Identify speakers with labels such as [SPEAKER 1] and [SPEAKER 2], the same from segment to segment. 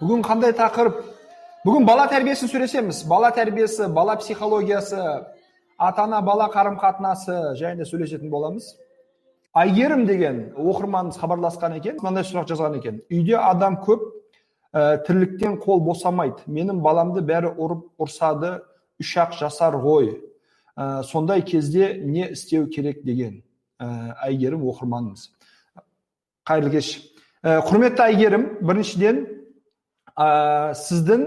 [SPEAKER 1] бүгін қандай тақырып? Бүгін бала тәрбиесін сөйлесеміз. Бала тәрбиесі бала психологиясы ата ана бала қарым қатынасы жайында сөйлесетін боламыз. Әйгерім деген оқырманымыз хабарласқан екен. Мынандай сұрақ жазған екен. Үйде адам көп ә, тірліктен қол босамайды. Менің баламды бәрі ұрып ұрсады үш ақ жасар ғой. Ә, сондай кезде не істеу керек деген ә, оқырманымыз қайырлы кеш. Ә, құрметті әйгерім біріншіден ә, сіздің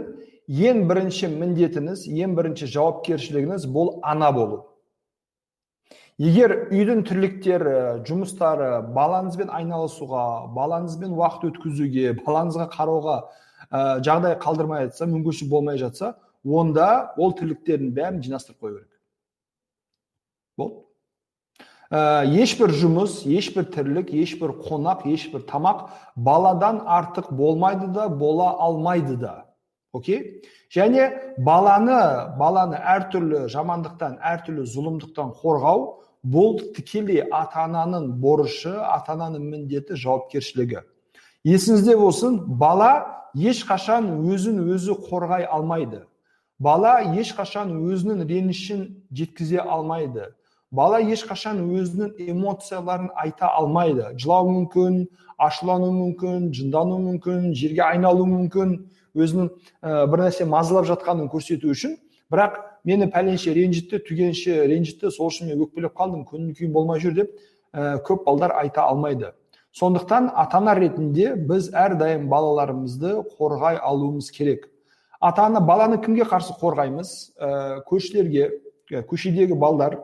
[SPEAKER 1] ең бірінші міндетіңіз ең бірінші жауапкершілігіңіз бұл ана болу. Егер үйдің тірліктері жұмыстары балаңызбен айналысуға балаңызбен уақыт өткізуге балаңызға қарауға ә, жағдай қалдырмай жатса мүмкіншілік болмай жатса онда ол тірліктердің бәрін жинастырып қою керек. Болды? Ә, ешбір жұмыс ешбір тірлік ешбір қонақ ешбір тамақ баладан артық болмайды да бола алмайды да окей және баланы баланы әртүрлі жамандықтан әртүрлі зұлымдықтан қорғау бұл тікелей ата ананың борышы ата ананың міндеті жауапкершілігі есіңізде болсын бала ешқашан өзін өзі қорғай алмайды бала ешқашан өзінің ренішін жеткізе алмайды бала ешқашан өзінің эмоцияларын айта алмайды. Жылау мүмкін ашулану мүмкін жындану мүмкін жерге айналуы мүмкін. Өзінің ә, бір нәрсе мазалап жатқанын көрсету үшін. Бірақ мені пәленше ренжітті түгенше ренжітті сол үшін мен өкпелеп қалдым көңіл күйім болмай жүр деп ә, көп балдар айта алмайды. Сондықтан ата ана ретінде біз әрдайым балаларымызды қорғай алуымыз керек. Ата ана баланы кімге қарсы қорғаймыз? Ә, көршілерге көшедегі балдар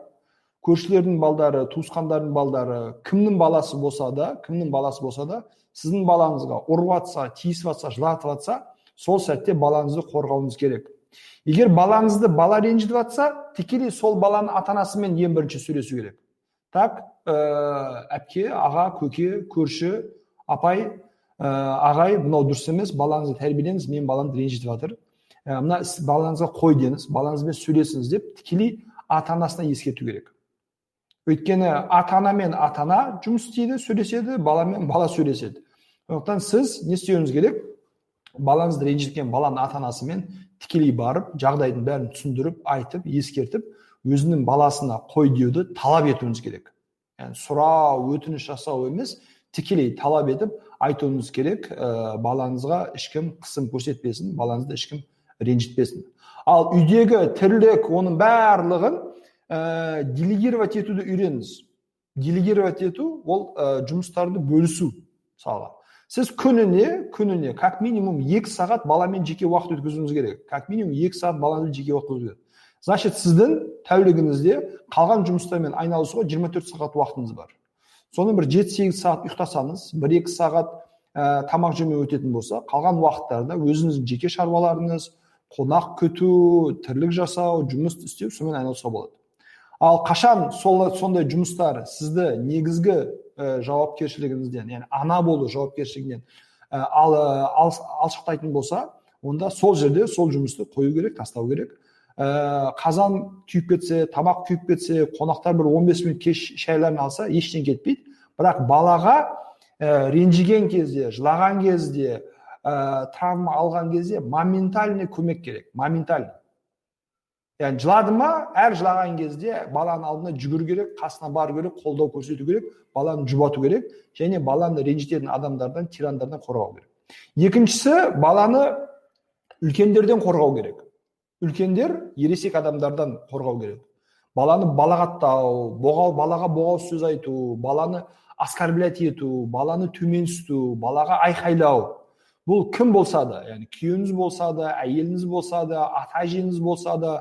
[SPEAKER 1] көршілердің балдары туысқандардың балдары кімнің баласы болса да кімнің баласы болса да сіздің балаңызға ұрып жатса тиісіп жатса жылатып жатса сол сәтте балаңызды қорғауыңыз керек. Егер балаңызды бала ренжітіп жатса тікелей сол баланың ата анасымен ең бірінші сөйлесу керек. Так ә, әпке аға көке көрші апай ә, ағай мынау дұрыс емес балаңызды тәрбиелеңіз менің баламды ренжітіп жатыр ә, мына іс балаңызға қой деңіз балаңызбен сөйлесіңіз деп тікелей ата анасына ескерту керек. Өйткені ата ана мен ата ана жұмыс істейді сөйлеседі бала мен бала сөйлеседі. Сондықтан сіз не істеуіңіз керек? Балаңызды ренжіткен баланың ата анасымен тікелей барып жағдайдың бәрін түсіндіріп айтып ескертіп өзінің баласына қой деуді талап етуіңіз керек. Яғни сұрау өтініш жасау емес тікелей талап етіп айтуыңыз керек ә, балаңызға ешкім қысым көрсетпесін балаңызды ешкім ренжітпесін. Ал үйдегі тірлік оның барлығын ә, делегировать етуді үйреніңіз. Делегировать ету ол ә, жұмыстарды бөлісу мысалға сіз күніне күніне как минимум екі сағат баламен жеке уақыт өткізуіңіз керек. Как минимум екі сағат баламен жеке уақыт өткізу керек. Значит сіздің тәулігіңізде қалған жұмыстармен айналысуға 24 сағат уақытыңыз бар. Соны бір жеті сегіз сағат ұйықтасаңыз бір екі сағат ә, тамақ жемей өтетін болса қалған уақыттарда өзіңіздің жеке шаруаларыңыз қонақ күту тірлік жасау жұмыс істеу сонымен айналысуға болады. Ал қашан сол сондай жұмыстар сізді негізгі ә, жауапкершілігіңізден яғни ана болу жауапкершілігінен ә, ал, ал, алшақтайтын болса онда сол жерде сол жұмысты қою керек тастау керек. Ә, қазан күйіп кетсе тамақ күйіп кетсе қонақтар бір 15 минут кеш шайларын алса ештеңе кетпейді. Бірақ балаға ә, ренжіген кезде жылаған кезде ә, травма алған кезде моментальный көмек керек моментальный. Яғни жылады ма әр жылаған кезде баланың алдына жүгіру керек қасына бару керек қолдау көрсету керек баланы жұбату керек және баланы ренжітетін адамдардан тирандардан қорғау керек екіншісі баланы үлкендерден қорғау керек үлкендер ересек адамдардан қорғау керек баланы балағаттау боғау балаға боғау сөз айту баланы оскорблять ету баланы төмен балаға айқайлау бұл кім болса да яғни күйеуіңіз болса да әйеліңіз болса да ата әжеңіз болса да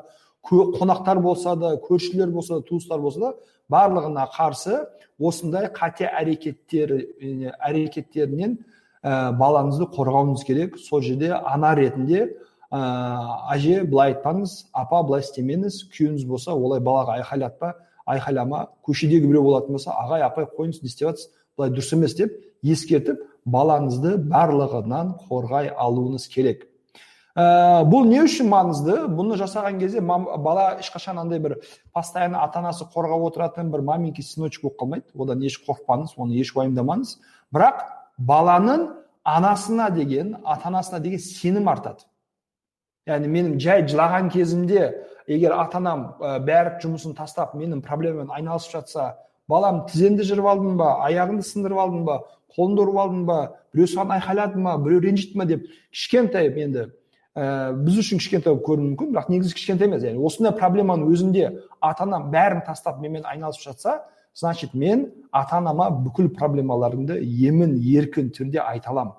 [SPEAKER 1] қонақтар болса да көршілер болса да туыстар болса да барлығына қарсы осындай қате әрекеттер әрекеттерінен ә, балаңызды қорғауыңыз керек. Сол жерде ана ретінде ә, әже былай айтпаңыз апа былай істемеңіз. Күйеуіңіз болса олай балаға айқайлатпа айқайлама көшедегі біреу болатын болса ағай апай қойыңыз не істеп жатсыз? Былай дұрыс емес деп ескертіп балаңызды барлығынан қорғай алуыңыз керек. Ә, бұл не үшін маңызды? Бұны жасаған кезде бала ешқашан андай бір постоянно ата анасы қорғап отыратын бір маменький сыночек болып қалмайды. Одан еш қорықпаңыз оны еш уайымдамаңыз. Бірақ баланың анасына деген ата анасына деген сенім артады. Яғни менің жай жылаған кезімде егер ата анам бәрі жұмысын тастап менің проблемаммен айналысып жатса балам тізеңді жырып алдың ба аяғыңды сындырып алдың ба қолыңды ұрып алдың ба біреу саған айқайлады ма біреу ренжітті ма деп кішкентай енді ә, біз үшін кішкентай болып көрінуі мүмкін бірақ негізі кішкентай емес. Яғни осындай проблеманың өзінде ата анам бәрін тастап менімен айналысып жатса значит мен ата анама бүкіл проблемаларымды емін еркін түрде айта аламын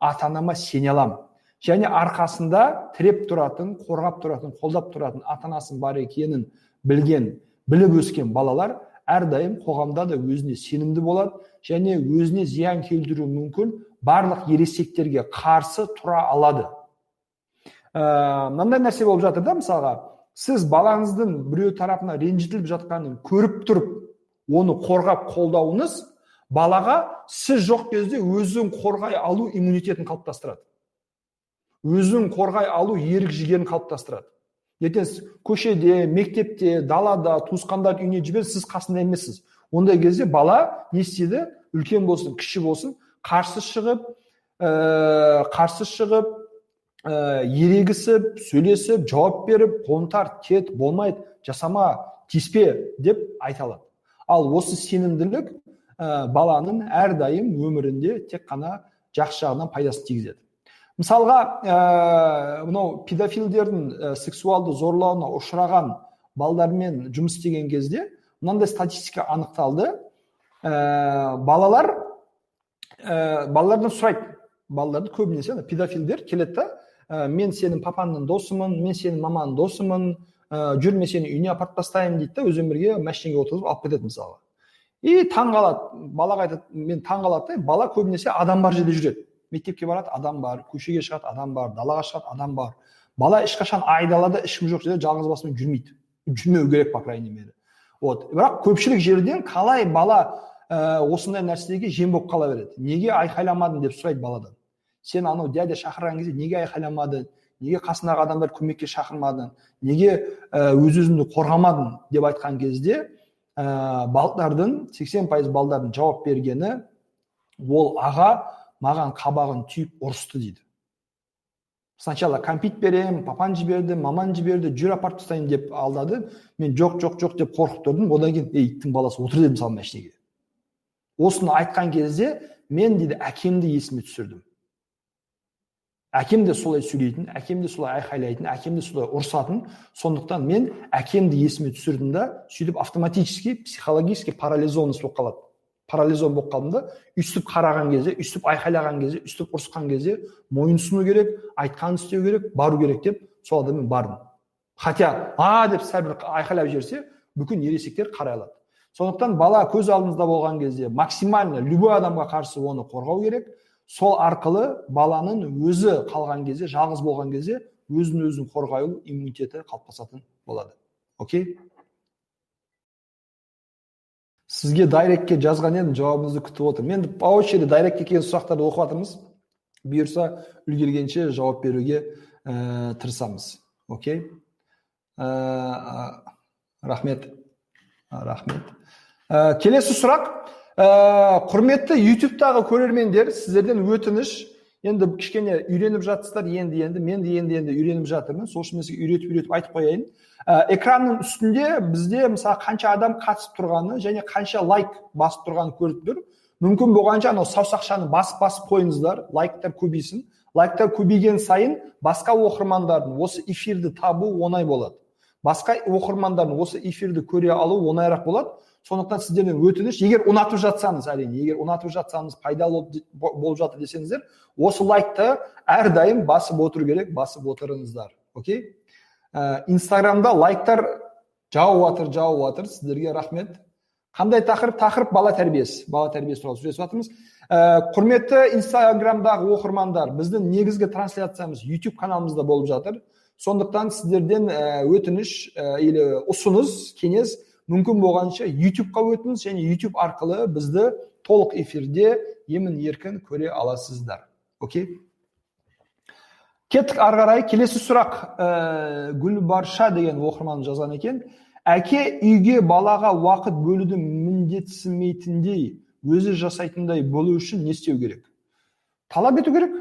[SPEAKER 1] ата анама сене аламын және арқасында тіреп тұратын қорғап тұратын қолдап тұратын ата анасының бар екенін білген біліп өскен балалар әрдайым қоғамда да өзіне сенімді болады. Және өзіне зиян келтіруі мүмкін барлық ересектерге қарсы тұра алады. Ә, мынандай нәрсе болып жатыр да мысалға сіз балаңыздың біреу тарапынан ренжітіліп жатқанын көріп тұрып оны қорғап қолдауыңыз балаға сіз жоқ кезде өзін қорғай алу иммунитетін қалыптастырады. Өзін қорғай алу ерік жігерін қалыптастырады. Ертең көшеде мектепте далада туысқандар үйіне жіберді сіз қасында емессіз. Ондай кезде бала не істейді? Үлкен болсын кіші болсын қарсы шығып ә, қарсы шығып ә, ерегісіп сөйлесіп жауап беріп қолын тарт кет болмайды жасама тиіспе деп айта алады ал осы сенімділік ә, баланың әрдайым өмірінде тек қана жақсы жағынан пайдасын тигізеді мысалға ә, мынау педофилдердің ә, сексуалды зорлауына ұшыраған балдармен жұмыс істеген кезде мынандай статистика анықталды ә, балалар ә, балалардан сұрайды балаларды көбінесе педофилдер келеді да ә, мен сенің папаңның досымын мен сенің маманың досымын ә, жүр мен сені үйіне апарып тастаймын дейді да өзімен бірге машинеге отырғызып алып кетеді мысалы. И таң қалады. Балаға айтады мен таң қалады да бала көбінесе адам бар жерде жүреді. Мектепке барады адам бар көшеге шығады адам бар далаға шығады адам бар. Бала ешқашан айдалада ешкім жоқ жерде жалғыз басымен жүрмейді. Жүрмеу керек по крайней мере. Вот. Бірақ көпшілік жерден қалай бала ә, осындай нәрсеге жем болып қала береді? Неге айқайламадың деп сұрайды баладан? Сен анау дядя шақырған кезде неге айқайламадың? Неге қасындағы адамдар көмекке шақырмадың? Неге өз өзіңді қорғамадың деп айтқан кезде ә, балдардың 80 пайыз балдардың жауап бергені ол аға маған қабағын түйіп ұрысты дейді. Сначала кәмпит беремін папан жіберді маман жіберді жүр апарып тастайын деп алдады. Мен жоқ жоқ жоқ деп қорқып тұрдым. Одан кейін ей иттің баласы отыр дедім мысалы машинеге осыны айтқан кезде мен дейді әкемді есіме түсірдім. Әкем де солай сөйлейтін әкем де солай айқайлайтын әкем де солай ұрсатын. Сондықтан мен әкемді есіме түсірдім да сөйтіп автоматически психологически парализованность болып қалады. Парализован болып қалдым да өйстіп қараған кезде өйстіп айқайлаған кезде өйстіп ұрысқан кезде мойынсыну керек айтқанын істеу керек бару керек деп сол мен бардым. Хотя а деп сәл бір айқайлап жіберсе бүкіл ересектер қарай алады. Сондықтан бала көз алдыңызда болған кезде максимально любой адамға қарсы оны қорғау керек. Сол арқылы баланың өзі қалған кезде жалғыз болған кезде өзін өзін қорғай иммунитеті қалыптасатын болады. Окей? Сізге дайректке жазған едім жауабыңызды күтіп отырмын. Енді по очереди дайректке келген сұрақтарды оқып жатырмыз. Бұйырса үлгергенше жауап беруге ә, тырысамыз. Окей? Ә, рахмет. Рахмет. Ә, келесі сұрақ. Ә, құрметті ютубтағы көрермендер сіздерден өтініш. Енді кішкене үйреніп жатсыздар енді енді мен де енді енді үйреніп жатырмын. Сол үшін мен сізге үйретіп үйретіп айтып қояйын. Ә, экранның үстінде бізде мысалы қанша адам қатысып тұрғаны және қанша лайк басып тұрғанын көріп тұр. Мүмкін болғанша анау саусақшаны басып басып қойыңыздар лайктар көбейсін. Лайктар көбейген сайын басқа оқырмандардың осы эфирді табу оңай болады. Басқа оқырмандардың осы эфирді көре алу оңайырақ болады. Сондықтан сіздерден өтініш егер ұнатып жатсаңыз әрине егер ұнатып жатсаңыз пайдалы болып жатыр десеңіздер осы лайкты әрдайым басып отыру керек басып отырыңыздар окей? Ә, инстаграмда лайктар жауып жатыр жауып жатыр. Сіздерге рахмет. Қандай тақырып? Тақырып бала тәрбиесі. Бала тәрбиесі туралы сөйлесіп жатырмыз. Ә, құрметті инстаграмдағы оқырмандар біздің негізгі трансляциямыз YouTube каналымызда болып жатыр. Сондықтан сіздерден ә, өтініш ә, или ұсыныс кеңес мүмкін болғанша ютубқа өтіңіз және ютуб арқылы бізді толық эфирде емін еркін көре аласыздар. Окей? Кеттік ары қарай. Келесі сұрақ. Ә, гүлбарша деген оқырман жазған екен. Әке үйге балаға уақыт бөлуді міндетсімейтіндей өзі жасайтындай болу үшін не істеу керек? Талап ету керек.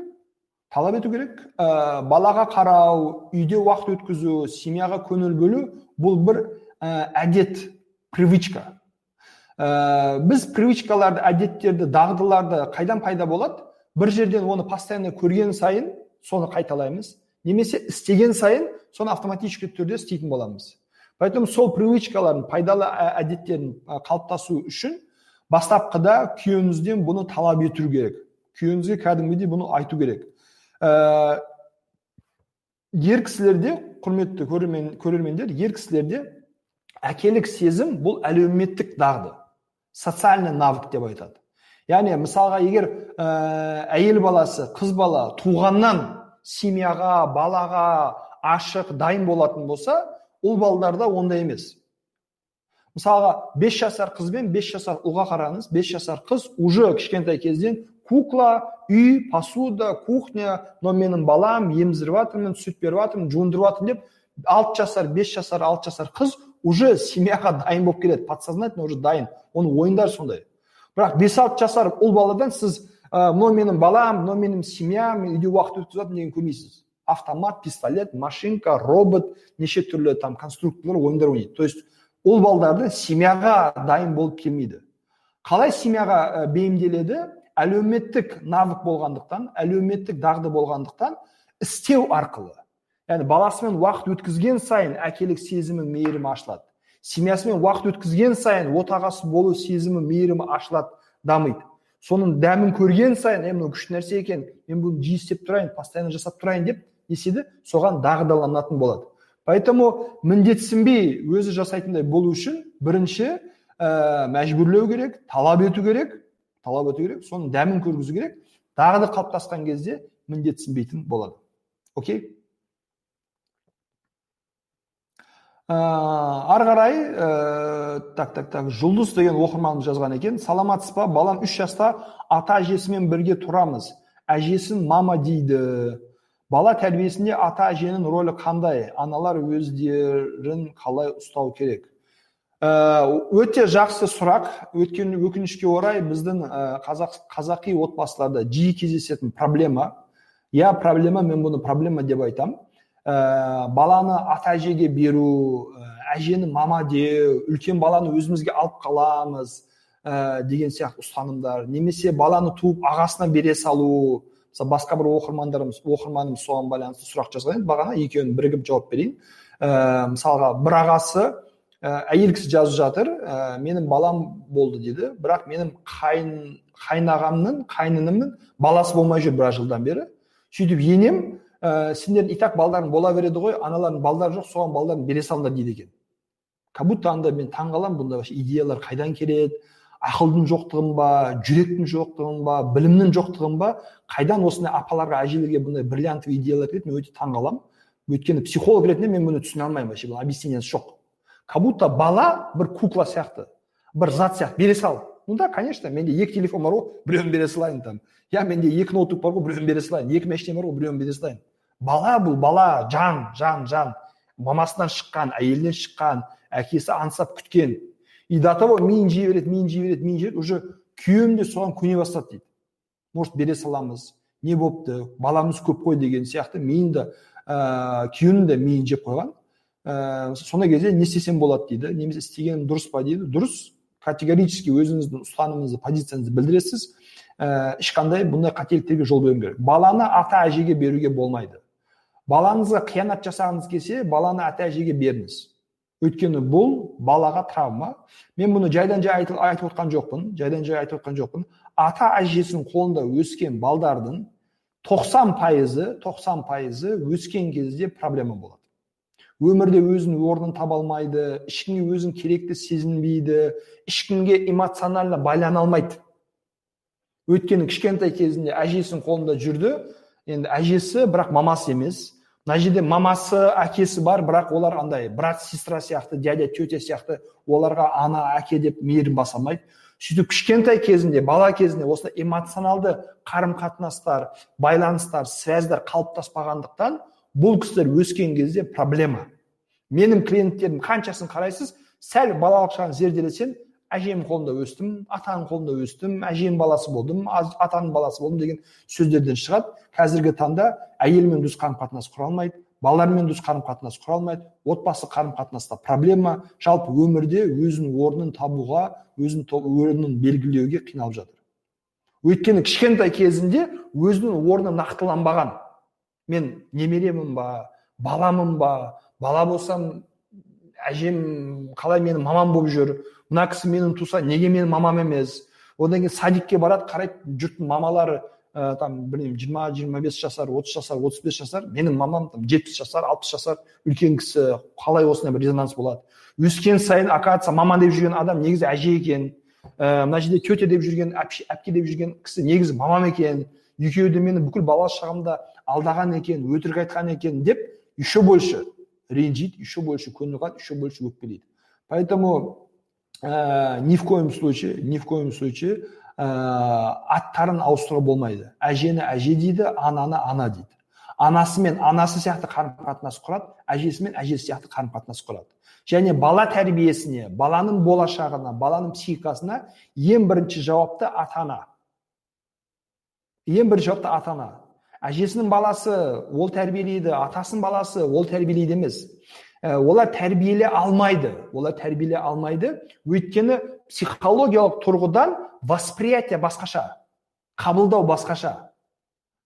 [SPEAKER 1] Талап ету керек. Ә, балаға қарау үйде уақыт өткізу семьяға көңіл бөлу бұл бір әдет привычка. Ә, біз привычкаларды әдеттерді дағдыларды қайдан пайда болады? Бір жерден оны постоянно көрген сайын соны қайталаймыз. Немесе істеген сайын соны автоматически түрде істейтін боламыз. Поэтому сол привычкалардың пайдалы әдеттердің қалыптасу үшін бастапқыда күйеуіңізден бұны талап ету керек. Күйеуіңізге кәдімгідей бұны айту керек. Ә, ер кісілерде құрметті көрермен, көрермендер ер кісілерде әкелік сезім бұл әлеуметтік дағды социальный навык деп айтады. Яғни мысалға егер ә, әйел баласы қыз бала туғаннан семьяға балаға ашық дайын болатын болса ұл балдарда ондай емес. Мысалға 5 жасар қыз бен 5 жасар ұлға қараңыз 5 жасар қыз уже кішкентай кезден кукла үй посуда кухня но менің балам еміздіріп жатырмын сүт беріп жатырмын жуындырып жатырмын деп алты жасар бес жасар алты жасар қыз уже семьяға дайын болып келеді подсознательно уже дайын. Оның ойындары сондай. Бірақ бес алты жасар ұл баладан сіз ә, мынау менің балам мынау менің семьям үйде уақыт өткізіп деген көрмейсіз автомат пистолет машинка робот неше түрлі там конструкторлар ойындар ойнайды. То есть ұл балдарды семьяға дайын болып келмейді. Қалай семьяға бейімделеді? Әлеуметтік навык болғандықтан әлеуметтік дағды болғандықтан істеу арқылы. Яғни баласымен уақыт өткізген сайын әкелік сезімі мейірімі ашылады семьясымен уақыт өткізген сайын отағасы болу сезімі мейірімі ашылады дамиды соның дәмін көрген сайын е мынау күшті нәрсе екен мен бұны жиі істеп тұрайын постоянно жасап тұрайын деп не істейді соған дағдыланатын болады поэтому міндетсінбей өзі жасайтындай болу үшін бірінші ә, мәжбүрлеу керек талап ету керек талап ету керек соның дәмін көргізу керек. Дағды қалыптасқан кезде міндетсінбейтін болады. Окей ә, ары қарай ә, так так так жұлдыз деген оқырманымыз жазған екен. Саламатсыз ба балам? Үш жаста ата әжесімен бірге тұрамыз. Әжесін мама дейді. Бала тәрбиесінде ата әженің рөлі қандай? Аналар өздерін қалай ұстау керек? Ә, өте жақсы сұрақ. Өйткені өкінішке орай біздің қазақ, қазақи отбасыларда жиі кездесетін проблема. Иә проблема мен бұны проблема деп айтам. Ә, баланы ата әжеге беру әжені мама деу үлкен баланы өзімізге алып қаламыз ә, деген сияқты ұстанымдар. Немесе баланы туып ағасына бере салу. Мысалы басқа бір оқырмандарымыз оқырманымыз соған байланысты сұрақ жазған еді. Бағана екеуін бірігіп жауап берейін. Ә, мысалға бір ағасы ә, әйел кісі жазып жатыр. Ә, менің балам болды дейді бірақ менің қайын қайнағамның қайнынымның баласы болмай жүр біраз жылдан бері. Сөйтіп енем ә, сендердің и так балдарың бола береді ғой аналардың балдары жоқ соған балдарын бере салыңдар дейді екен. Как будто анда мен таңқаламын бұндай вообще идеялар қайдан келеді ақылдың жоқтығын ба жүректің жоқтығын ба білімнің жоқтығын ба қайдан осындай апаларға әжелерге бұндай бриллиантовый идеялар келеді мен өте таңқаламын өйткені психолог ретінде мен бұны түсіне алмаймын вообще бұл объяснениесі жоқ. Как будто бала бір кукла сияқты бір зат сияқты бере сал. Ну да конечно менде екі телефон бар ғой біреуін бере салайын там. Иә менде екі ноутбук бар ғой біреуін бере салайын. Екі машина бар ғой біреуін бере салайын. Бала бұл бала жан жан жан. Мамасынан шыққан әйелінен шыққан әкесі аңсап күткен. И до того миын жей береді миын жей береді миын жей уже күйеуім де соған көне бастады дейді. Может бере саламыз не болыпты баламыз көп қой деген сияқты. Миын да ә, күйеуінің де миын жеп қойған. Ә, сондай кезде не істесем болады дейді. Немесе істегенім дұрыс па дейді. Дұрыс категорически өзіңіздің ұстанымыңызды позицияңызды білдіресіз. Ә, ешқандай бұндай қателіктерге жол бермеу керек. Баланы ата әжеге беруге болмайды. Балаңызға қиянат жасағыңыз келсе баланы ата әжеге беріңіз. Өйткені бұл балаға травма. Мен бұны жайдан жай айтып, отқан жоқпын жайдан жай айтып отқан жоқпын. Ата әжесінің қолында өскен балдардың 90 пайызы 90 пайызы өскен кезде проблема болады. Өмірде өзінің орнын таба алмайды ешкімге өзін керекті сезінбейді ешкімге эмоционально байлана алмайды. Өйткені кішкентай кезінде әжесінің қолында жүрді. Енді әжесі бірақ мамасы емес. Мына жерде мамасы әкесі бар бірақ олар андай брат сестра сияқты дядя тетя сияқты оларға ана әке деп мейірім баса алмайды. Сөйтіп кішкентай кезінде бала кезінде осындай эмоционалды қарым қатынастар байланыстар связьдар қалыптаспағандықтан бұл кісілер өскен кезде проблема. Менің клиенттерім қаншасын қарайсыз сәл балалық шағын зерделесең әжемнің қолында өстім атаның қолында өстім әженің баласы болдым атаның баласы болдым деген сөздерден шығады. Қазіргі таңда әйелмен дұрыс қарым қатынас құра алмайды балалармен дұрыс қарым қатынас құра алмайды отбасы қарым қатынаста проблема. Жалпы өмірде өзінің орнын табуға өзінің орнын белгілеуге қиналып жатыр. Өйткені кішкентай кезінде өзінің орны нақтыланбаған. Мен немеремін ба баламын ба бала болсам әжем қалай менің мамам болып жүр? мына кісі менің туса неге менің мамам емес? одан кейін садикке барады қарайды жұрттың мамалары ә, там білмеймін жиырма жиырма бес жасар отыз жасар отыз бес жасар менің мамам там жетпіс жасар алпыс жасар үлкен кісі қалай осындай бір резонанс болады? өскен сайын оказывается мама деп жүрген адам негізі әже екен. Ә, мына жерде тетя деп жүрген әпке деп жүрген кісі негізі мамам екен. екеуі де мені бүкіл бала шағымда алдаған екен өтірік айтқан екен деп еще больше ренжиді еще больше қалады еще больше өкпелейді поэтому ә, ни в коем случае ни в коем случае ә, аттарын ауыстыруға болмайды. Әжені әже дейді ананы ана дейді. Анасымен анасы сияқты қарым қатынас құрады әжесімен әжесі сияқты қарым қатынас құрады. Және бала тәрбиесіне баланың болашағына баланың психикасына ең бірінші жауапты ата ана ең бірінші жауапты ата ана әжесінің баласы ол тәрбиелейді атасының баласы ол тәрбиелейді емес. Ә, олар тәрбиелей алмайды олар тәрбиелей алмайды. Өйткені психологиялық тұрғыдан восприятие басқаша қабылдау басқаша.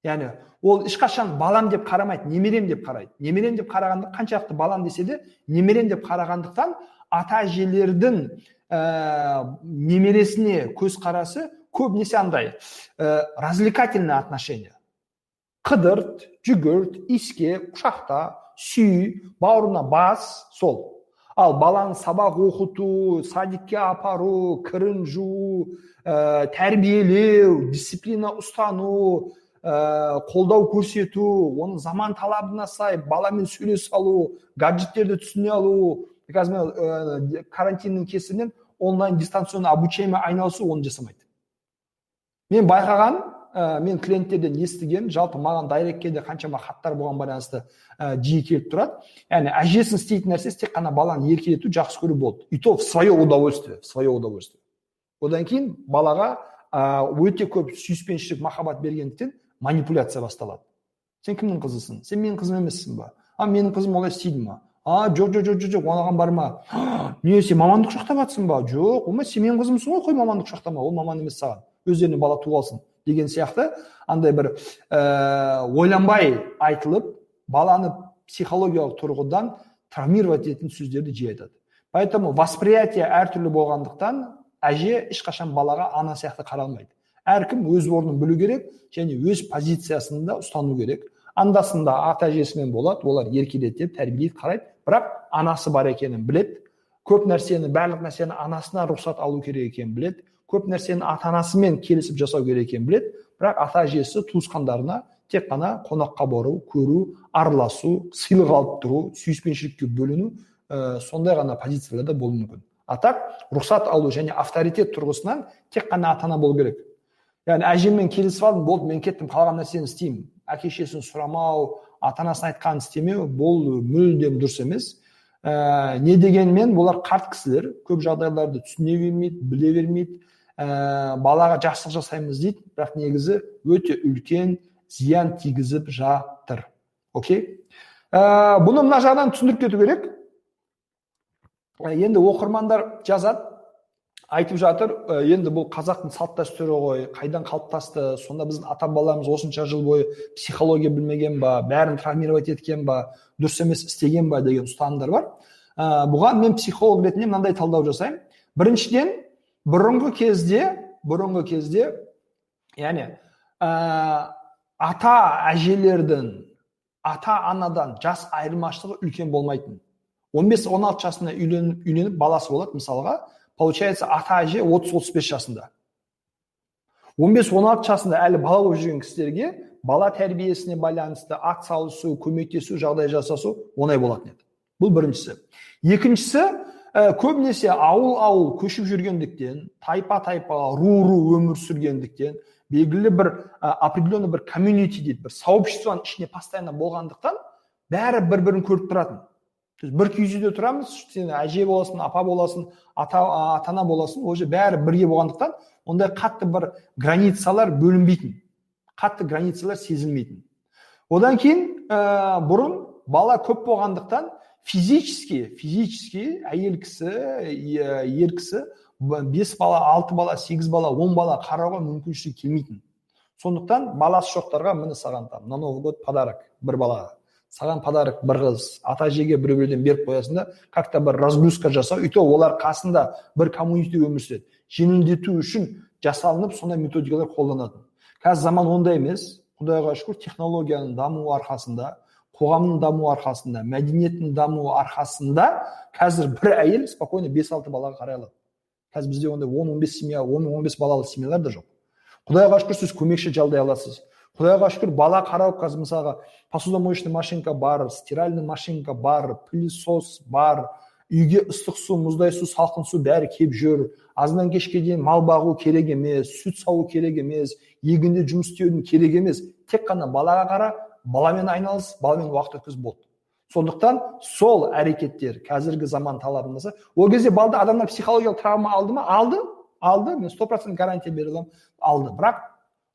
[SPEAKER 1] Яғни ол ешқашан балам деп қарамайды немерем деп қарайды. Немерем деп қарағанда қаншалықты балам десе де немерем деп қарағандықтан ата әжелердің ә, немересіне көзқарасы көбінесе андай. Ә, развлекательное отношение. Қыдырт жүгірт иіске құшақта сүй бауырына бас сол ал баланы сабақ оқыту садикке апару кірін жуу ә, тәрбиелеу дисциплина ұстану ә, қолдау көрсету оның заман талабына сай баламен сөйлесе алу гаджеттерді түсіне алу қазір ә, карантиннің кесірінен онлайн дистанционный обучениемен айналысу оны жасамайды мен байқаған ә, мен клиенттерден естіген жалпы маған дайректке де қаншама хаттар болған байланысты ә, жиі келіп тұрады. Яғни әжесінің істейтін нәрсесі тек қана баланы еркелету жақсы көру болды. И то в свое удовольствие в свое удовольствие. Одан кейін балаға ә, өте көп сүйіспеншілік махаббат бергендіктен манипуляция басталады. Сен кімнің қызысың? Сен менің қызым емессің ба? А менің қызым олай істейді ма? А жоқ жоқ жоқ жоқ оған барма не сен маманды құшақтап жатрсың ба? Жоқ ойбай сен менің қызымсың ғой қой маманды құшақтама ол маман емес саған. Өздеріне бала туып алсын. Деген сияқты андай бір ә, ойланбай айтылып баланы психологиялық тұрғыдан травмировать ететін сөздерді жиі айтады. Поэтому восприятие әртүрлі болғандықтан әже ешқашан балаға ана сияқты қаралмайды. Әркім өз орнын білу керек және өз позициясында ұстану керек. Анда санда ата әжесімен болады олар еркелетеді тәрбиелейді қарайды. Бірақ анасы бар екенін білет, көп нәрсені барлық нәрсені анасына рұқсат алу керек екенін білет көп нәрсені ата анасымен келісіп жасау керек екенін білет, бірақ ата әжесі туысқандарына тек қана қонаққа бару көру араласу сыйлық алып тұру сүйіспеншілікке бөліну ә, сондай ғана позицияларда болуы мүмкін а так рұқсат алу және авторитет тұрғысынан тек қана ата ана болу керек яғни әжеммен келісіп алдым болды мен кеттім қалған нәрсені істеймін әке шешесін сұрамау ата анасының айтқанын істемеу бұл мүлдем дұрыс емес ә, не дегенмен олар қарт кісілер көп жағдайларды түсіне бермейді біле бермейді ә, балаға жақсылық жасаймыз дейді. Бірақ негізі өте үлкен зиян тигізіп жатыр. Окей? Ә, бұны мына жағынан түсіндіріп кету керек. Ә, енді оқырмандар жазады айтып жатыр. Енді бұл қазақтың салт дәстүрі ғой қайдан қалыптасты сонда біздің ата бабаларымыз осынша жыл бойы психология білмеген ба бәрін травмировать еткен ба дұрыс емес істеген ба деген ұстанымдар бар. Ә, бұған мен психолог ретінде мынандай талдау жасаймын біріншіден бұрынғы кезде бұрынғы кезде яғни ә, ата әжелердің ата анадан жас айырмашылығы үлкен болмайтын. 15-16 жасында үйленіп, үйленіп баласы болады мысалға. Получается ата әже 30-35 жасында. 15-16 жасында әлі бала болып жүрген кісілерге бала тәрбиесіне байланысты ат салысу көмектесу жағдай жасасу оңай болатын еді. Бұл біріншісі. Екіншісі ә, көбінесе ауыл ауыл көшіп жүргендіктен тайпа тайпа ру ру өмір сүргендіктен белгілі бір ә, определенный бір комьюнити дейді бір сообществоның ішінде постоянно болғандықтан бәрі бір бірін көріп тұратын. То есть бір киіз үйде тұрамыз сен әже боласың апа боласың ата ата ана боласың уже бәрі бірге болғандықтан ондай қатты бір границалар бөлінбейтін қатты границалар сезілмейтін. Одан кейін ә, бұрын бала көп болғандықтан физически физически әйел кісі ер кісі бес бала алты бала сегіз бала он бала қарауға мүмкіншілігі келмейтін. Сондықтан баласы жоқтарға міне саған там на новый год подарок бір балаға. Саған подарок бір қыз. Ата әжеге бір біреуден беріп қоясың да как то бір разгрузка жасау. То олар қасында бір коммунити өмір сүреді. Жеңілдету үшін жасалынып сондай методикалар қолданатын. Қазір заман ондай емес. Құдайға шүкір технологияның дамуы арқасында қоғамның дамуы арқасында мәдениеттің дамуы арқасында қазір бір әйел спокойно бес алты балаға қарай алады. Қазір бізде ондай он он бес семья он он бес балалы семьялар да жоқ. Құдайға шүкір сіз көмекші жалдай аласыз. Құдайға шүкір бала қарау қазір мысалға посудомоечный машинка бар стиральный машинка бар пылесос бар үйге ыстық су мұздай су салқын су бәрі келіп жүр. Азаннан кешке дейін мал бағу керек емес сүт сауу керек емес егінде жұмыс істеудің керек емес. Тек қана балаға қара баламен айналыс баламен уақыт өткіз болды. Сондықтан сол әрекеттер қазіргі заман талабында ол кезде балда адамдар психологиялық травма алды ма? Алды. Алды. Мен сто процент гарантия бере аламын. Алды. Бірақ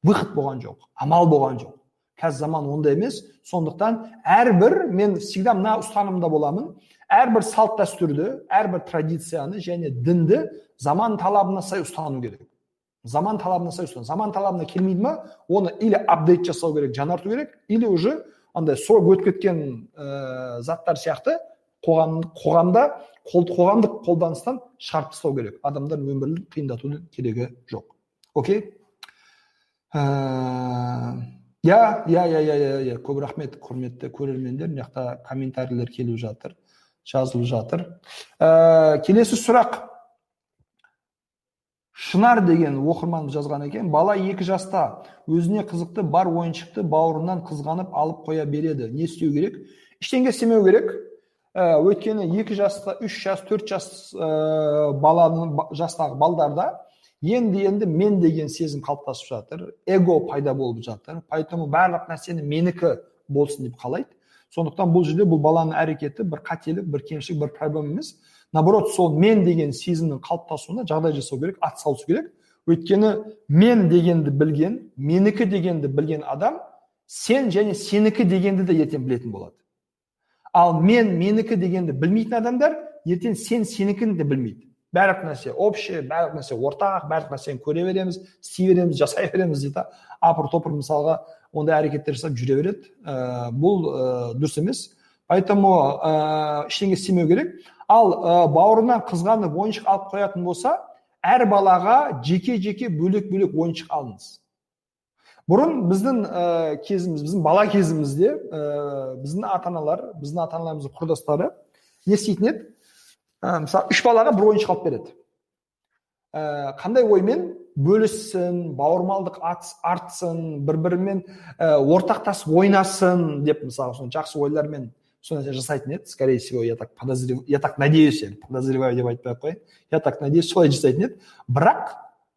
[SPEAKER 1] выход болған жоқ амал болған жоқ. Қазір заман ондай емес. Сондықтан әрбір мен всегда мына ұстанымда боламын. Әрбір салт дәстүрді әрбір традицияны және дінді заман талабына сай ұстану керек. Заман талабына сай заман талабына келмейді ма? Оны или апдейт жасау керек жаңарту керек или уже андай срок өтіп кеткен ә, заттар сияқты қоғам қоғамда қол, қоғамдық қолданыстан шығарып тастау керек. Адамдар өмірін қиындатудың керегі жоқ. Окей? Иә иә иә иә иә көп рахмет құрметті көрермендер. Мына жақта комментарийлер келіп жатыр жазылып жатыр. Ә, келесі сұрақ. Шынар деген оқырманымыз жазған екен бала екі жаста өзіне қызықты бар ойыншықты бауырынан қызғанып алып қоя береді. Не істеу керек? Ештеңе істемеу керек. Ә, өйткені екі жаста үш жас төрт жас ә, баланың жастағы балдарда енді енді мен деген сезім қалыптасып жатыр эго пайда болып жатыр. Поэтому барлық нәрсені менікі болсын деп қалайды. Сондықтан бұл жерде бұл баланың әрекеті бір қателік бір кемшілік бір проблема емес. Наоборот сол мен деген сезімнің қалыптасуына жағдай жасау керек атсалысу керек. Өйткені мен дегенді білген менікі дегенді білген адам сен және сенікі дегенді де ертең білетін болады. Ал мен менікі дегенді білмейтін адамдар ертең сен сенікін де білмейді. Барлық нәрсе общий барлық нәрсе ортақ барлық нәрсені көре береміз істей береміз жасай береміз дейді. Апыр топыр мысалға ондай әрекеттер жасап жүре береді. Ә, бұл ә, дұрыс емес. Поэтому ә, ештеңе істемеу керек. Ал ә, бауырынан қызғанып ойыншық алып қоятын болса әр балаға жеке жеке бөлек бөлек ойыншық алыңыз. Бұрын біздің ә, кезіміз біздің бала кезімізде ә, біздің ата аналар біздің ата аналарымыздың құрдастары не істейтін еді? Ә, мысалы үш балаға бір ойыншық алып береді. Ә, қандай оймен? Бөліссін бауырмалдық артсын бір бірімен ә, ортақтасып ойнасын деп мысалы жақсы ойлармен сол нәрсе жасайтын еді скорее всего я так подозреваю я так надеюсь енді подозреваю деп айтпай ақ я так надеюсь солай жасайтын еді бірақ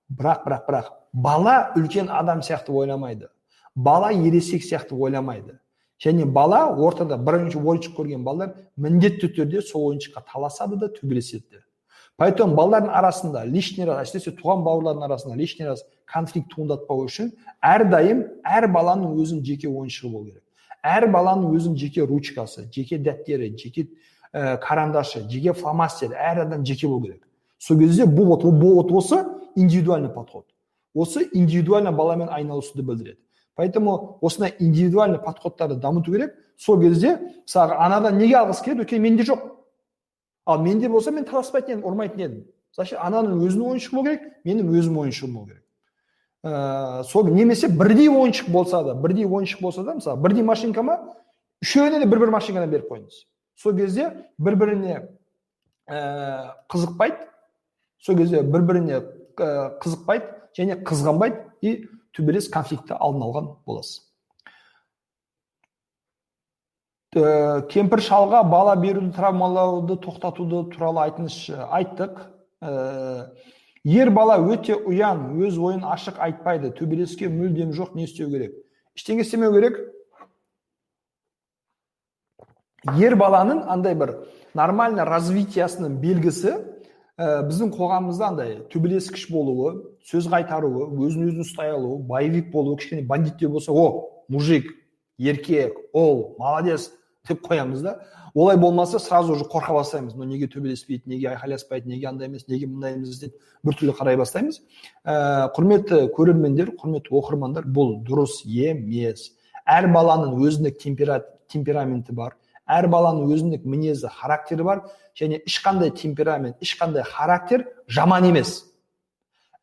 [SPEAKER 1] бірақ бірақ бірақ бала үлкен адам сияқты ойламайды. Бала ересек сияқты ойламайды. Және бала ортада бірінші ойыншық көрген балалар міндетті түрде сол ойыншыққа таласады да төбелеседі де. Поэтому балалардың арасында лишний раз әсіресе туған бауырлардың арасында лишний раз конфликт туындатпау үшін әрдайым әр баланың өзінің жеке ойыншығы болу керек. Әр баланың өзінің жеке ручкасы жеке дәптері жеке ә, карандашы жеке фломастері әр адам жеке болу керек. Сол кезде бұл вот, бұл вот осы индивидуальный подход. Осы индивидуально баламен айналысуды білдіреді. Поэтому осындай индивидуальный подходтарды дамыту керек. Сол кезде мысалға анадан неге алғысы келеді? Өйткені менде жоқ. Ал менде болса мен таласпайтын едім ұрмайтын едім. Значит ананың өзінің ойыншығы болу керек менің өзім ойыншығым болу керек. Ә, сол немесе бірдей ойыншық болса да бірдей ойыншық болса да мысалы бірдей машинка ма үшеуіне де бір бір машинкадан беріп қойыңыз. Сол кезде бір біріне ә, қызықпайды. Сол кезде бір біріне ә, қызықпайды және қызғанбайды и төбелес конфликтті алдын алған боласыз. Ә, кемпір шалға бала беруді травмалауды тоқтатуды туралы айтыңызшы. Айттық. Ер бала өте ұян өз ойын ашық айтпайды. Төбелеске мүлдем жоқ не істеу керек? Ештеңе істемеу керек. Ер баланың андай бір нормально развитиясының белгісі ә, біздің қоғамымызда андай төбелескіш болуы сөз қайтаруы өзін өзін ұстай алуы боевик болуы кішкене бандиттеу болса о мужик еркек ол молодец! деп қоямыз да. Олай болмаса сразу уже қорқа бастаймыз мынау неге төбелеспейді неге айқайласпайды неге андай емес неге мындай емес деп біртүрлі қарай бастаймыз. Ә, құрметті көрермендер құрметті оқырмандар бұл дұрыс емес. Әр баланың өзіндік темпераменті бар. Әр баланың өзіндік мінезі характері бар. Және ешқандай темперамент ешқандай характер жаман емес.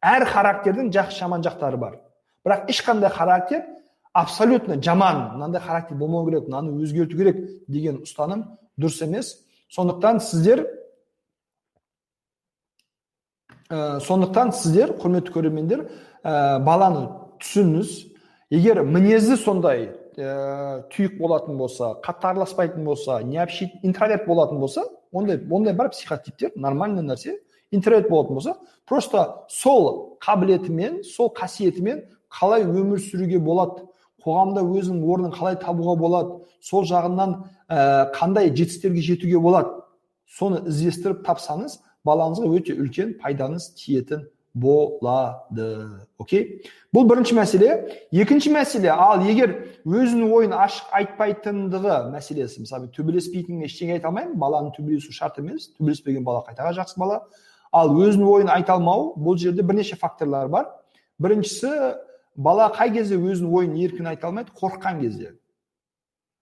[SPEAKER 1] Әр характердің жақсы жаман жақтары бар. Бірақ ешқандай характер абсолютно жаман мынандай характер болмау керек мынаны өзгерту керек деген ұстаным дұрыс емес. Сондықтан сіздер ә, сондықтан сіздер құрметті көрермендер ә, баланы түсініңіз. Егер мінезі сондай ә, тұйық болатын болса қатты араласпайтын болса не интроверт болатын болса ондай ондай бар психотиптер нормальный нәрсе. Интроверт болатын болса просто сол қабілетімен сол қасиетімен қалай өмір сүруге болады қоғамда өзінің орнын қалай табуға болады сол жағынан ә, қандай жетістіктерге жетуге болады соны іздестіріп тапсаңыз балаңызға өте үлкен пайдаңыз тиетін болады. Окей? Бұл бірінші мәселе. Екінші мәселе ал егер өзінің ойын ашық айтпайтындығы мәселесі мысалы төбелеспейтініне ештеңе айта алмаймын баланың төбелесу шарт емес төбелеспеген бала қайтаға жақсы бала. Ал өзінің ойын айта алмау бұл жерде бірнеше факторлар бар. Біріншісі бала қай кезде өзінің ойын еркін айта алмайды? Қорыққан кезде.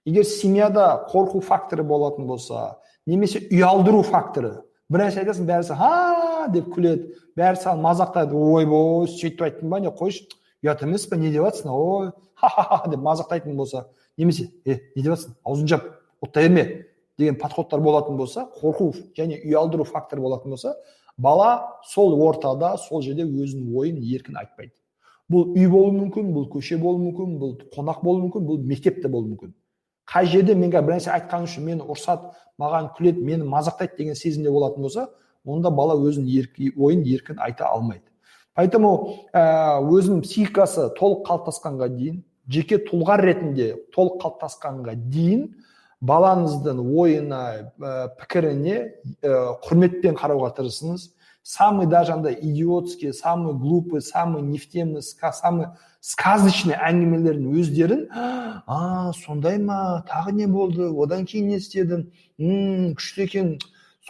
[SPEAKER 1] Егер семьяда қорқу факторы болатын болса немесе ұялдыру факторы бір нәрсе айтасың бәрі ха деп күледі. Бәрі саған мазақтайды. Ойбой сөйтіп айттың ба? Не қойшы ұят емес па не деп жатрсың ой ха ха ха деп мазақтайтын болса немесе е не деп жатрсың аузыңды жап оттай берме деген подходтар болатын болса қорқу және ұялдыру факторы болатын болса бала сол ортада сол жерде өзінің ойын еркін айтпайды. Бұл үй болуы мүмкін бұл көше болуы мүмкін бұл қонақ болуы мүмкін бұл мектеп те болуы мүмкін. Қай жерде мен бір нәрсе үшін мені ұрсады маған күледі мені мазақтайды деген сезімде болатын болса онда бала өзінің еркі, ойын еркін айта алмайды. Поэтому ә, өзінің психикасы толық қалыптасқанға дейін жеке тұлға ретінде толық қалыптасқанға дейін балаңыздың ойына ә, пікіріне ә, құрметпен қарауға тырысыңыз. Самый даже андай идиотский самый глупый самый нефтемный самый сказочный әңгімелердің өздерін а сондай ма? Тағы не болды? Одан кейін не істедің? М күшті екен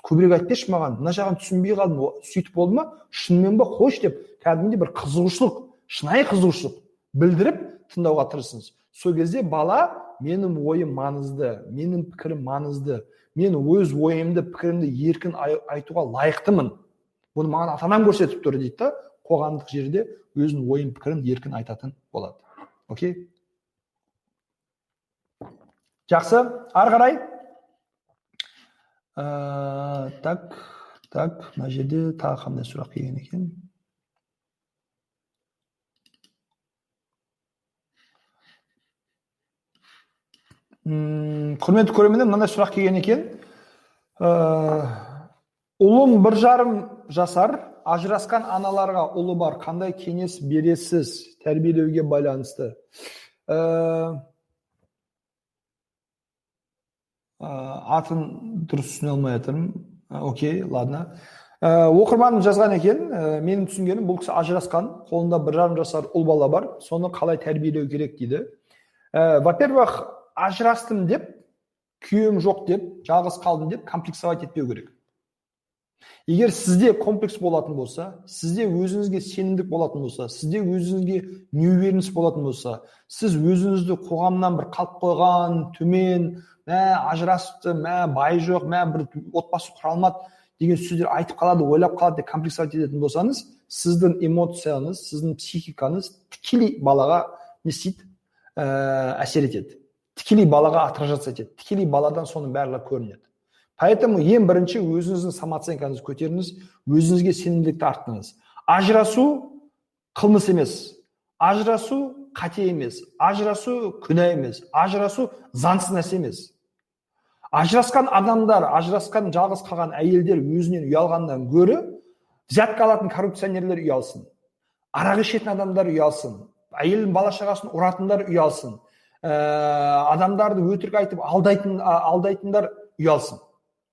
[SPEAKER 1] көбірек айтып маған. Мына жағын түсінбей қалдым. Сөйтіп болды ма? Шынымен ба қойшы деп кәдімгідей бір қызығушылық шынайы қызығушылық білдіріп тыңдауға тырысыңыз. Сол кезде бала менің ойым маңызды менің пікірім маңызды мен өз ойымды пікірімді еркін айтуға лайықтымын бұны маған ата анам көрсетіп тұр дейді да қоғамдық жерде өзінің ойын пікірін еркін айтатын болады. Окей? Жақсы. Ары қарай. Ә, так так мына жерде тағы қандай сұрақ келген екен? Құрметті көрермендер мынандай сұрақ келген екен. Ұлым бір жарым жасар. Ажырасқан аналарға ұлы бар қандай кеңес бересіз тәрбиелеуге байланысты. Ә, атын дұрыс түсіне алмай жатырмын. Окей ладно. Ә, оқырманым жазған екен. Ә, менің түсінгенім бұл кісі ажырасқан қолында бір жарым жасар ұл бала бар. Соны қалай тәрбиелеу керек дейді. Ә, во первых ажырастым деп күйеуім жоқ деп жалғыз қалдым деп комплексовать етпеу керек. Егер сізде комплекс болатын болса сізде өзіңізге сенімдік болатын болса сізде өзіңізге неуверенность болатын болса сіз өзіңізді қоғамнан бір қалып қойған төмен мә ажырасыпты мә бай жоқ мә бір отбасы құра алмады деген сөздер айтып қалады ойлап қалады деп комплексовать ететін болсаңыз сіздің эмоцияңыз сіздің психикаңыз тікелей балаға не істейді? Ә, әсер етеді. Тікелей балаға отражаться етеді. Тікелей баладан соның барлығы көрінеді. Поэтому ең бірінші өзіңіздің самооценкаңызды көтеріңіз өзіңізге сенімділікті арттырыңыз. Ажырасу қылмыс емес. Ажырасу қате емес. Ажырасу күнә емес. Ажырасу заңсыз нәрсе емес. Ажырасқан адамдар ажырасқан жалғыз қалған әйелдер өзінен ұялғаннан гөрі взятка алатын коррупционерлер ұялсын арақ ішетін адамдар ұялсын әйелін бала шағасын ұратындар ұялсын адамдарды өтірік айтып алдайтын алдайтындар ұялсын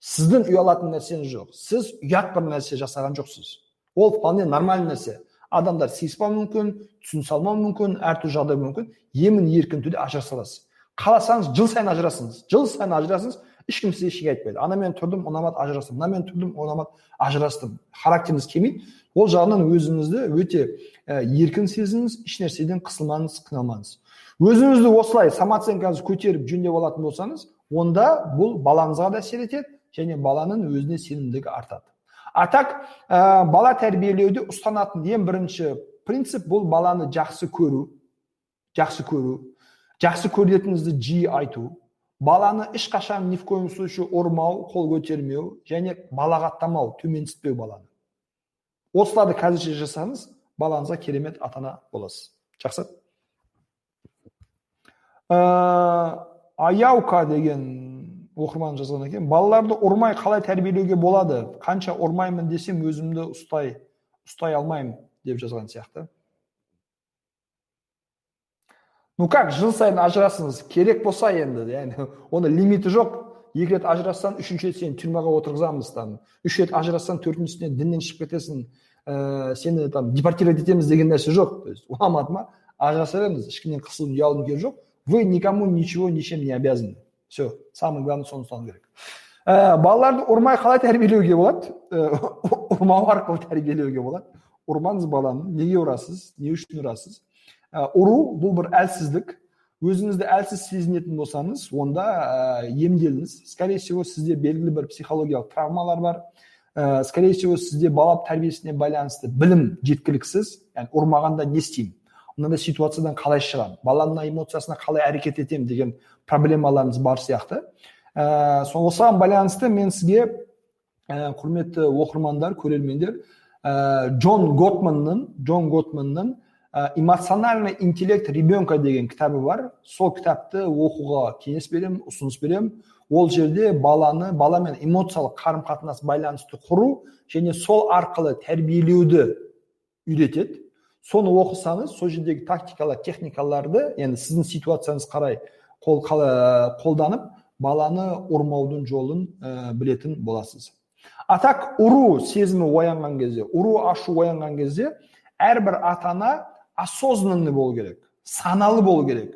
[SPEAKER 1] сіздің ұялатын нәрсеңіз жоқ. Сіз ұят бір нәрсе жасаған жоқсыз. Ол вполне нормальный нәрсе. Адамдар сыйыспауы мүмкін түсінісе алмауы мүмкін әртүрлі жағдай мүмкін. Емін еркін түрде ажыраса аласыз қаласаңыз жыл сайын ажырасыңыз. Жыл сайын ажырасыңыз ешкім сізге ештеңе айтпайды. Анамен тұрдым ұнамады ажырастым. Мынамен тұрдым ұнамады ажырастым характеріңіз келмейді ол жағынан өзіңізді өте ә, еркін сезініңіз ешнәрседен қысылмаңыз қиналмаңыз. Өзіңізді осылай самооценкаңызды көтеріп жөндеп алатын болсаңыз онда бұл балаңызға да әсер етеді және баланың өзіне сенімділігі артады. А так ә, бала тәрбиелеуде ұстанатын ең бірінші принцип бұл баланы жақсы көру жақсы көру жақсы көретініңізді жиі айту баланы ешқашан ни в коем случае ұрмау қол көтермеу және балағаттамау төменсітпеу баланы. Осыларды қазірше жасаңыз балаңызға керемет ата ана боласыз. Жақсы? Ә, аяука деген оқырман жазған екен. Балаларды ұрмай қалай тәрбиелеуге болады? Қанша ұрмаймын десем өзімді ұстай ұстай алмаймын деп жазған сияқты. Ну как жыл сайын ажырасыңыз? Керек болса енді? яғни оны лимиті жоқ. Екі рет ажырассаң үшінші рет сені тюрьмаға отырғызамыз там. Үш рет ажырассаң төртіншісіне діннен шығып кетесің. Ә, сені там депортировать етеміз деген нәрсе жоқ. То есть ұнамады ма? Ажыраса беріңіз ешкімнен қысылып ұялудың керегі жоқ. Вы никому ничего ничем не обязаны все самое главное соны ұстану керек ә, балаларды ұрмай қалай тәрбиелеуге болады ұрмау арқылы тәрбиелеуге болады ұрмаңыз баланы неге ұрасыз не үшін ұрасыз ұру бұл бір әлсіздік өзіңізді әлсіз сезінетін болсаңыз онда ә, емделіңіз скорее всего сізде белгілі бір психологиялық травмалар бар ә, скорее всего сізде бала тәрбиесіне байланысты білім жеткіліксіз яғни ұрмағанда не істеймін мынандай ситуациядан қалай шығамын баланың эмоциясына қалай әрекет етемін деген проблемаларыңыз бар сияқты. Ә, осыған байланысты мен сізге ә, құрметті оқырмандар көрермендер ә, джон готманның джон готманның ә, эмоциональный интеллект ребенка деген кітабы бар. Сол кітапты оқуға кеңес беремін ұсыныс беремін. Ол жерде баланы баламен эмоциялық қарым қатынас байланысты құру және сол арқылы тәрбиелеуді үйретеді. Соны оқысаңыз сол жердегі тактикалар техникаларды енді сіздің ситуацияңыз қарай қол, қолданып баланы ұрмаудың жолын ә, білетін боласыз. А так ұру сезімі оянған кезде ұру ашу оянған кезде әрбір ата ана осознанный болу керек саналы болу керек.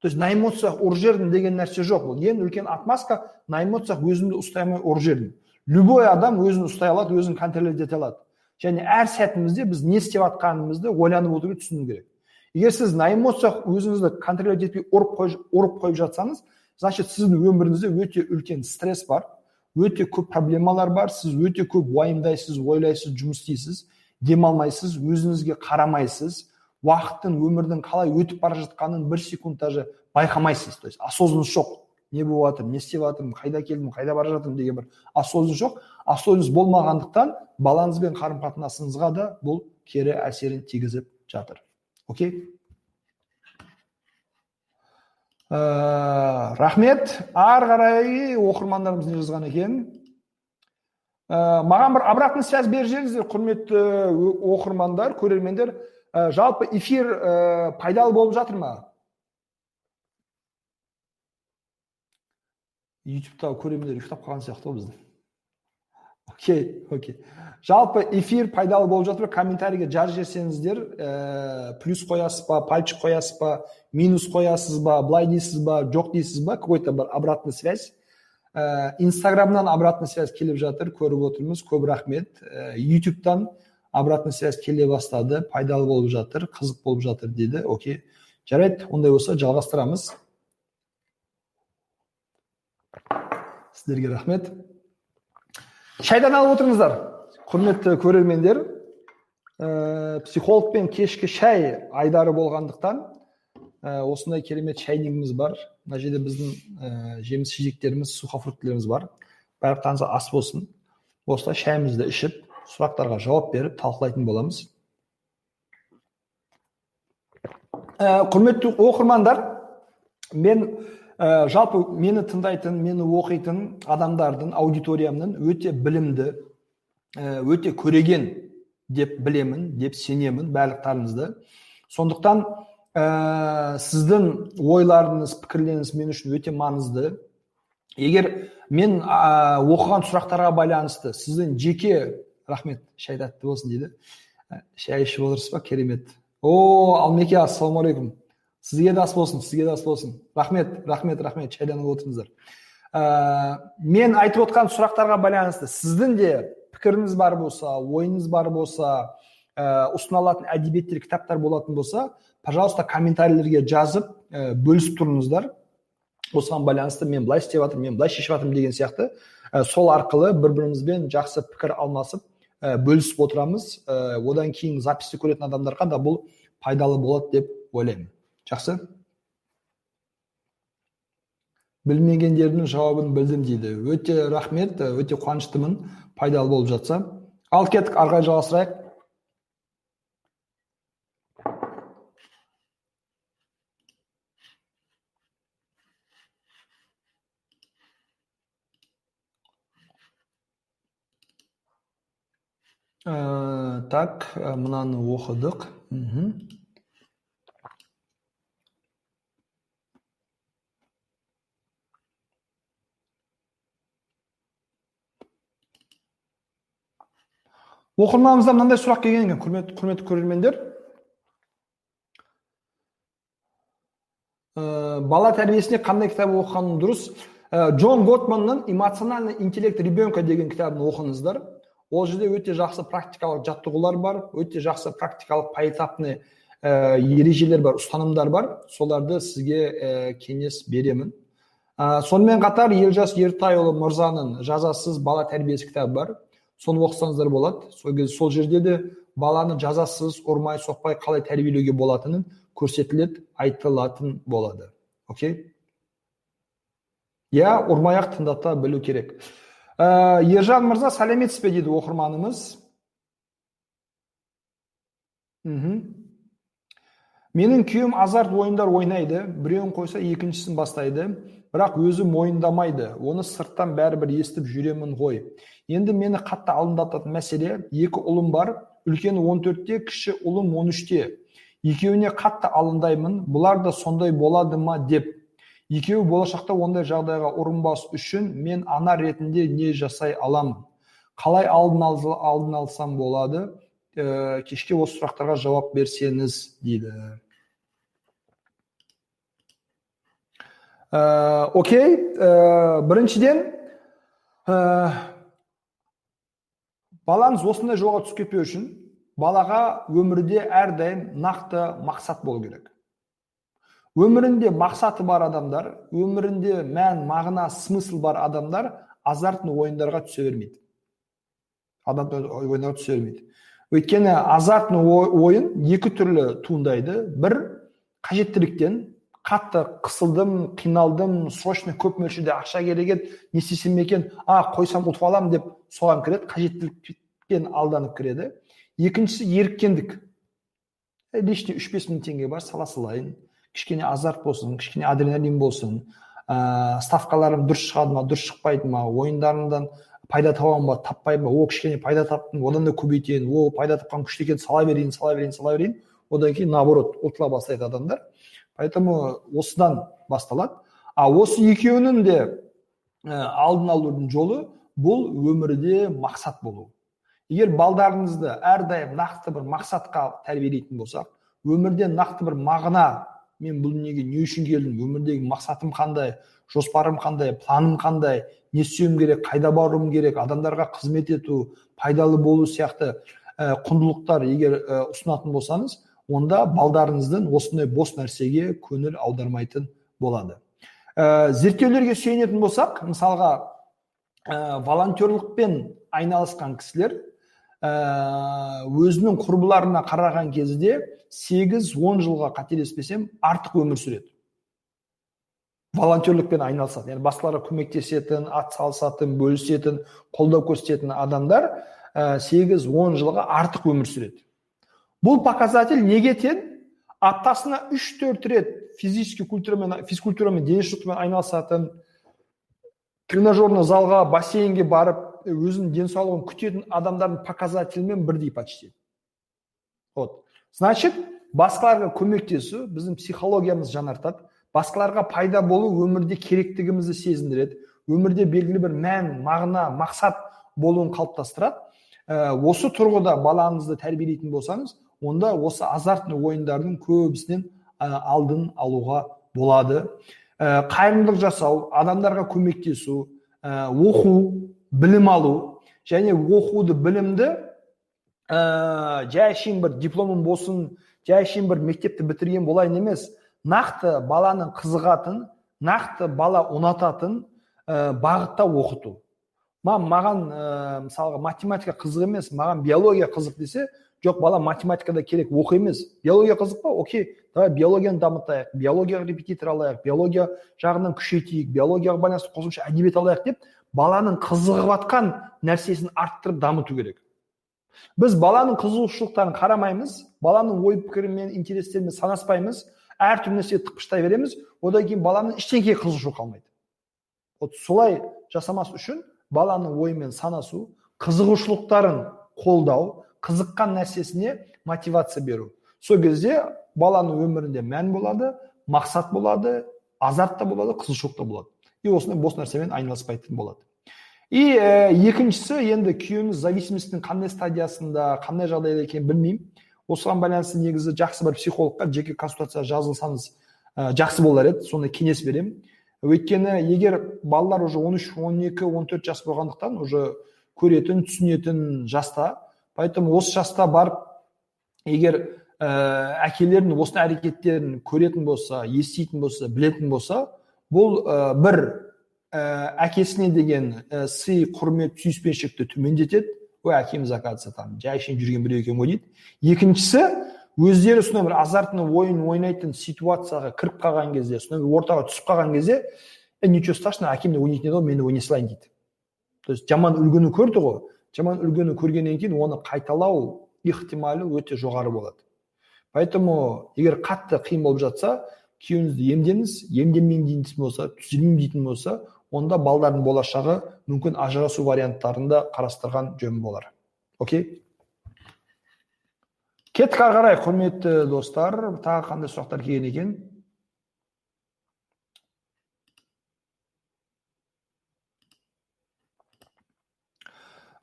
[SPEAKER 1] То есть на эмоциях ұрып жібердім деген нәрсе жоқ бұл. Ең үлкен отмазка на эмоциях өзімді ұстай алмай ұрып жібердім любой адам өзін ұстай алады өзін контролировать ете алады. Және әр сәтімізде біз не істеп жатқанымызды ойланып отыру түсіну керек. Егер сіз на эмоциях өзіңізді контролировать етпей ұрып ұрып қойып жатсаңыз значит сіздің өміріңізде өте үлкен стресс бар өте көп проблемалар бар сіз өте көп уайымдайсыз ойлайсыз жұмыс істейсіз демалмайсыз өзіңізге қарамайсыз уақыттың өмірдің қалай өтіп бара жатқанын бір секунд даже байқамайсыз. То есть осознанность жоқ. Не болып жатыр не істеп жатырмын қайда келдім қайда бара жатырмын деген бір осознанность жоқ. Осознанность болмағандықтан балаңызбен қарым қатынасыңызға да бұл кері әсерін тигізіп жатыр. Окей? Ә, рахмет. Ары қарай оқырмандарымыз не жазған екен? Ә, маған бір обратный связь беріп жіберіңіздер құрметті оқырмандар көрермендер. Ә, жалпы эфир ә, пайдалы болып жатыр ма? Ютубта көрермендер ұйықтап қалған сияқты ғой бізді окей окей жалпы эфир пайдалы болып жатыр. Комментарийге жазып жіберсеңіздер ә, плюс қоясыз ба пальчик қоясыз ба минус қоясыз ба былай дейсіз ба жоқ дейсіз ба какой то бір обратный связь. Ә, инстаграмнан обратный связь келіп жатыр көріп отырмыз. Көп рахмет. Ә, ютубтан обратный связь келе бастады. Пайдалы болып жатыр қызық болып жатыр деді. Окей. Жарайды ондай болса жалғастырамыз. Сіздерге рахмет. Шайдан алып отырыңыздар құрметті көрермендер. Ә, психологпен кешкі шай айдары болғандықтан ә, осындай керемет шайнигіміз бар. Мына жерде біздің ә, жеміс жидектеріміз сухофруктілеріміз бар. Барлықтарыңызға ас болсын. Осылай шайымызды ішіп сұрақтарға жауап беріп талқылайтын боламыз. Ә, құрметті оқырмандар мен ә, жалпы мені тыңдайтын мені оқитын адамдардың аудиториямның өте білімді ә, өте көреген деп білемін деп сенемін барлықтарыңызды. Сондықтан ә, сіздің ойларыңыз пікірлеріңіз мен үшін өте маңызды. Егер мен ә, оқыған сұрақтарға байланысты сіздің жеке рахмет шай тәтті болсын дейді. Шай ішіп отырсыз ба керемет. О алмеке ассалаумағалейкум. Сізге де ас болсын сізге де ас болсын рахмет рахмет рахмет шайданып отырыңыздар ә, мен айтып отқан сұрақтарға байланысты сіздің де пікіріңіз бар болса ойыңыз бар болса ә, ұсына алатын әдебиеттер кітаптар болатын болса пожалуйста комментарийлерге жазып ә, бөлісіп тұрыңыздар осыған байланысты мен былай істеп жатырмын мен былай шешіп жатырмын деген сияқты ә, сол арқылы бір бірімізбен жақсы пікір алмасып ә, бөлісіп отырамыз ә, одан кейін записьті көретін адамдарға да бұл пайдалы болады деп ойлаймын жақсы. Білмегендердің жауабын білдім дейді. Өте рахмет өте қуаныштымын. Пайдалы болып жатса. Ал кеттік ары қарай жалғастырайық. Ә, так мынаны оқыдық. Оқырманымыздан мынандай сұрақ келген екен құрметті құрметті көрермендер. Ә, бала тәрбиесіне қандай кітап оқығаным дұрыс? Ә, джон готманның эмоциональный интеллект ребенка деген кітабын оқыңыздар. Ол жерде өте жақсы практикалық жаттығулар бар өте жақсы практикалық поэтапный ә, ережелер бар ұстанымдар бар. Соларды сізге ә, кеңес беремін. Ә, сонымен қатар елжас ертайұлы мырзаның жазасыз бала тәрбиесі кітабы бар. Соны оқысаңыздар болады. Сол кезде сол жерде де баланы жазасыз ұрмай соқпай қалай тәрбиелеуге болатынын көрсетіледі айтылатын болады. Окей? Иә ұрмай ақ тыңдата білу керек. Ә, ержан мырза сәлеметсіз бе дейді оқырманымыз? Мхм. Менің күйеуім азарт ойындар ойнайды біреуін қойса екіншісін бастайды бірақ өзі мойындамайды. Оны сырттан бәрібір естіп жүремін ғой. Енді мені қатты алаңдататын мәселе екі ұлым бар үлкені 14-те кіші ұлым 13-те екеуіне қатты алаңдаймын бұлар да сондай болады ма деп. Екеуі болашақта ондай жағдайға ұрынбас үшін мен ана ретінде не жасай аламын қалай алдын, алдын алсам болады? Ә, кешке осы сұрақтарға жауап берсеңіз дейді. Ә, окей ә, біріншіден ә, балаңыз осындай жолға түсіп кетпеу үшін балаға өмірде әрдайым нақты мақсат болу керек. Өмірінде мақсаты бар адамдар өмірінде мән мағына смысл бар адамдар азартный ойындарға түсе бермейді. Ойындарға түсе бермейді. Өйткені азартный ойын екі түрлі туындайды. Бір қажеттіліктен қатты қысылдым қиналдым срочно көп мөлшерде ақша керек еді не істесем екен а қойсам ұтып аламын деп соған кіреді қажеттіліктен алданып кіреді. Екіншісі еріккендік. Лишний үш бес мың теңге бар сала салайын. Кішкене азарт болсын кішкене адреналин болсын. Ә, ставкаларым дұрыс шығады ма дұрыс шықпайды ма ойындарымдан пайда табамын ба таппаймын ба? О кішкене пайда таптым одан да көбейтейін. О пайда тапқан күшті екен сала берейін сала берейін сала берейін. Одан кейін наоборот ұтыла бастайды адамдар. Поэтому осыдан басталады. А осы екеуінің де ә, алдын алудың жолы бұл өмірде мақсат болу. Егер балдарыңызды әрдайым нақты бір мақсатқа тәрбиелейтін болсақ өмірде нақты бір мағына мен бұл дүниеге не үшін келдім өмірдегі мақсатым қандай жоспарым қандай планым қандай не істеуім керек қайда баруым керек адамдарға қызмет ету пайдалы болу сияқты ә, құндылықтар егер ә, ұсынатын болсаңыз онда балдарыңыздың осындай бос нәрсеге көңіл аудармайтын болады. Ә, зерттеулерге сүйенетін болсақ мысалға ә, волонтерлықпен айналысқан кісілер ә, өзінің құрбыларына қараған кезде сегіз он жылға қателеспесем артық өмір сүреді. Волонтерлікпен айналысады яғни басқаларға көмектесетін атсалысатын бөлісетін қолдау көрсететін адамдар сегіз он жылға артық өмір сүреді. Бұл показатель неге тең аптасына үш төрт рет физический культурамен физкультурамен дене шынықтырумен айналысатын тренажерный залға бассейнге барып өзінің денсаулығын күтетін адамдардың показателімен бірдей почти вот. Значит басқаларға көмектесу біздің психологиямызды жаңартады. Басқаларға пайда болу өмірде керектігімізді сезіндіреді. Өмірде белгілі бір мән мағына мақсат болуын қалыптастырады. Ә, осы тұрғыда балаңызды тәрбиелейтін болсаңыз онда осы азартный ойындардың көбісінен алдын алуға болады. Ә, қайырымдылық жасау адамдарға көмектесу ә, оқу білім алу және оқуды білімді ә, жай әшейін бір дипломым болсын жай әшейін бір мектепті бітірген болайын емес нақты баланың қызығатын нақты бала ұнататын ә, бағытта оқыту. Ма, маған ә, мысалға математика қызық емес маған биология қызық десе жоқ бала математикада керек оқу емес. Биология қызық па? Окей давай биологияны дамытайық биологияға репетитор алайық биология жағынан күшейтейік биологияға байланысты қосымша әдебиет алайық деп баланың қызығып жатқан нәрсесін арттырып дамыту керек. Біз баланың қызығушылықтарын қарамаймыз баланың ой пікірімен интерестерімен санаспаймыз әртүрлі нәрсеге тықпыштай береміз одан кейін баланың ештеңеге қызығушылығы қалмайды. Вот солай жасамас үшін баланың ойымен санасу қызығушылықтарын қолдау қызыққан нәрсесіне мотивация беру. Сол кезде баланың өмірінде мән болады мақсат болады азарт та болады қызығушылық та болады. И осындай бос нәрсемен айналыспайтын болады. И ә, екіншісі енді күйеуіңіз зависимостьтің қандай стадиясында қандай жағдайда екенін білмеймін. Осыған байланысты негізі жақсы бір психологқа жеке консультация жазылсаңыз ә, жақсы болар еді. Сондай кеңес беремін. Өйткені егер балалар уже 13 12 14 жас болғандықтан уже көретін түсінетін жаста поэтому осы жаста барып егер ә, әкелердің осындай әрекеттерін көретін болса еститін болса білетін болса бұл ә, бір ә, әкесіне деген ә, сый құрмет сүйіспеншілікті төмендетеді. Ой әкеміз оказывается там жай әшейін жүрген біреу екен ғой дейді. Екіншісі өздері сондай бір азартный ойын ойнайтын ситуацияға кіріп қалған кезде сондай бір ортаға түсіп қалған кезде е ничего страшного әкем де ойнайтын еді ғой мен де ойнай салайын дейді. То есть жаман үлгіні көрді ғой. Жаман үлгіні көргеннен кейін оны қайталау ықтималы өте жоғары болады. Поэтому егер қатты қиын болып жатса күйеуіңізді емдеңіз емделмеймін дейтін болса түзелмеймін дейтін болса онда балдардың болашағы мүмкін ажырасу варианттарын да қарастырған жөн болар. Окей? Кеттік ары қарай құрметті достар тағы қандай сұрақтар келген екен?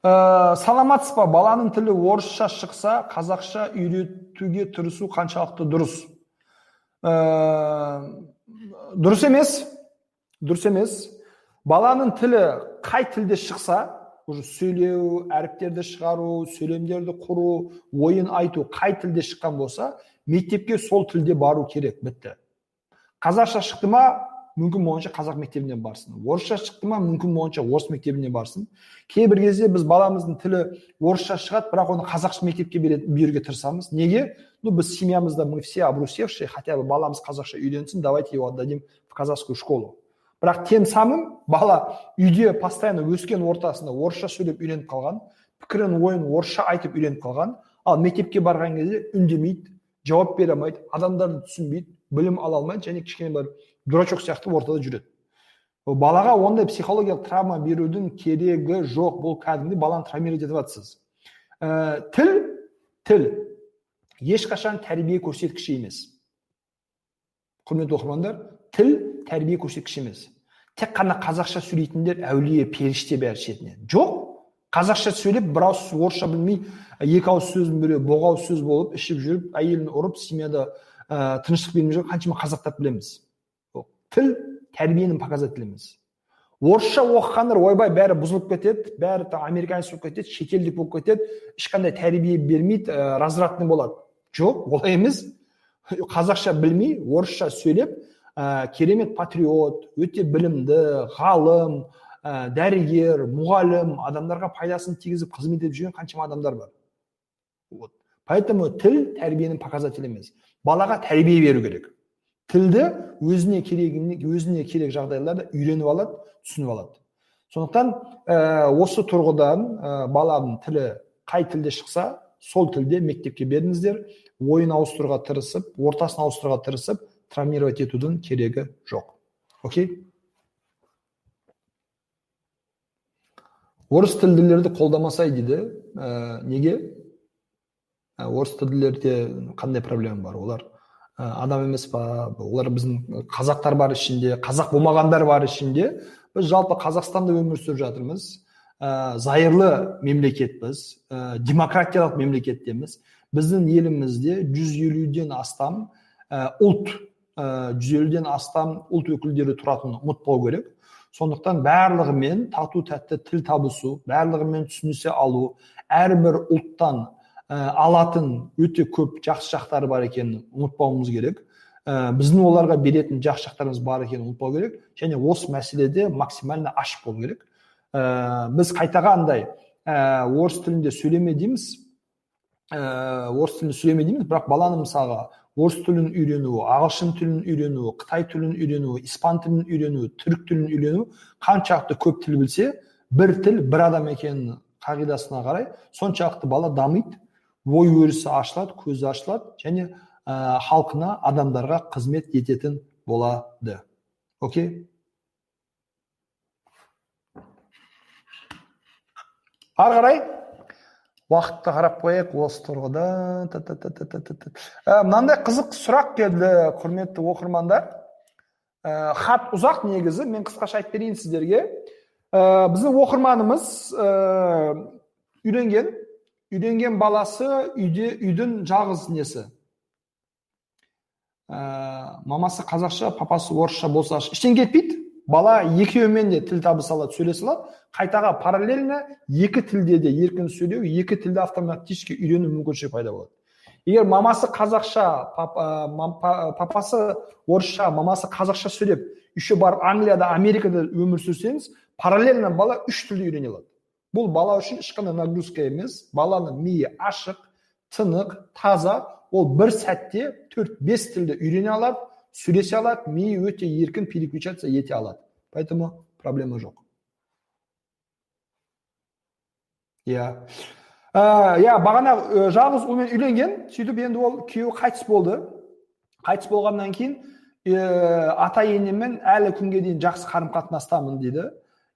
[SPEAKER 1] Ә, саламатсыз ба? Баланың тілі орысша шықса қазақша үйретуге тырысу қаншалықты дұрыс? Ә, дұрыс емес. Дұрыс емес. Баланың тілі қай тілде шықса уже сөйлеу әріптерді шығару сөйлемдерді құру ойын айту қай тілде шыққан болса мектепке сол тілде бару керек бітті. Қазақша шықты ма? Мүмкін болғанша қазақ мектебіне барсын. Орысша шықты ма? мүмкін болғанша орыс мектебіне барсын. Кейбір кезде біз баламыздың тілі орысша шығады бірақ оны қазақша мектепке беруге тырысамыз. Неге? Ну біз семьямызда мы все обрусевшие хотя бы баламыз қазақша үйренсін давайте его отдадим в казахскую школу. Бірақ тем самым бала үйде постоянно өскен ортасында орысша сөйлеп үйреніп қалған пікірін ойын орысша айтып үйреніп қалған ал мектепке барған кезде үндемейді жауап бере алмайды адамдарды түсінбейді білім ала алмайды және кішкене бір дурачок сияқты ортада жүреді. Балаға ондай психологиялық травма берудің керегі жоқ. Бұл кәдімгідей баланы травмировать етіп жатсыз. Ә, тіл тіл ешқашан тәрбие көрсеткіші емес. Құрметті оқырмандар тіл тәрбие көрсеткіші емес. Тек қана қазақша сөйлейтіндер әулие періште бәрі шетінен. Жоқ қазақша сөйлеп бір ауыз орысша білмей екі ауыз сөздің біреуі боғауыз сөз болып ішіп жүріп әйелін ұрып семьяда ә, тыныштық бермей жүрген қаншама қазақтарды білеміз. Тіл тәрбиенің показателі емес. Орысша оқығандар ойбай бәрі бұзылып кетеді бәрі американец болып кетеді шетелдік болып кетеді ешқандай тәрбие бермейді ә, развратный болады. Жоқ олай емес. Қазақша білмей орысша сөйлеп ә, керемет патриот өте білімді ғалым ә, дәрігер мұғалім адамдарға пайдасын тигізіп қызмет етіп жүрген қаншама адамдар бар. Вот. Поэтому тіл тәрбиенің показателі емес. Балаға тәрбие беру керек. Тілді өзіне керек өзіне керек жағдайларда үйреніп алады түсініп алады. Сондықтан ә, осы тұрғыдан ә, баланың тілі қай тілде шықса сол тілде мектепке беріңіздер. Ойын ауыстыруға тырысып ортасын ауыстыруға тырысып травмировать етудің керегі жоқ. Окей? Орыс тілділерді қолдамасай дейді. Ә, неге? Орыс тілділерде қандай проблема бар олар? Адам емес па? Олар біздің қазақтар бар ішінде қазақ болмағандар бар ішінде. Біз жалпы қазақстанда өмір сүріп жатырмыз. Ә, зайырлы мемлекетпіз. Ә, демократиялық мемлекеттеміз. Біздің елімізде жүз елуден астам ә, ұлт жүз елуден астам ұлт өкілдері тұратынын ұмытпау керек. Сондықтан барлығымен тату тәтті тіл табысу барлығымен түсінісе алу әрбір ұлттан ә, алатын өте көп жақсы жақтары бар екенін ұмытпауымыз керек. Ә, біздің оларға беретін жақсы жақтарымыз бар екенін ұмытпау керек. Және осы мәселеде максимально ашық болу керек. Ә, біз қайтағандай ә, орыс тілінде сөйлеме дейміз. Ә, орыс тілінде сөйлеме дейміз бірақ баланы мысалға орыс тілін үйрену ағылшын тілін үйрену қытай тілін үйрену испан тілін үйрену түрік тілін үйрену қаншалықты көп тіл білсе бір тіл бір адам екенін қағидасына қарай соншалықты бала дамиды. Ой өрісі ашылады көзі ашылады және ә, халқына адамдарға қызмет ететін болады. Окей? Ары қарай. Уақытты қарап қояйық. Осы тұрғыда. Мынандай қызық сұрақ келді құрметті оқырмандар. Ә, хат ұзақ негізі. Мен қысқаша айтып берейін сіздерге. Ә, біздің оқырманымыз ә, үйленген үйленген баласы үйде үйдің жалғыз несі. Ә, мамасы қазақша папасы орысша болса ештеңе кетпейді. Бала екеуімен де тіл табыса алады сөйлесе алады. Қайтаға параллельно екі тілде де еркін сөйлеу екі тілді автоматически үйрену мүмкіншілігі пайда болады. Егер мамасы қазақша папасы орысша мамасы қазақша сөйлеп еще барып англияда америкада өмір сүрсеңіз параллельно бала үш тілді үйрене алады. Бұл бала үшін ешқандай нагрузка емес. Баланың миы ашық тынық таза. Ол бір сәтте төрт бес тілді үйрене алады сөйлесе алады миы өте еркін переключаться ете алады. Поэтому проблема жоқ. Иә. Иә бағана жалғыз ұлмен үйленген сөйтіп енді ол күйеуі қайтыс болды. Қайтыс болғаннан кейін ата енемен әлі күнге дейін жақсы қарым қатынастамын дейді.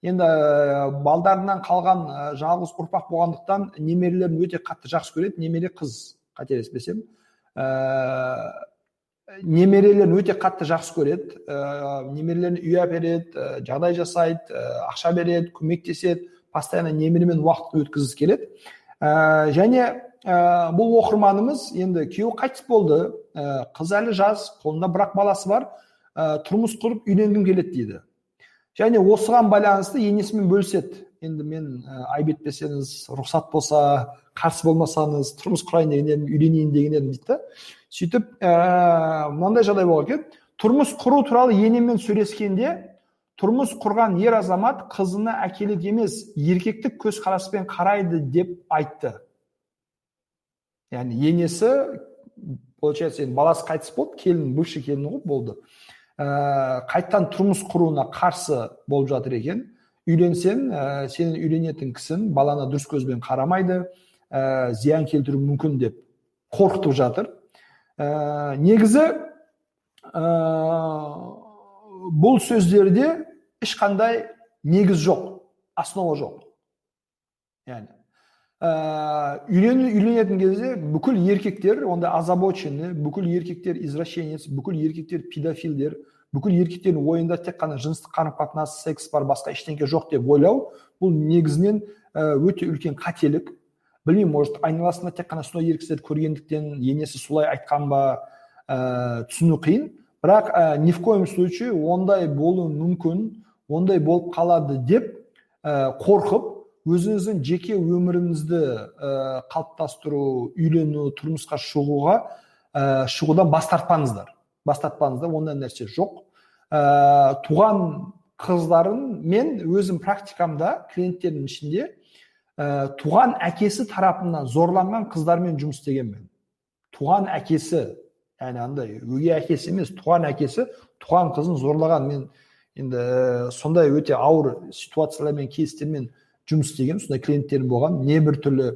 [SPEAKER 1] Енді ә, балдарынан қалған ә, жалғыз ұрпақ болғандықтан немерелерін өте қатты жақсы көреді. Немере қыз қателеспесем. Ә, немерелерін өте қатты жақсы көреді. Ә, немерелеріне үй әпереді ә, жағдай жасайды ә, ақша береді көмектеседі. Постоянно немеремен уақыт өткізгісі келеді. Ә, және ә, бұл оқырманымыз енді күйеуі қайтыс болды. Ә, қыз әлі жас қолында бірақ баласы бар. Ә, тұрмыс құрып үйленгім келеді дейді. Және осыған байланысты енесімен бөліседі. Енді мен ә, айып етпесеңіз рұқсат болса қарсы болмасаңыз тұрмыс құрайын деген едім үйленейін деген едім дейді да. Сөйтіп ә, мынандай жағдай болған екен. Тұрмыс құру туралы енеммен сөйлескенде тұрмыс құрған ер азамат қызына әкелік емес еркектік көзқараспен қарайды деп айтты. Яғни енесі получается енді баласы қайтыс болды келін бывший келіні ғой болды. Ә, қайтадан тұрмыс құруына қарсы болып жатыр екен. Үйленсең ә, сенің үйленетін кісің баланы дұрыс көзбен қарамайды. Ә, зиян келтіруі мүмкін деп қорқытып жатыр. Ә, негізі ә, бұл сөздерде ешқандай негіз жоқ основа жоқ. Яғни ә, үйленетін кезде бүкіл еркектер онда озабоченный бүкіл еркектер извращенец бүкіл еркектер педофилдер бүкіл еркектердің ойында тек қана жыныстық қарым қатынас секс бар басқа ештеңе жоқ деп ойлау бұл негізінен өте үлкен қателік. Білмеймін может айналасында тек қана сондай ер көргендіктен енесі солай айтқан ба ә, түсіну қиын. Бірақ ә, ни в коем случае ондай болуы мүмкін ондай болып қалады деп ә, қорқып өзіңіздің жеке өміріңізді ә, қалыптастыру үйлену тұрмысқа шығуға ә, шығудан бас тартпаңыздар. Бас тартпаңыздар ондай нәрсе жоқ. Ә, туған қыздарым мен өзім практикамда клиенттердің ішінде ә, туған әкесі тарапынан зорланған қыздармен жұмыс істегенмін туған әкесі яғни андай өгей әкесі емес туған әкесі туған қызын зорлаған мен. Енді сондай өте ауыр ситуациялармен кейстермен жұмыс істеген сондай клиенттерім болған. Небір түрлі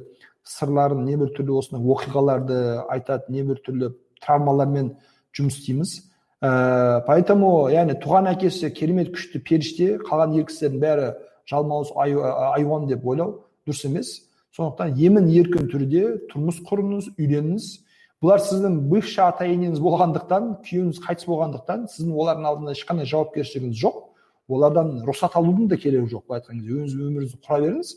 [SPEAKER 1] сырларын небір түрлі осындай оқиғаларды айтады небір түрлі травмалармен жұмыс істейміз. Ә, поэтому яғни туған әкесі керемет күшті періште қалған ер кісілердің бәрі жалмауыз айуан деп ойлау дұрыс емес. Сондықтан емін еркін түрде тұрмыс құрыңыз үйленіңіз бұлар сіздің бывший ата болғандықтан күйеуіңіз қайтыс болғандықтан сіздің олардың алдында ешқандай жауапкершілігіңіз жоқ. Олардан рұқсат алудың да керегі жоқ былай айтқан кезде. Өзіңіз өміріңізді құра беріңіз.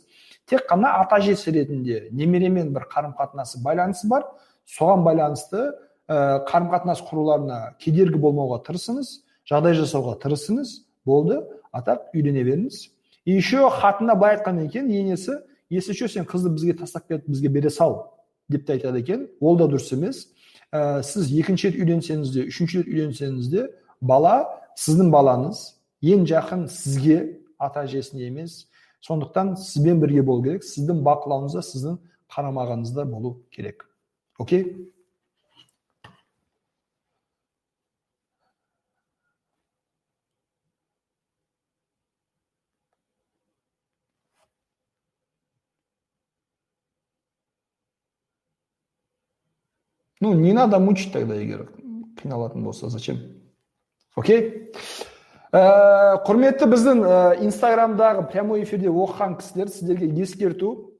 [SPEAKER 1] Тек қана ата әжесі ретінде немеремен бір қарым қатынасы байланысы бар. Соған байланысты ә, қарым қатынас құруларына кедергі болмауға тырысыңыз жағдай жасауға тырысыңыз. Болды. Атап үйлене беріңіз. И еще хатында былай айтқан екен енесі если что сен қызды бізге тастап кетіп бізге бере сал деп те айтады екен. Ол да дұрыс емес. Ә, сіз екінші рет үйленсеңіз де үшінші рет үйленсеңіз де бала сіздің балаңыз ең жақын сізге ата әжесіне емес. Сондықтан сізбен бірге болу керек. Сіздің бақылауыңызда сіздің қарамағыңызда болу керек. Окей? Ну не надо мучить тогда егер қиналатын болса зачем? Окей? Ә, құрметті біздің ә, инстаграмдағы прямой эфирде оқыған кісілер сіздерге ескерту.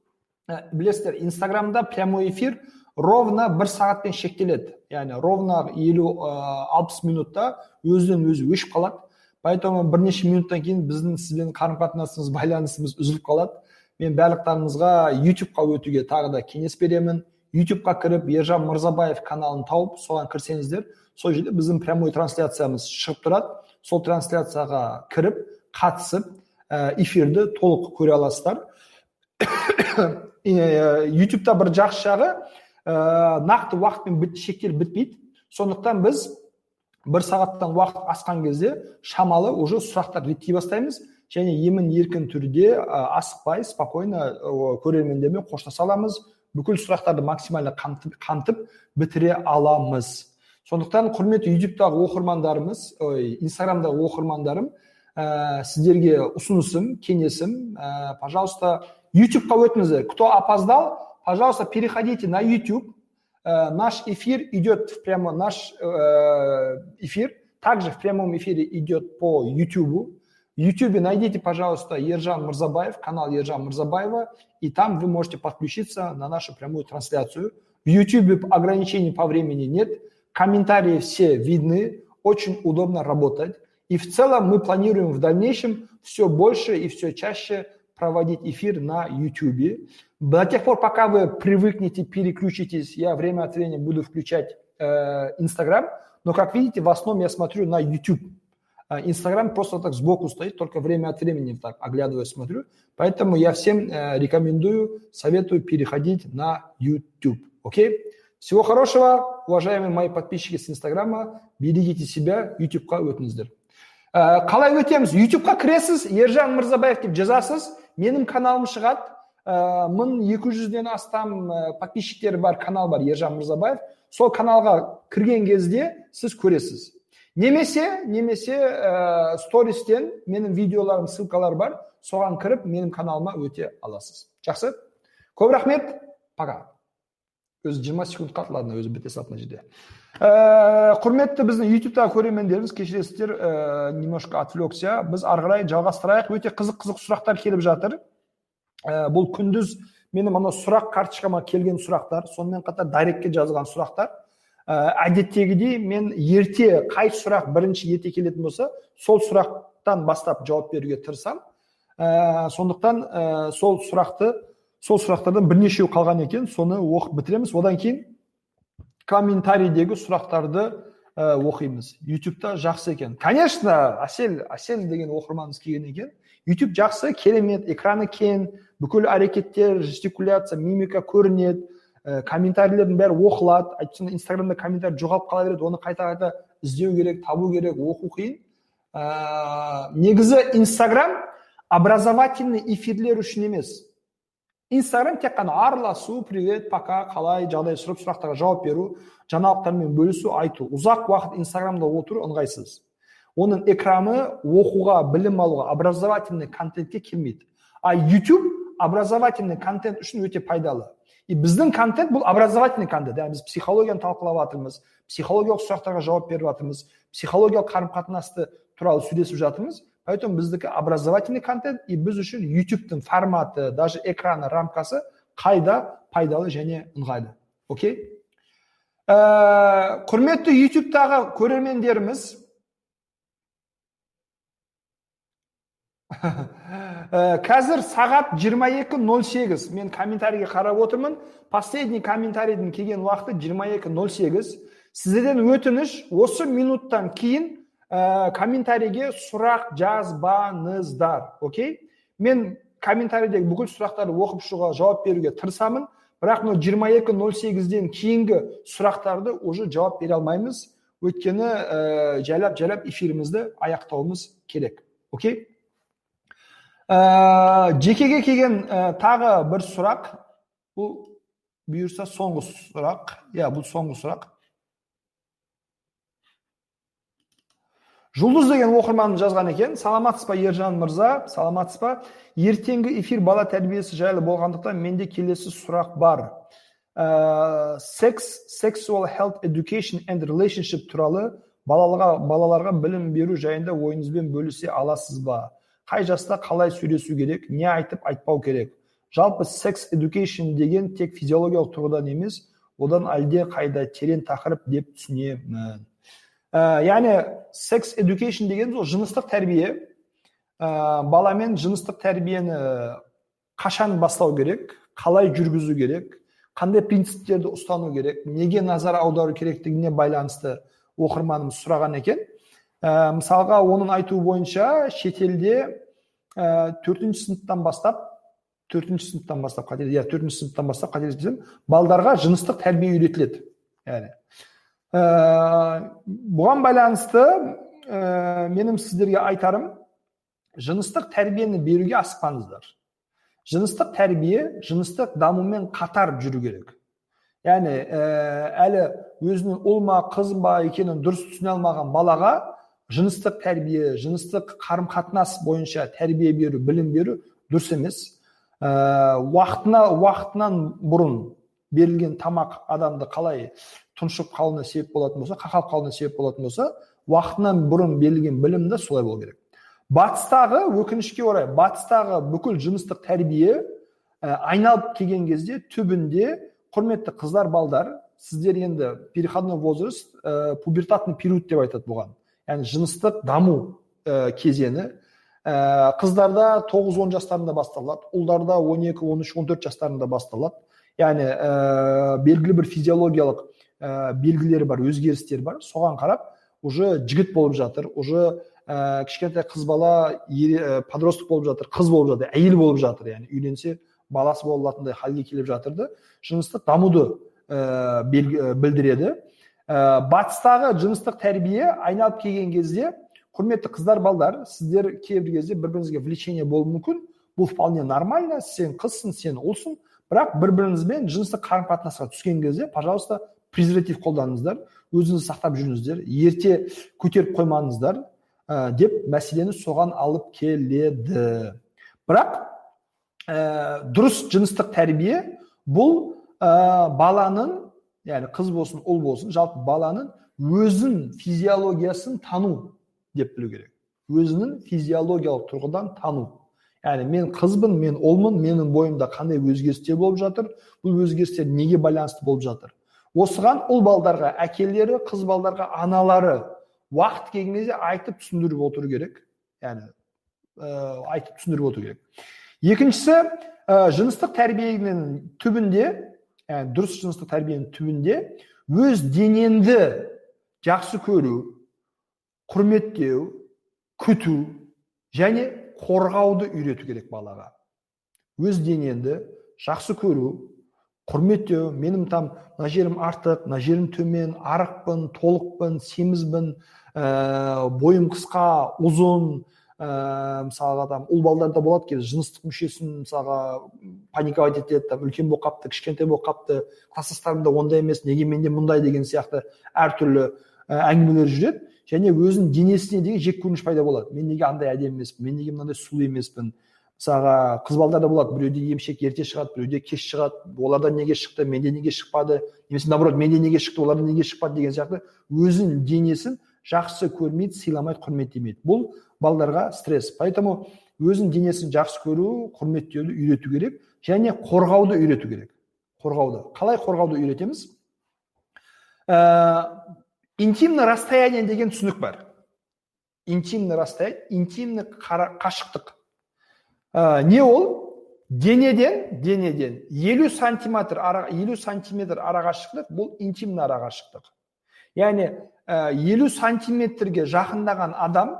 [SPEAKER 1] Ә, білесіздер инстаграмда прямой эфир ровно бір сағатпен шектеледі. Яғни ровно елу алпыс минутта өзінен өзі өшіп қалады. Поэтому бірнеше минуттан кейін біздің сізбен қарым қатынасымыз байланысымыз үзіліп қалады. Мен барлықтарыңызға ютубқа өтуге тағы да кеңес беремін. Ютубқа кіріп ержан мырзабаев каналын тауып соған кірсеңіздер сол жерде біздің прямой трансляциямыз шығып тұрады. Сол трансляцияға кіріп қатысып ә, эфирді толық көре аласыздар ютубта бір жақсы жағы ә, нақты уақытпен біт, шектеліп бітпейді сондықтан біз бір сағаттан уақыт асқан кезде шамалы уже сұрақтар реттей бастаймыз және емін еркін түрде асықпай спокойно көрермендермен қоштаса аламыз бүкіл сұрақтарды максимально қамтып, қамтып бітіре аламыз сондықтан құрметті ютубтағы оқырмандарымыз ой инстаграмдағы оқырмандарым ә, сіздерге ұсынысым кеңесім ә, пожалуйста ютубқа өтіңіздер кто опоздал пожалуйста переходите на youtube ә, наш эфир идет в прямо наш ә, эфир также в прямом эфире идет по ютубу в YouTube найдите, пожалуйста, Ержан Мурзабаев, канал Ержан Мурзабаева, и там вы можете подключиться на нашу прямую трансляцию. В YouTube ограничений по времени нет, комментарии все видны, очень удобно работать. И в целом мы планируем в дальнейшем все больше и все чаще проводить эфир на YouTube. До тех пор, пока вы привыкнете, переключитесь, я время от времени буду включать э, Instagram, но, как видите, в основном я смотрю на YouTube. Инстаграм просто так сбоку стоит, только время от времени так оглядываюсь, смотрю. Поэтому я всем э, рекомендую, советую переходить на YouTube. Окей? Всего хорошего, уважаемые мои подписчики с Инстаграма. Берегите себя, YouTube-қа өтіңіздер. Ә, қалай өтеміз? YouTube-қа кіресіз, Ержан Мырзабаев деп жазасыз. Менің каналым шығады. Ә, екі жүзден астам ә, подписчиктері бар канал бар Ержан Мырзабаев. Сол каналға кірген кезде сіз көресіз немесе немесе стористен менің видеоларым ссылкалар бар соған кіріп менің каналыма өте аласыз жақсы көп рахмет пока өзі жиырма секунд қалды ладно өзі біте салды мына жерде ә, құрметті біздің ютубтағы көрермендеріміз кешіресіздер ә, немножко отвлекся біз ары қарай жалғастырайық өте қызық қызық сұрақтар келіп жатыр ә, бұл күндіз менің мына сұрақ карточкама келген сұрақтар сонымен қатар дайректке жазылған сұрақтар ә, әдеттегідей мен ерте қай сұрақ бірінші ерте келетін болса сол сұрақтан бастап жауап беруге тырысамын ә, сондықтан ә, сол сұрақты сол сұрақтардан бірнешеу қалған екен. Соны оқып бітіреміз. Одан кейін комментарийдегі сұрақтарды ә, оқимыз. Ютубта жақсы екен. Конечно әсел әсел деген оқырманымыз келген екен. Ютуб жақсы керемет экраны кең бүкіл әрекеттер жестикуляция мимика көрінеді. Ә, комментарийлердің бәрі оқылады. Әйтпесе инстаграмда комментарий жоғалып қала береді. Оны қайта қайта іздеу керек табу керек оқу қиын. Ә, негізі инстаграм образовательный эфирлер үшін емес. Инстаграм тек қана араласу привет пока қалай жағдай сұрап сұрақтарға жауап беру жаңалықтармен бөлісу айту. Ұзақ уақыт инстаграмда отыру ыңғайсыз. Оның экраны оқуға білім алуға образовательный контентке келмейді. А YouTube образовательный контент үшін өте пайдалы. И біздің контент бұл образовательный контент. Яғни біз психологияны талқылап жатырмыз психологиялық сұрақтарға жауап беріп жатырмыз психологиялық қарым қатынасты туралы сөйлесіп жатырмыз. Поэтому біздікі образовательный контент и біз үшін ютубтың форматы даже экраны рамкасы қайда пайдалы және ыңғайлы окей? Ә, құрметті ютубтағы көрермендеріміз ә, қазір сағат 22.08 мен комментарийге қарап отырмын. Последний комментарийдің келген уақыты 22.08 сіздерден өтініш осы минуттан кейін ә, комментарийге сұрақ жазбаңыздар окей? Мен комментарийдегі бүкіл сұрақтарды оқып шығуға жауап беруге тырысамын. Бірақ мына жиырма екі сегізден кейінгі сұрақтарды уже жауап бере алмаймыз. Өйткені ә, жайлап жайлап эфирімізді аяқтауымыз керек окей? Ә, жекеге келген ә, тағы бір сұрақ. Бұл бұйырса соңғы сұрақ. Иә бұл соңғы сұрақ. Жұлдыз деген оқырман жазған екен. Саламатсыз ба ержан мырза? Саламатсыз ба? Ертеңгі эфир бала тәрбиесі жайлы болғандықтан менде келесі сұрақ бар. Ә, секс sexual health education and relationship туралы балаларға, балаларға білім беру жайында ойыңызбен бөлісе аласыз ба? Қай жаста қалай сөйлесу керек? Не айтып айтпау керек? Жалпы секс education деген тек физиологиялық тұрғыдан емес одан әлде қайда терең тақырып деп түсінемін. Ә, яғни секс education деген ол жыныстық тәрбие ә, баламен жыныстық тәрбиені қашан бастау керек қалай жүргізу керек қандай принциптерді ұстану керек неге назар аудару керектігіне байланысты оқырманымыз сұраған екен ә, мысалға оның айтуы бойынша шетелде ә, төртінші сыныптан бастап төртінші сыныптан бастап қате иә төртінші сыныптан бастап қателеспесем балдарға жыныстық тәрбие үйретіледі ә, бұған байланысты ә, менің сіздерге айтарым жыныстық тәрбиені беруге асықпаңыздар жыныстық тәрбие жыныстық дамумен қатар жүру керек. Яғни ә, әлі өзінің ұл ма қыз ба екенін дұрыс түсіне алмаған балаға жыныстық тәрбие жыныстық қарым қатынас бойынша тәрбие беру білім беру дұрыс емес. Ә, уақытына уақытынан бұрын берілген тамақ адамды қалай тұншығып қалуына себеп болатын болса қақалып қалуына себеп болатын болса уақытынан бұрын берілген білім де солай болу керек. Батыстағы өкінішке орай батыстағы бүкіл жыныстық тәрбие ә, айналып келген кезде түбінде құрметті қыздар балдар сіздер енді переходной возраст ә, пубертатный период деп айтады бұған. Яғни жыныстық даму ә, кезеңі. Ә, қыздарда 9-10 жастарында басталады ұлдарда 12-13-14 жастарында басталады. Яғни ә, белгілі бір физиологиялық ә, белгілері бар өзгерістер бар. Соған қарап уже жігіт болып жатыр уже ә, кішкентай қыз бала ә, подросток болып жатыр қыз болып жатыр әйел болып жатыр. Яғни үйленсе баласы бола алатындай халге келіп жатырды. Жыныстық дамуды ә, білдіреді. Ә, батыстағы жыныстық тәрбие айналып келген кезде құрметті қыздар балдар сіздер кейбір кезде бір біріңізге влечение болуы мүмкін. Бұл вполне нормально. Сен қызсың сен ұлсың. Бірақ бір біріңізбен жыныстық қарым қатынасқа түскен кезде пожалуйста презерватив қолданыңыздар өзіңізді сақтап жүріңіздер ерте көтеріп қоймаңыздар ә, деп мәселені соған алып келеді. Бірақ ә, дұрыс жыныстық тәрбие бұл ә, баланың яғни қыз болсын ұл болсын жалпы баланың өзін физиологиясын тану деп білу керек. Өзінің физиологиялық тұрғыдан тану. Яғни мен қызбын мен ұлмын менің бойымда қандай өзгерістер болып жатыр бұл өзгерістер неге байланысты болып жатыр? Осыған ұл балдарға әкелері қыз балдарға аналары уақыт келген кезде айтып түсіндіріп отыру керек. Яғни ә, айтып түсіндіріп отыру керек. Екіншісі ә, жыныстық тәрбиенің түбінде яғни дұрыс жыныстық тәрбиенің түбінде өз денеңді жақсы көру құрметтеу күту және қорғауды үйрету керек балаға. Өз денеңді жақсы көру құрметтеу менің там мына жерім артық мына жерім төмен арықпын толықпын семізбін ә, бойым қысқа ұзын ә, мысалға там ұл балдарда болады кейде жыныстық мүшесін мысалға паниковать етеді там үлкен болып қалыпты кішкентай болып қалыпты класстастарым да ондай емес неге менде мұндай деген сияқты әртүрлі ә, әңгімелер жүреді. Және өзінің денесіне деген жек көрініш пайда болады. Мен неге андай әдемі емеспін мен неге мынандай сұлу емеспін мысалға қыз балдарда болады. Біреуде емшек ерте шығады біреуде кеш шығады. Оларда неге шықты менде неге шықпады? Немесе наоборот менде неге шықты оларда неге шықпады деген сияқты. Өзінің денесін жақсы көрмейді сыйламайды құрметтемейді. Бұл балдарға стресс. Поэтому өзінің денесін жақсы көру құрметтеуді үйрету керек және қорғауды үйрету керек. Қорғауды. Қалай қорғауды үйретеміз? Ә, интимный расстояние деген түсінік бар. Интимный расстояние интимный қашықтық. Ә, не ол денеден денеден. Елу сантиметр ара, елу сантиметр арақашықтық бұл интимный арақашықтық яғни елу сантиметрге жақындаған адам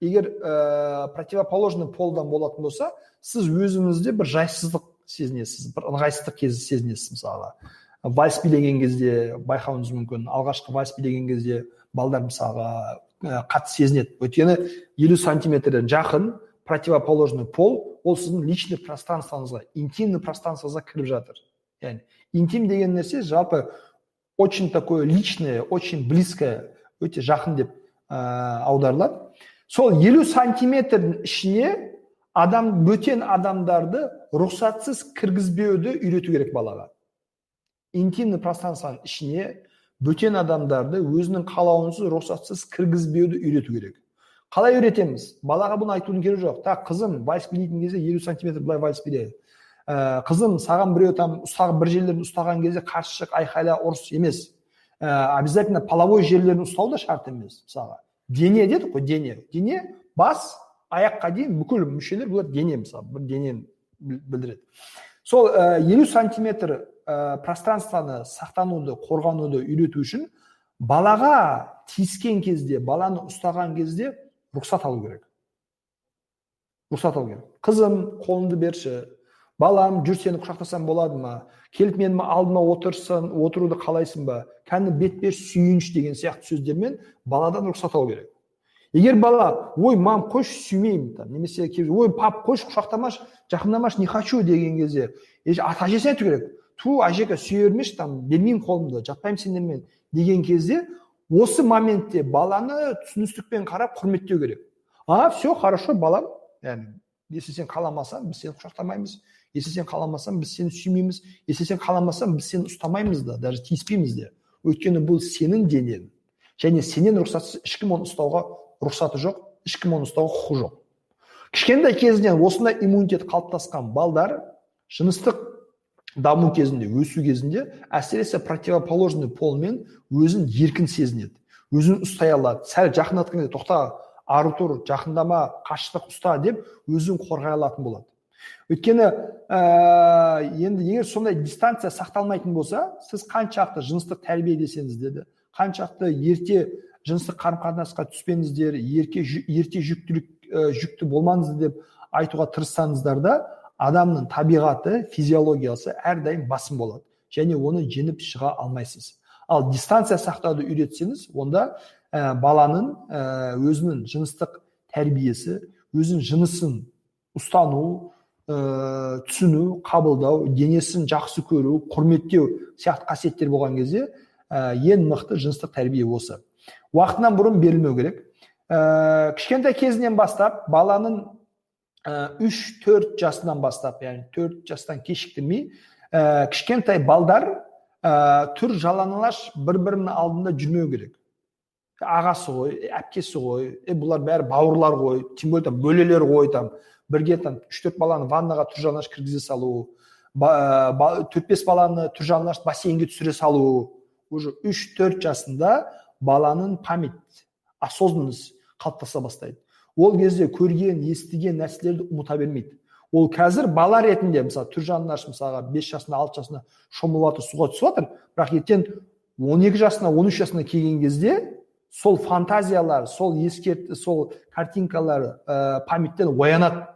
[SPEAKER 1] егер ә, противоположный полдан болатын болса сіз өзіңізде бір жайсыздық сезінесіз бір ыңғайсыздық сезінесіз мысалға вальс билеген кезде байқауыңыз мүмкін алғашқы вальс билеген кезде балдар мысалға қатты сезінеді. Өйткені елу сантиметрден жақын противоположный пол ол сіздің личный пространствоңызға интимный пространствоңызға кіріп жатыр. Яғни интим деген нәрсе жалпы очень такое личное очень близкое өте жақын деп ә, аударылады. Сол елу сантиметрдің ішіне адам бөтен адамдарды рұқсатсыз кіргізбеуді үйрету керек балаға. Интимный пространствоның ішіне бөтен адамдарды өзінің қалауынсыз рұқсатсыз кіргізбеуді үйрету керек. Қалай үйретеміз? Балаға бұны айтудың керегі жоқ. Так қызым вальс билейтін кезде елу сантиметр былай вальс биле ә, қызым саған біреу там ұстаған бір жерлерін ұстаған кезде қарсы шық айқайла ұрыс емес. Ә, обязательно половой жерлерін ұстау да шарт емес мысалға. Дене дедік қой дене. Дене бас аяққа дейін бүкіл мүшелер бұлар дене мысалы бір денені білдіреді. Сол елу сантиметр ә, пространствоны сақтануды қорғануды үйрету үшін балаға тиіскен кезде баланы ұстаған кезде рұқсат алу керек рұқсат алу керек қызым қолыңды берші балам жүр сені құшақтасам болады ма келіп менің алдыма отырсын отыруды қалайсың ба кәдімгі бетпе сүйінші деген сияқты сөздермен баладан рұқсат алу керек егер бала ой мам қойшы сүймеймін там немесе ой пап қойшы құшақтамашы жақындамашы не хочу деген кезде ата әжесіне айту керек ту әжеке сүйе бермеші там бермеймін қолымды жатпаймын сендермен деген кезде осы моментте баланы түсіністікпен қарап құрметтеу керек. А все хорошо балам. Яғни если сен қаламасаң біз сені құшақтамаймыз. Если сен қаламасаң біз сені сүймейміз. Если сен қаламасаң біз сені ұстамаймыз да даже тиіспейміз де. Өйткені бұл сенің денең. Және сенен рұқсатсыз ешкім оны ұстауға рұқсаты жоқ ешкім оны ұстауға құқығы жоқ. Кішкентай кезінен осындай иммунитет қалыптасқан балдар жыныстық даму кезінде өсу кезінде әсіресе противоположный полмен өзін еркін сезінеді. Өзін ұстай алады. Сәл жақындатқан кезде тоқта ары тұр жақындама қашықтық ұста деп өзін қорғай алатын болады. Өйткені ә, енді егер сондай дистанция сақталмайтын болса сіз қаншалықты жыныстық тәрбиелесеңіз деді қаншалықты ерте жыныстық қарым қатынасқа түспеңіздер ерке, ерте жүктілік ә, жүкті болмаңыз деп айтуға тырыссаңыздар да адамның табиғаты физиологиясы әрдайым басым болады және оны жеңіп шыға алмайсыз. Ал дистанция сақтауды үйретсеңіз онда ә, баланың ә, өзінің жыныстық тәрбиесі өзінің жынысын ұстану ә, түсіну қабылдау денесін жақсы көру құрметтеу сияқты қасиеттер болған кезде ә, ең мықты жыныстық тәрбие осы. Уақытынан бұрын берілмеу керек. Ә, кішкентай кезінен бастап баланың үш төрт жасынан бастап яғни төрт жастан кешіктірмей ә, кішкентай балдар ә, түр жалаңалаш бір бірінің алдында жүрмеу керек. Ағасы ғой әпкесі ғой е бұлар бәрі бауырлар ғой тем более там бөлелер ғой там. Бірге там үш төрт баланы ваннаға түр жалаңаш кіргізе салу төрт бес баланы түр жалаңаш бассейнге түсіре салу. Уже үш төрт жасында баланың память осознанность қалыптаса бастайды. Ол кезде көрген естіген нәрселерді ұмыта бермейді. Ол қазір бала ретінде мысалы түржан наш мысалға бес жасында алты жасында шомылып жатыр суға түсіп жатыр. Бірақ ертең он екі жасына он үш жасына келген кезде сол фантазиялар сол ескерт сол картинкалар ә, памяттен оянады.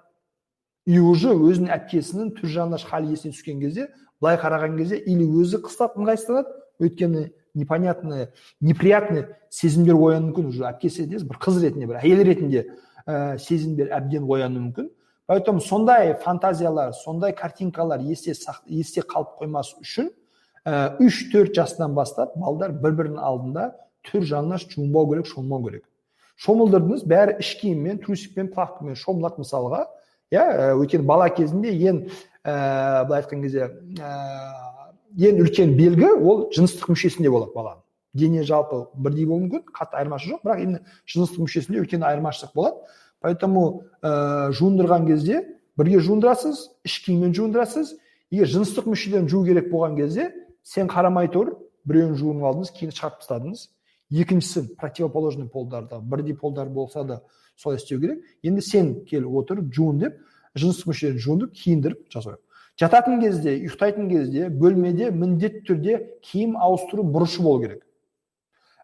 [SPEAKER 1] И уже өзінің әпкесінің түржанаш халі есіне түскен кезде былай қараған кезде или өзі қыстап ыңғайсызданады өйткені непонятный неприятный сезімдер оянуы мүмкін. Уже әпкесі бір қыз ретінде бір әйел ретінде ә, сезімдер әбден оянуы мүмкін. Поэтому сондай фантазиялар сондай картинкалар есте, есте қалып қоймас үшін ә, үш төрт жастан бастап балдар бір бірінің алдында түр жалаңаш жуынбау керек шомылмау керек. Шомылдырдыңыз бәрі іш киіммен трусикпен плавкамен шомылады мысалға. Иә ә, өйткені бала кезінде ең ә, былай айтқан кезде ә, ең үлкен белгі ол жыныстық мүшесінде болады баланың. Дене жалпы бірдей болуы мүмкін қатты айырмашылық жоқ. Бірақ именно жыныстық мүшесінде үлкен айырмашылық болады. Поэтому ә, жуындырған кезде бірге жуындырасыз іш киіммен жуындырасыз. Егер жыныстық мүшелерін жуу керек болған кезде сен қарамай тұр біреуін жуынып алдыңыз кейін шығарып тастадыңыз. Екіншісі противоположный полдарда бірдей полдар болса да солай істеу керек. Енді сен келіп отырып жуын деп жыныстық мүшелерін жуындырып киіндіріп жасау. Жататын кезде ұйықтайтын кезде бөлмеде міндетті түрде киім ауыстыру бұрышы болу керек.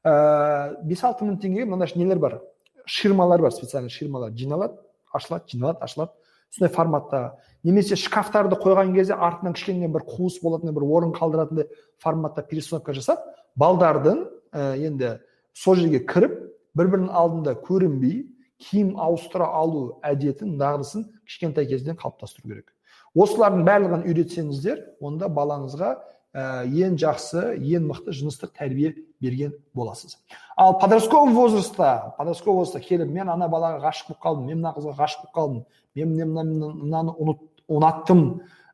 [SPEAKER 1] Ә, бес алты мың теңгеге мынандай нелер бар? Ширмалар бар специальный ширмалар. Жиналады ашылады жиналады ашылады сондай форматта. Немесе шкафтарды қойған кезде артынан кішкене бір қуыс болатын бір орын қалдыратындай форматта перестановка жасап балдардың ә, енді сол жерге кіріп бір бірінің алдында көрінбей киім ауыстыра алу әдетін дағдысын кішкентай кезден қалыптастыру керек. Осылардың барлығын үйретсеңіздер онда балаңызға ең жақсы ең мықты жыныстық тәрбие берген боласыз. Ал подростковый возрастта подростковый возрастта келіп мен ана балаға ғашық болып қалдым мен мына қызға ғашық болып қалдым мен мынаны ұнаттым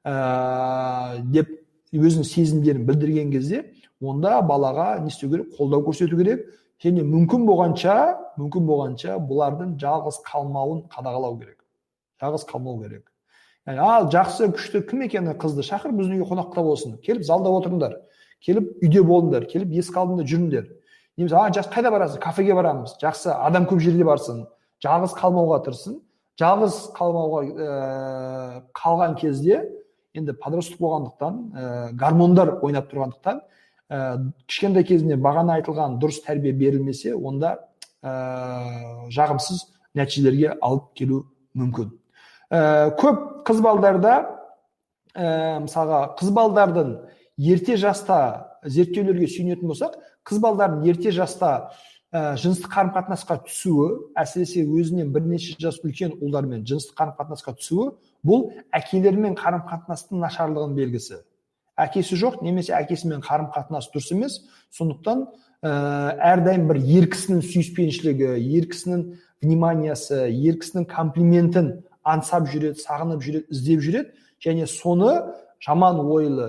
[SPEAKER 1] ә, деп өзінің сезімдерін білдірген кезде онда балаға не істеу керек? қолдау көрсету керек. Және мүмкін болғанша мүмкін болғанша бұлардың жалғыз қалмауын қадағалау керек. Жалғыз қалмау керек. Ал жақсы күшті кім екені қызды? Шақыр біздің үйге қонақта болсын. Келіп залда отырыңдар. Келіп үйде болыңдар. Келіп есік алдында жүріңдер. Немесе а жас қайда барасың? Кафеге барамыз. Жақсы адам көп жерде барсын. Жалғыз қалмауға тырысын. Жалғыз қалмауға ә, қалған кезде енді подросток болғандықтан ә, гормондар ойнап тұрғандықтан ә, кішкентай кезінде бағана айтылған дұрыс тәрбие берілмесе онда ә, жағымсыз нәтижелерге алып келу мүмкін. Ә, көп қыз балдарда ә, мысалға қыз балдардың ерте жаста зерттеулерге сүйенетін болсақ қыз балдардың ерте жаста ә, жыныстық қарым қатынасқа түсуі әсіресе өзінен бірнеше жас үлкен ұлдармен жыныстық қарым қатынасқа түсуі бұл әкелермен қарым қатынастың нашарлығының белгісі. Әкесі жоқ немесе әкесімен қарым қатынас дұрыс емес. Сондықтан ә, әрдайым бір ер кісінің сүйіспеншілігі ер кісінің вниманиясы ер кісінің комплиментін аңсап жүреді сағынып жүреді іздеп жүреді. Және соны жаман ойлы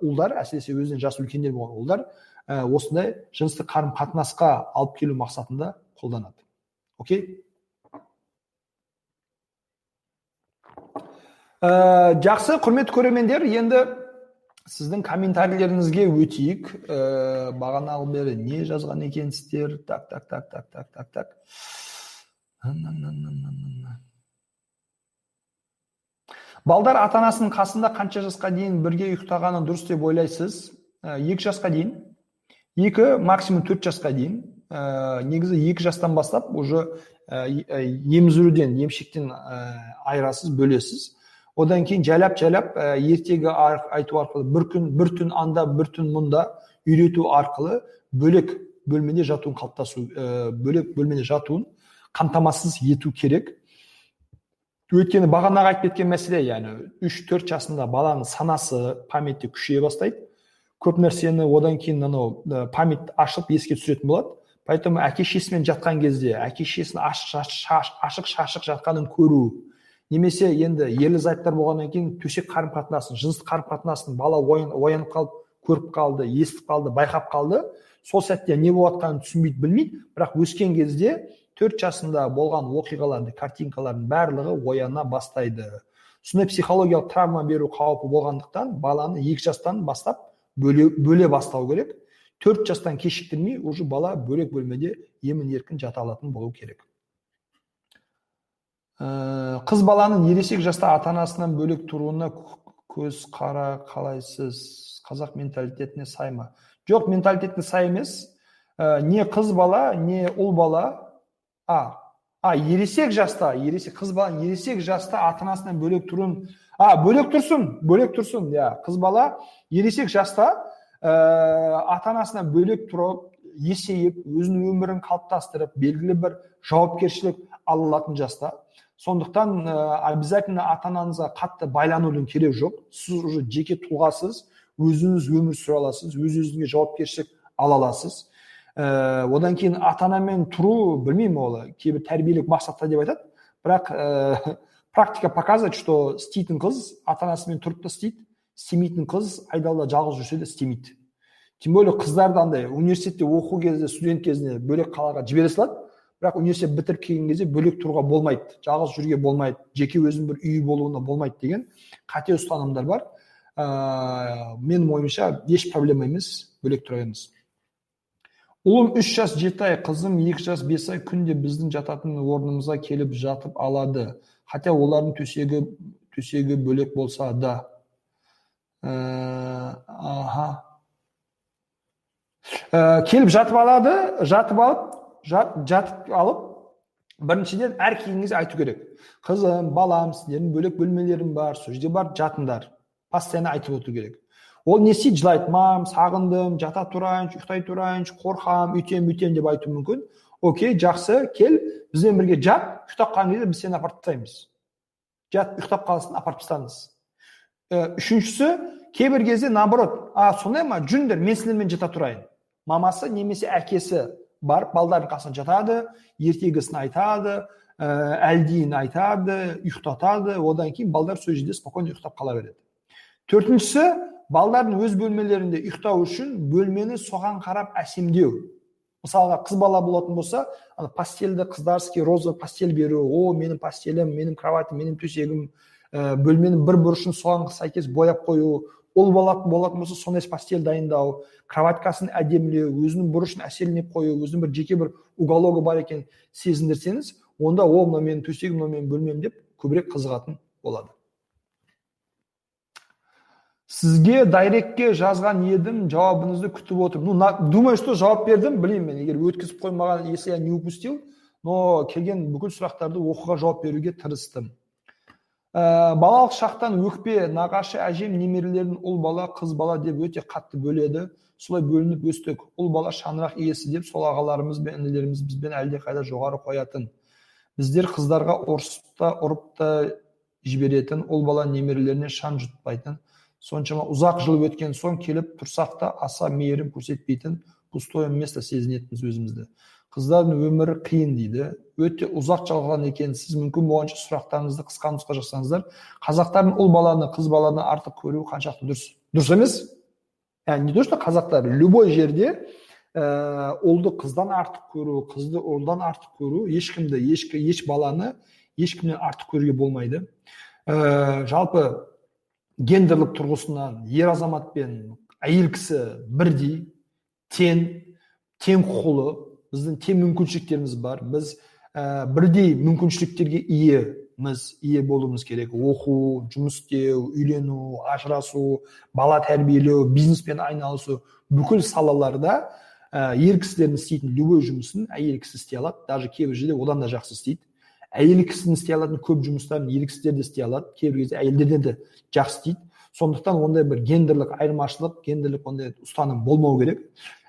[SPEAKER 1] ұлдар әсіресе өзінен жасы үлкендер болған ұлдар осындай жыныстық қарым қатынасқа алып келу мақсатында қолданады. Окей? Ә, жақсы құрметті көрермендер енді сіздің комментарийлеріңізге өтейік. Ә, бағанағы бері не жазған екенсіздер? Так так так так так так так. Балдар ата анасының қасында қанша жасқа дейін бірге ұйықтағаны дұрыс деп ойлайсыз? Ә, екі жасқа дейін. Екі максимум төрт жасқа дейін. Ә, негізі екі жастан бастап уже ә, емшектен ә, айырасыз бөлесіз. Одан кейін жайлап жайлап ә, ертегі айту арқылы бір күн бір түн анда бір түн мұнда үйрету арқылы бөлек бөлмеде жатуын қалыптасу ә, бөлек бөлмеде жатуын қамтамасыз ету керек. Өйткені бағанағы айтып кеткен мәселе яғни үш төрт жасында баланың санасы памяті күшейе бастайды. Көп нәрсені одан кейін анау память ашып еске түсіретін болады. Поэтому әке шешесімен жатқан кезде әке шешесінің ашық шашық жатқанын көру немесе енді ерлі зайыптар болғаннан кейін төсек қарым қатынасын жыныстық қарым қатынасын бала оянып қалып көріп қалды естіп қалды байқап қалды. Сол сәтте не болып жатқанын түсінбейді білмейді бірақ өскен кезде төрт жасында болған оқиғаларды картинкалардың барлығы ояна бастайды. Сондай психологиялық травма беру қаупі болғандықтан баланы екі жастан бастап бөле, бөле бастау керек. Төрт жастан кешіктірмей уже бала бөлек бөлмеде емін еркін жата алатын болу керек. Ә, қыз баланың ересек жаста ата анасынан бөлек тұруына көз қара қалайсыз? Қазақ менталитетіне сай ма? Жоқ менталитетіне сай емес. Ә, не қыз бала не ұл бала. А а ересек жаста ересек қыз бала ересек жаста ата анасынан бөлек тұруын а бөлек тұрсын бөлек тұрсын иә. Қыз бала ересек жаста ә, ата анасынан бөлек тұрып есейіп өзінің өмірін қалыптастырып белгілі бір жауапкершілік ала алатын жаста. Сондықтан ә, обязательно ата анаңызға қатты байланудың керегі жоқ. Сіз уже жеке тұлғасыз өзіңіз өмір сүре аласыз өз өзіңізге жауапкершілік ала аласыз. Ә, одан кейін ата анамен тұру білмеймін ол кейбір тәрбиелік мақсатта деп айтады. Бірақ ә, практика показывает что істейтін қыз ата анасымен тұрып та істейді істемейтін қыз айдалада жалғыз жүрсе де істемейді. Тем более қыздарды андай университетте оқу кезде студент кезінде бөлек қалаға жібере салады бірақ университет бітіріп келген кезде бөлек тұруға болмайды жалғыз жүруге болмайды жеке өзінің бір үйі болуына болмайды деген қате ұстанымдар бар. Ә, менің ойымша еш проблема емес бөлек тұра беріңіз. Ұлым үш жас жеті ай қызым екі жас бес ай күнде біздің жататын орнымызға келіп жатып алады. Хотя олардың төсегі төсегі бөлек болса да. Ә, аха. Ә, келіп жатып алады жатып алып жат, жатып алып біріншіден әр кезде айту керек. Қызым балам сіздердің бөлек бөлмелерің бар сол жерде барып жатыңдар. Постоянно айтып отыру керек. Ол не істейді? жылайды мам сағындым жата тұрайыншы ұйықтай тұрайыншы қорқамын үйтемін бүйтемін деп айтуы мүмкін. Окей жақсы кел бізбен бірге жат ұйықтап қалған кезде біз сені апарып тастаймыз жат ұйықтап қалсын апарып тастаңыз үшіншісі кейбір кезде наоборот а сондай ма? Жүріңдер мен сендермен жата тұрайын мамасы немесе әкесі барып балдардың қасына жатады ертегісін айтады ә, әлдиін айтады ұйықтатады. Одан кейін балдар сол жерде спокойно ұйықтап қала береді. Төртіншісі балдардың өз бөлмелерінде ұйықтау үшін бөлмені соған қарап әсемдеу. Мысалға қыз бала болатын болса ана постельді қыздарский розовый постель беру о менің постелім менің кроватім менің төсегім ә, бөлменің бір бұрышын соған сәйкес бояп қою. Ұл болатын болатын болса сондай постель дайындау. Кроваткасын әдемілеу өзінің бұрышын әсемдеп қою өзінің бір жеке бір угологы бар екенін сезіндірсеңіз онда ол мынау менің төсегім мынау менің бөлмем деп көбірек қызығатын болады. Сізге дайректке жазған едім жауабыңызды күтіп отырмын ну думаю что жауап бердім білмеймін мен егер өткізіп қоймаған если я не упустил но келген бүкіл сұрақтарды оқуға жауап беруге тырыстым ә, балалық шақтан өкпе нағашы әжем немерелерін ұл бала қыз бала деп өте қатты бөледі солай бөлініп өстік ұл бала шаңырақ иесі деп сол ағаларымыз бен інілеріміз бізбен әлдеқайда жоғары қоятын біздер қыздарға ұрысып та ұрып та жіберетін ұл бала немерелеріне шаң жұтпайтын соншама ұзақ жыл өткен соң келіп тұрсақ та аса мейірім көрсетпейтін пустое место сезінетінбіз өзімізді. Қыздардың өмірі қиын дейді. Өте ұзақ жалғаған екен. Сіз мүмкін болғанша сұрақтарыңызды қысқа нұсқа жазсаңыздар қазақтардың ұл баланы қыз баланы артық көруі қаншалықты дұрыс дұрыс емес? Яғни не то что қазақтар? Любой жерде ә, ұлды қыздан артық көру қызды ұлдан артық көру ешкімді ешкі еш баланы ешкімнен артық көруге болмайды. Ә, жалпы гендерлік тұрғысынан ер азамат пен әйел кісі бірдей тең тең құқылы біздің тең мүмкіншіліктеріміз бар. Біз ә, бірдей мүмкіншіліктерге иеміз ие болуымыз керек. Оқу жұмыс істеу үйлену ажырасу бала тәрбиелеу бизнеспен айналысу бүкіл салаларда ә, ер кісілердің істейтін любой жұмысын әйел кісі істей алады. Даже кейбір жерде одан да жақсы істейді. Әйел кісінің істей алатын көп жұмыстарын ер кісілер де істей алады. Кейбір кезде әйелдерден де жақсы істейді. Сондықтан ондай бір гендерлік айырмашылық гендерлік ондай ұстаным болмау керек.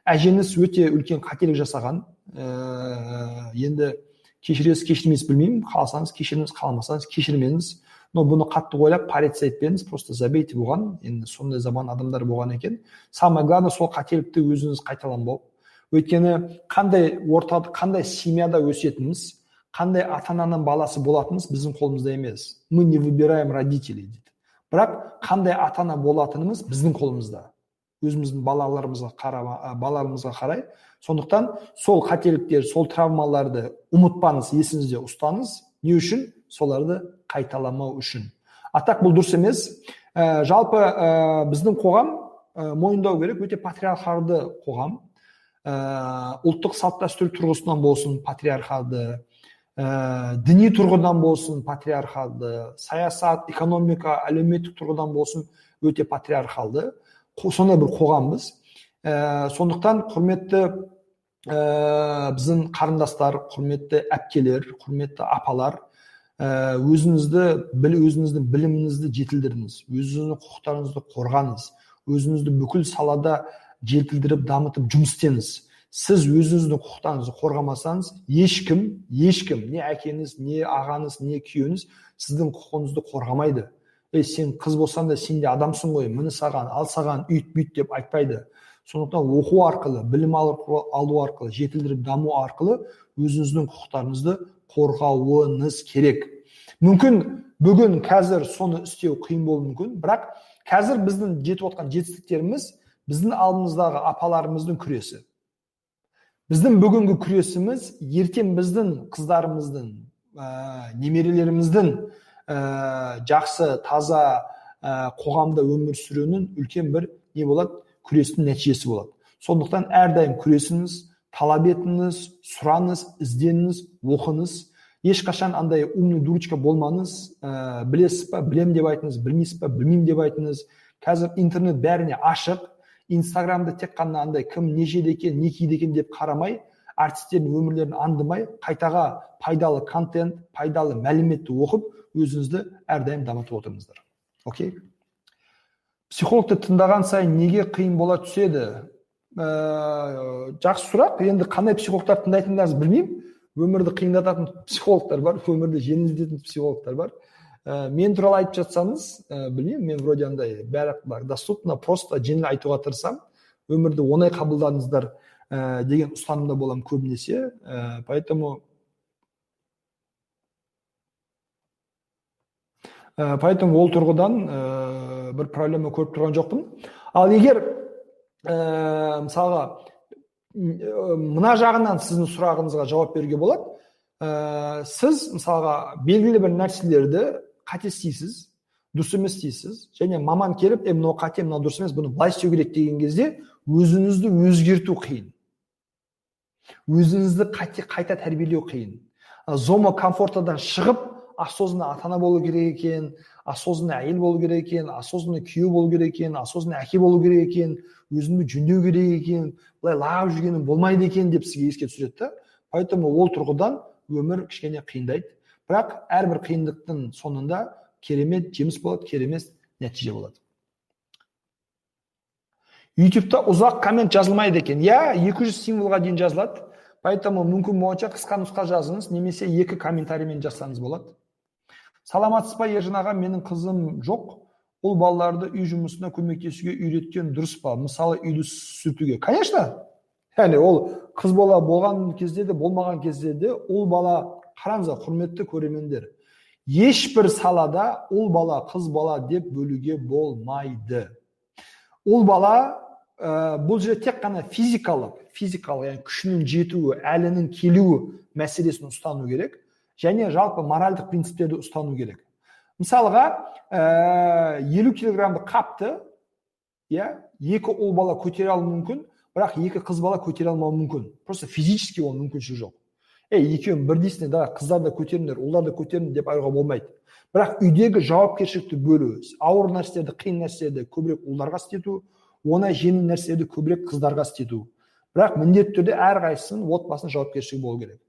[SPEAKER 1] Әжеңіз өте үлкен қателік жасаған. Ә, енді кешіресіз кешірмейсіз білмеймін. Қаласаңыз кешіріңіз қаламасаңыз кешірмеңіз. Но бұны қатты ойлап порицать етпеңіз просто забейте бұған. Енді сондай заман адамдар болған екен. Самое главное сол қателікті өзіңіз қайталанбау. Өйткені қандай ортада қандай семьяда өсетініміз қандай ата ананың баласы болатынымыз біздің қолымызда емес. Мы не выбираем родителей дейді. Бірақ қандай ата ана болатынымыз біздің қолымызда. Өзіміздің балаларымызға қара, балаларымызға қарай. Сондықтан сол қателіктер сол травмаларды ұмытпаңыз есіңізде ұстаңыз. Не үшін? Соларды қайталамау үшін. Атақ бұл дұрыс емес. Ә, жалпы ә, біздің қоғам ә, мойындау керек өте патриархалды қоғам. Ә, ұлттық салт дәстүр тұрғысынан болсын патриархалды ә, діни тұрғыдан болсын патриархалды саясат экономика әлеуметтік тұрғыдан болсын өте патриархалды. Сондай бір қоғамбыз. Ә, сондықтан құрметті ә, біздің қарындастар құрметті әпкелер құрметті апалар ә, өзіңізді біл өзіңіздің біліміңізді жетілдіріңіз өзіңіздің құқықтарыңызды қорғаңыз өзіңізді бүкіл салада жетілдіріп дамытып жұмыс істеңіз. Сіз өзіңіздің құқықтарыңызды қорғамасаңыз ешкім ешкім не әкеңіз не ағаңыз не күйеуіңіз сіздің құқығыңызды қорғамайды. Ей сен қыз болсаң да сен де адамсың ғой міне саған ал саған үйт бүйт деп айтпайды. Сондықтан оқу арқылы білім алу арқылы жетілдіріп даму арқылы өзіңіздің құқықтарыңызды қорғауыңыз керек. Мүмкін бүгін қазір соны істеу қиын болуы мүмкін бірақ қазір біздің жетіп отқан жетістіктеріміз біздің алдымыздағы апаларымыздың күресі. Біздің бүгінгі күресіміз ертең біздің қыздарымыздың ә, немерелеріміздің ә, жақсы таза ә, қоғамда өмір сүруінің үлкен бір не болады? Күрестің нәтижесі болады. Сондықтан әрдайым күресіңіз талап етіңіз сұраңыз ізденіңіз оқыңыз. Ешқашан андай умный дурочка болмаңыз ә, білесіз ба білем деп айтыңыз білмейсіз ба білмеймін деп айтыңыз. Қазір интернет бәріне ашық. Инстаграмды тек қана андай кім не жейді екен не киді екен деп қарамай артистердің өмірлерін аңдымай қайтаға пайдалы контент пайдалы мәліметті оқып өзіңізді әрдайым дамытып отырыңыздар. Окей? Психологты тыңдаған сайын неге қиын бола түседі? Ә, жақсы сұрақ. Енді қандай психологтарды тыңдайтыныңызды білмеймін. Өмірді қиындататын психологтар бар өмірді жеңілдететін психологтар бар. Ә, мен туралы айтып жатсаңыз ә, білмеймін мен вроде андай бәрі доступно просто жеңіл айтуға тырысамын өмірді оңай қабылдаңыздар ә, деген ұстанымда боламын көбінесе. Ә, поэтому ә, поэтому ол тұрғыдан ә, бір проблема көріп тұрған жоқпын. Ал егер ә, мысалға мына жағынан сіздің сұрағыңызға жауап беруге болады ә, сіз мысалға белгілі бір нәрселерді қате істейсіз дұрыс емес дейсіз және маман келіп е мынау қате мынау дұрыс емес бұны былай істеу керек деген кезде өзіңізді өзгерту қиын. Өзіңізді қате, қайта тәрбиелеу қиын. Зома комфортадан шығып осознанно ата ана болу керек екен осознанно әйел болу керек екен осознанно күйеу болу керек екен осознанно әке болу керек екен өзімді жөндеу керек екен былай лағып жүргенім болмайды екен деп сізге еске түсіреді да. Поэтому ол тұрғыдан өмір кішкене қиындайды. Бірақ әрбір қиындықтың соңында керемет жеміс болады керемет нәтиже болады. Ютубта ұзақ коммент жазылмайды екен. Иә 200 символға дейін жазылады. Поэтому мүмкін болғанша қысқа нұсқа жазыңыз немесе екі комментариймен жазсаңыз болады. Саламатсыз ба ержан аға менің қызым жоқ. Ұл балаларды үй жұмысына көмектесуге үйреткен дұрыс па? Мысалы үйді сүртуге. Конечно! Яғни ол қыз бала болған кезде де болмаған кезде де ұл бала қараңыздар құрметті көрермендер ешбір салада ұл бала қыз бала деп бөлуге болмайды. Ұл бала ә, бұл жерде тек қана физикалық физикалық яғни күшінің жетуі әлінің келуі мәселесін ұстану керек және жалпы моральдық принциптерді ұстану керек. Мысалға ә, елу килограммды қапты иә екі ұл бала көтере алуы мүмкін бірақ екі қыз бала көтере алмауы мүмкін. Просто физически ол мүмкіншілік жоқ. Ей екеуің бірдейсіңдер да қыздар да көтеріңдер ұлдар да көтеріңдер деп айтуға болмайды. Бірақ үйдегі жауапкершілікті бөлу ауыр нәрселерді қиын нәрселерді көбірек ұлдарға істету оңай жеңіл нәрселерді көбірек қыздарға істету бірақ міндетті түрде әрқайсысының отбасының жауапкершілігі болу керек.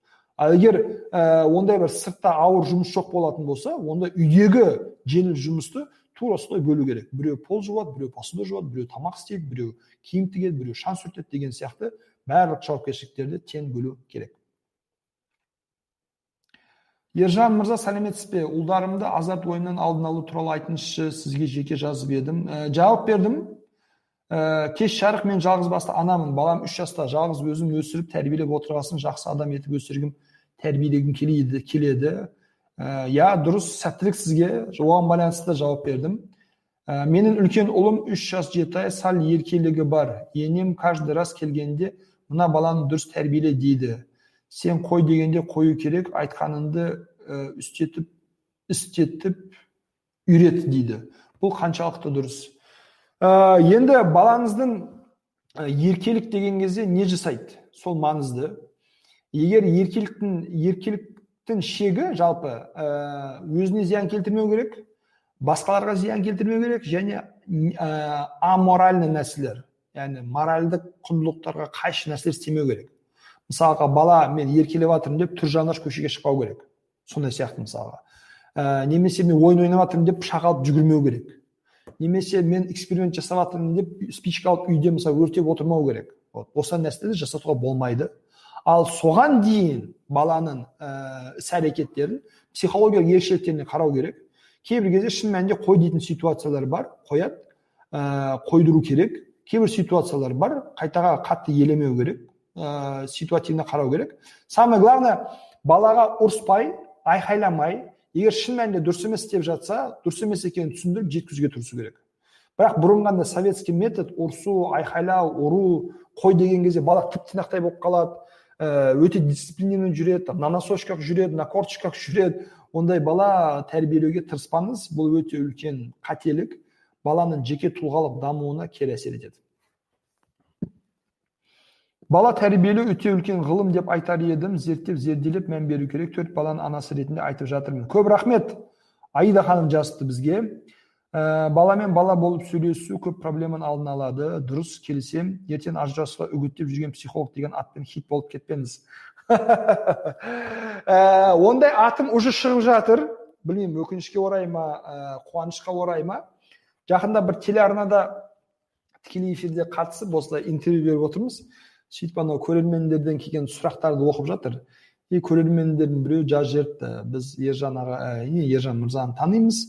[SPEAKER 1] Ал егер ә, ондай бір сыртта ауыр жұмыс жоқ болатын болса онда үйдегі жеңіл жұмысты тура солай бөлу керек. Біреу пол жуады біреу посуда жуады біреу тамақ істейді біреу киім тігеді біреу шаң сүртеді деген сияқты барлық жауапкершіліктерді тең бөлу керек. Ержан мырза сәлеметсіз бе? Ұлдарымды азарт ойыннан алдын алу туралы айтыңызшы сізге жеке жазып едім. Ә, жауап бердім. Ә, кеш жарық мен жалғыз басты анамын. Балам үш жаста жалғыз өзім өсіріп тәрбиелеп отырғасын жақсы адам етіп өсіргім тәрбиелегім келеді. Келеді иә дұрыс сәттілік сізге. Оған байланысты жауап бердім. Ә, менің үлкен ұлым үш жас жеті ай сәл еркелігі бар. Енем каждый раз келгенде мына баланы дұрыс тәрбиеле дейді. Сен қой дегенде қою керек айтқаныңды үстетіп істетіп үйрет дейді. Бұл қаншалықты дұрыс. Ә, енді балаңыздың еркелік деген кезде не жасайды? Сол маңызды. Егер еркеліктің еркеліктің шегі жалпы ә, өзіне зиян келтірмеу керек басқаларға зиян келтірмеу керек және ә, аморальный нәрселер яғни моральдық құндылықтарға қайшы нәрселер істемеу керек. Мысалға бала мен еркелеп жатырмын деп түр жанаш көшеге шықпау керек. Сондай сияқты мысалға. Ә, немесе мен ойын ойнап жатырмын деп пышақ алып жүгірмеу керек. Немесе мен эксперимент жасап жатырмын деп спичка алып үйде мысалы өртеп отырмау керек. Вот осындай нәрселерді жасатуға болмайды. Ал соған дейін баланың ә, іс әрекеттерін психологиялық ерекшеліктеріне қарау керек. Кейбір кезде шын мәнінде қой дейтін ситуациялар бар қояды ә, қойдыру керек. Кейбір ситуациялар бар қайтаға қатты елемеу керек. Ә, ситуативно қарау керек. Самое главное балаға ұрыспай айқайламай егер шын мәнінде дұрыс емес істеп жатса дұрыс емес екенін түсіндіріп жеткізуге тырысу керек. Бірақ бұрын советский метод ұрысу айқайлау ұру қой деген кезде бала тіп тинақтай болып қалады өте дисциплинированный жүреді на носочках жүреді на корточках жүреді. Ондай бала тәрбиелеуге тырыспаңыз бұл өте үлкен қателік. Баланың жеке тұлғалық дамуына кері әсер етеді. Бала тәрбиелеу өте үлкен ғылым деп айтар едім. Зерттеп зерделеп мән беру керек. Төрт баланың анасы ретінде айтып жатырмын. Көп рахмет. Аида ханым жазыпты бізге. Ә, баламен бала болып сөйлесу көп проблеманың алдын алады. Дұрыс келісем. Ертең ажырасуға үгіттеп жүрген психолог деген атпен хит болып кетпеңіз. Ә, ондай атым уже шығып жатыр. Білмеймін өкінішке орай ма ә, қуанышқа орай ма? Жақында бір телеарнада тікелей эфирде қатысып осылай интервью беріп отырмыз. Сөйтіп анау көрермендерден келген сұрақтарды оқып жатыр. И көрермендердің біреуі жазып жіберіпті біз ержан аға ә, ержан мырзаны танимыз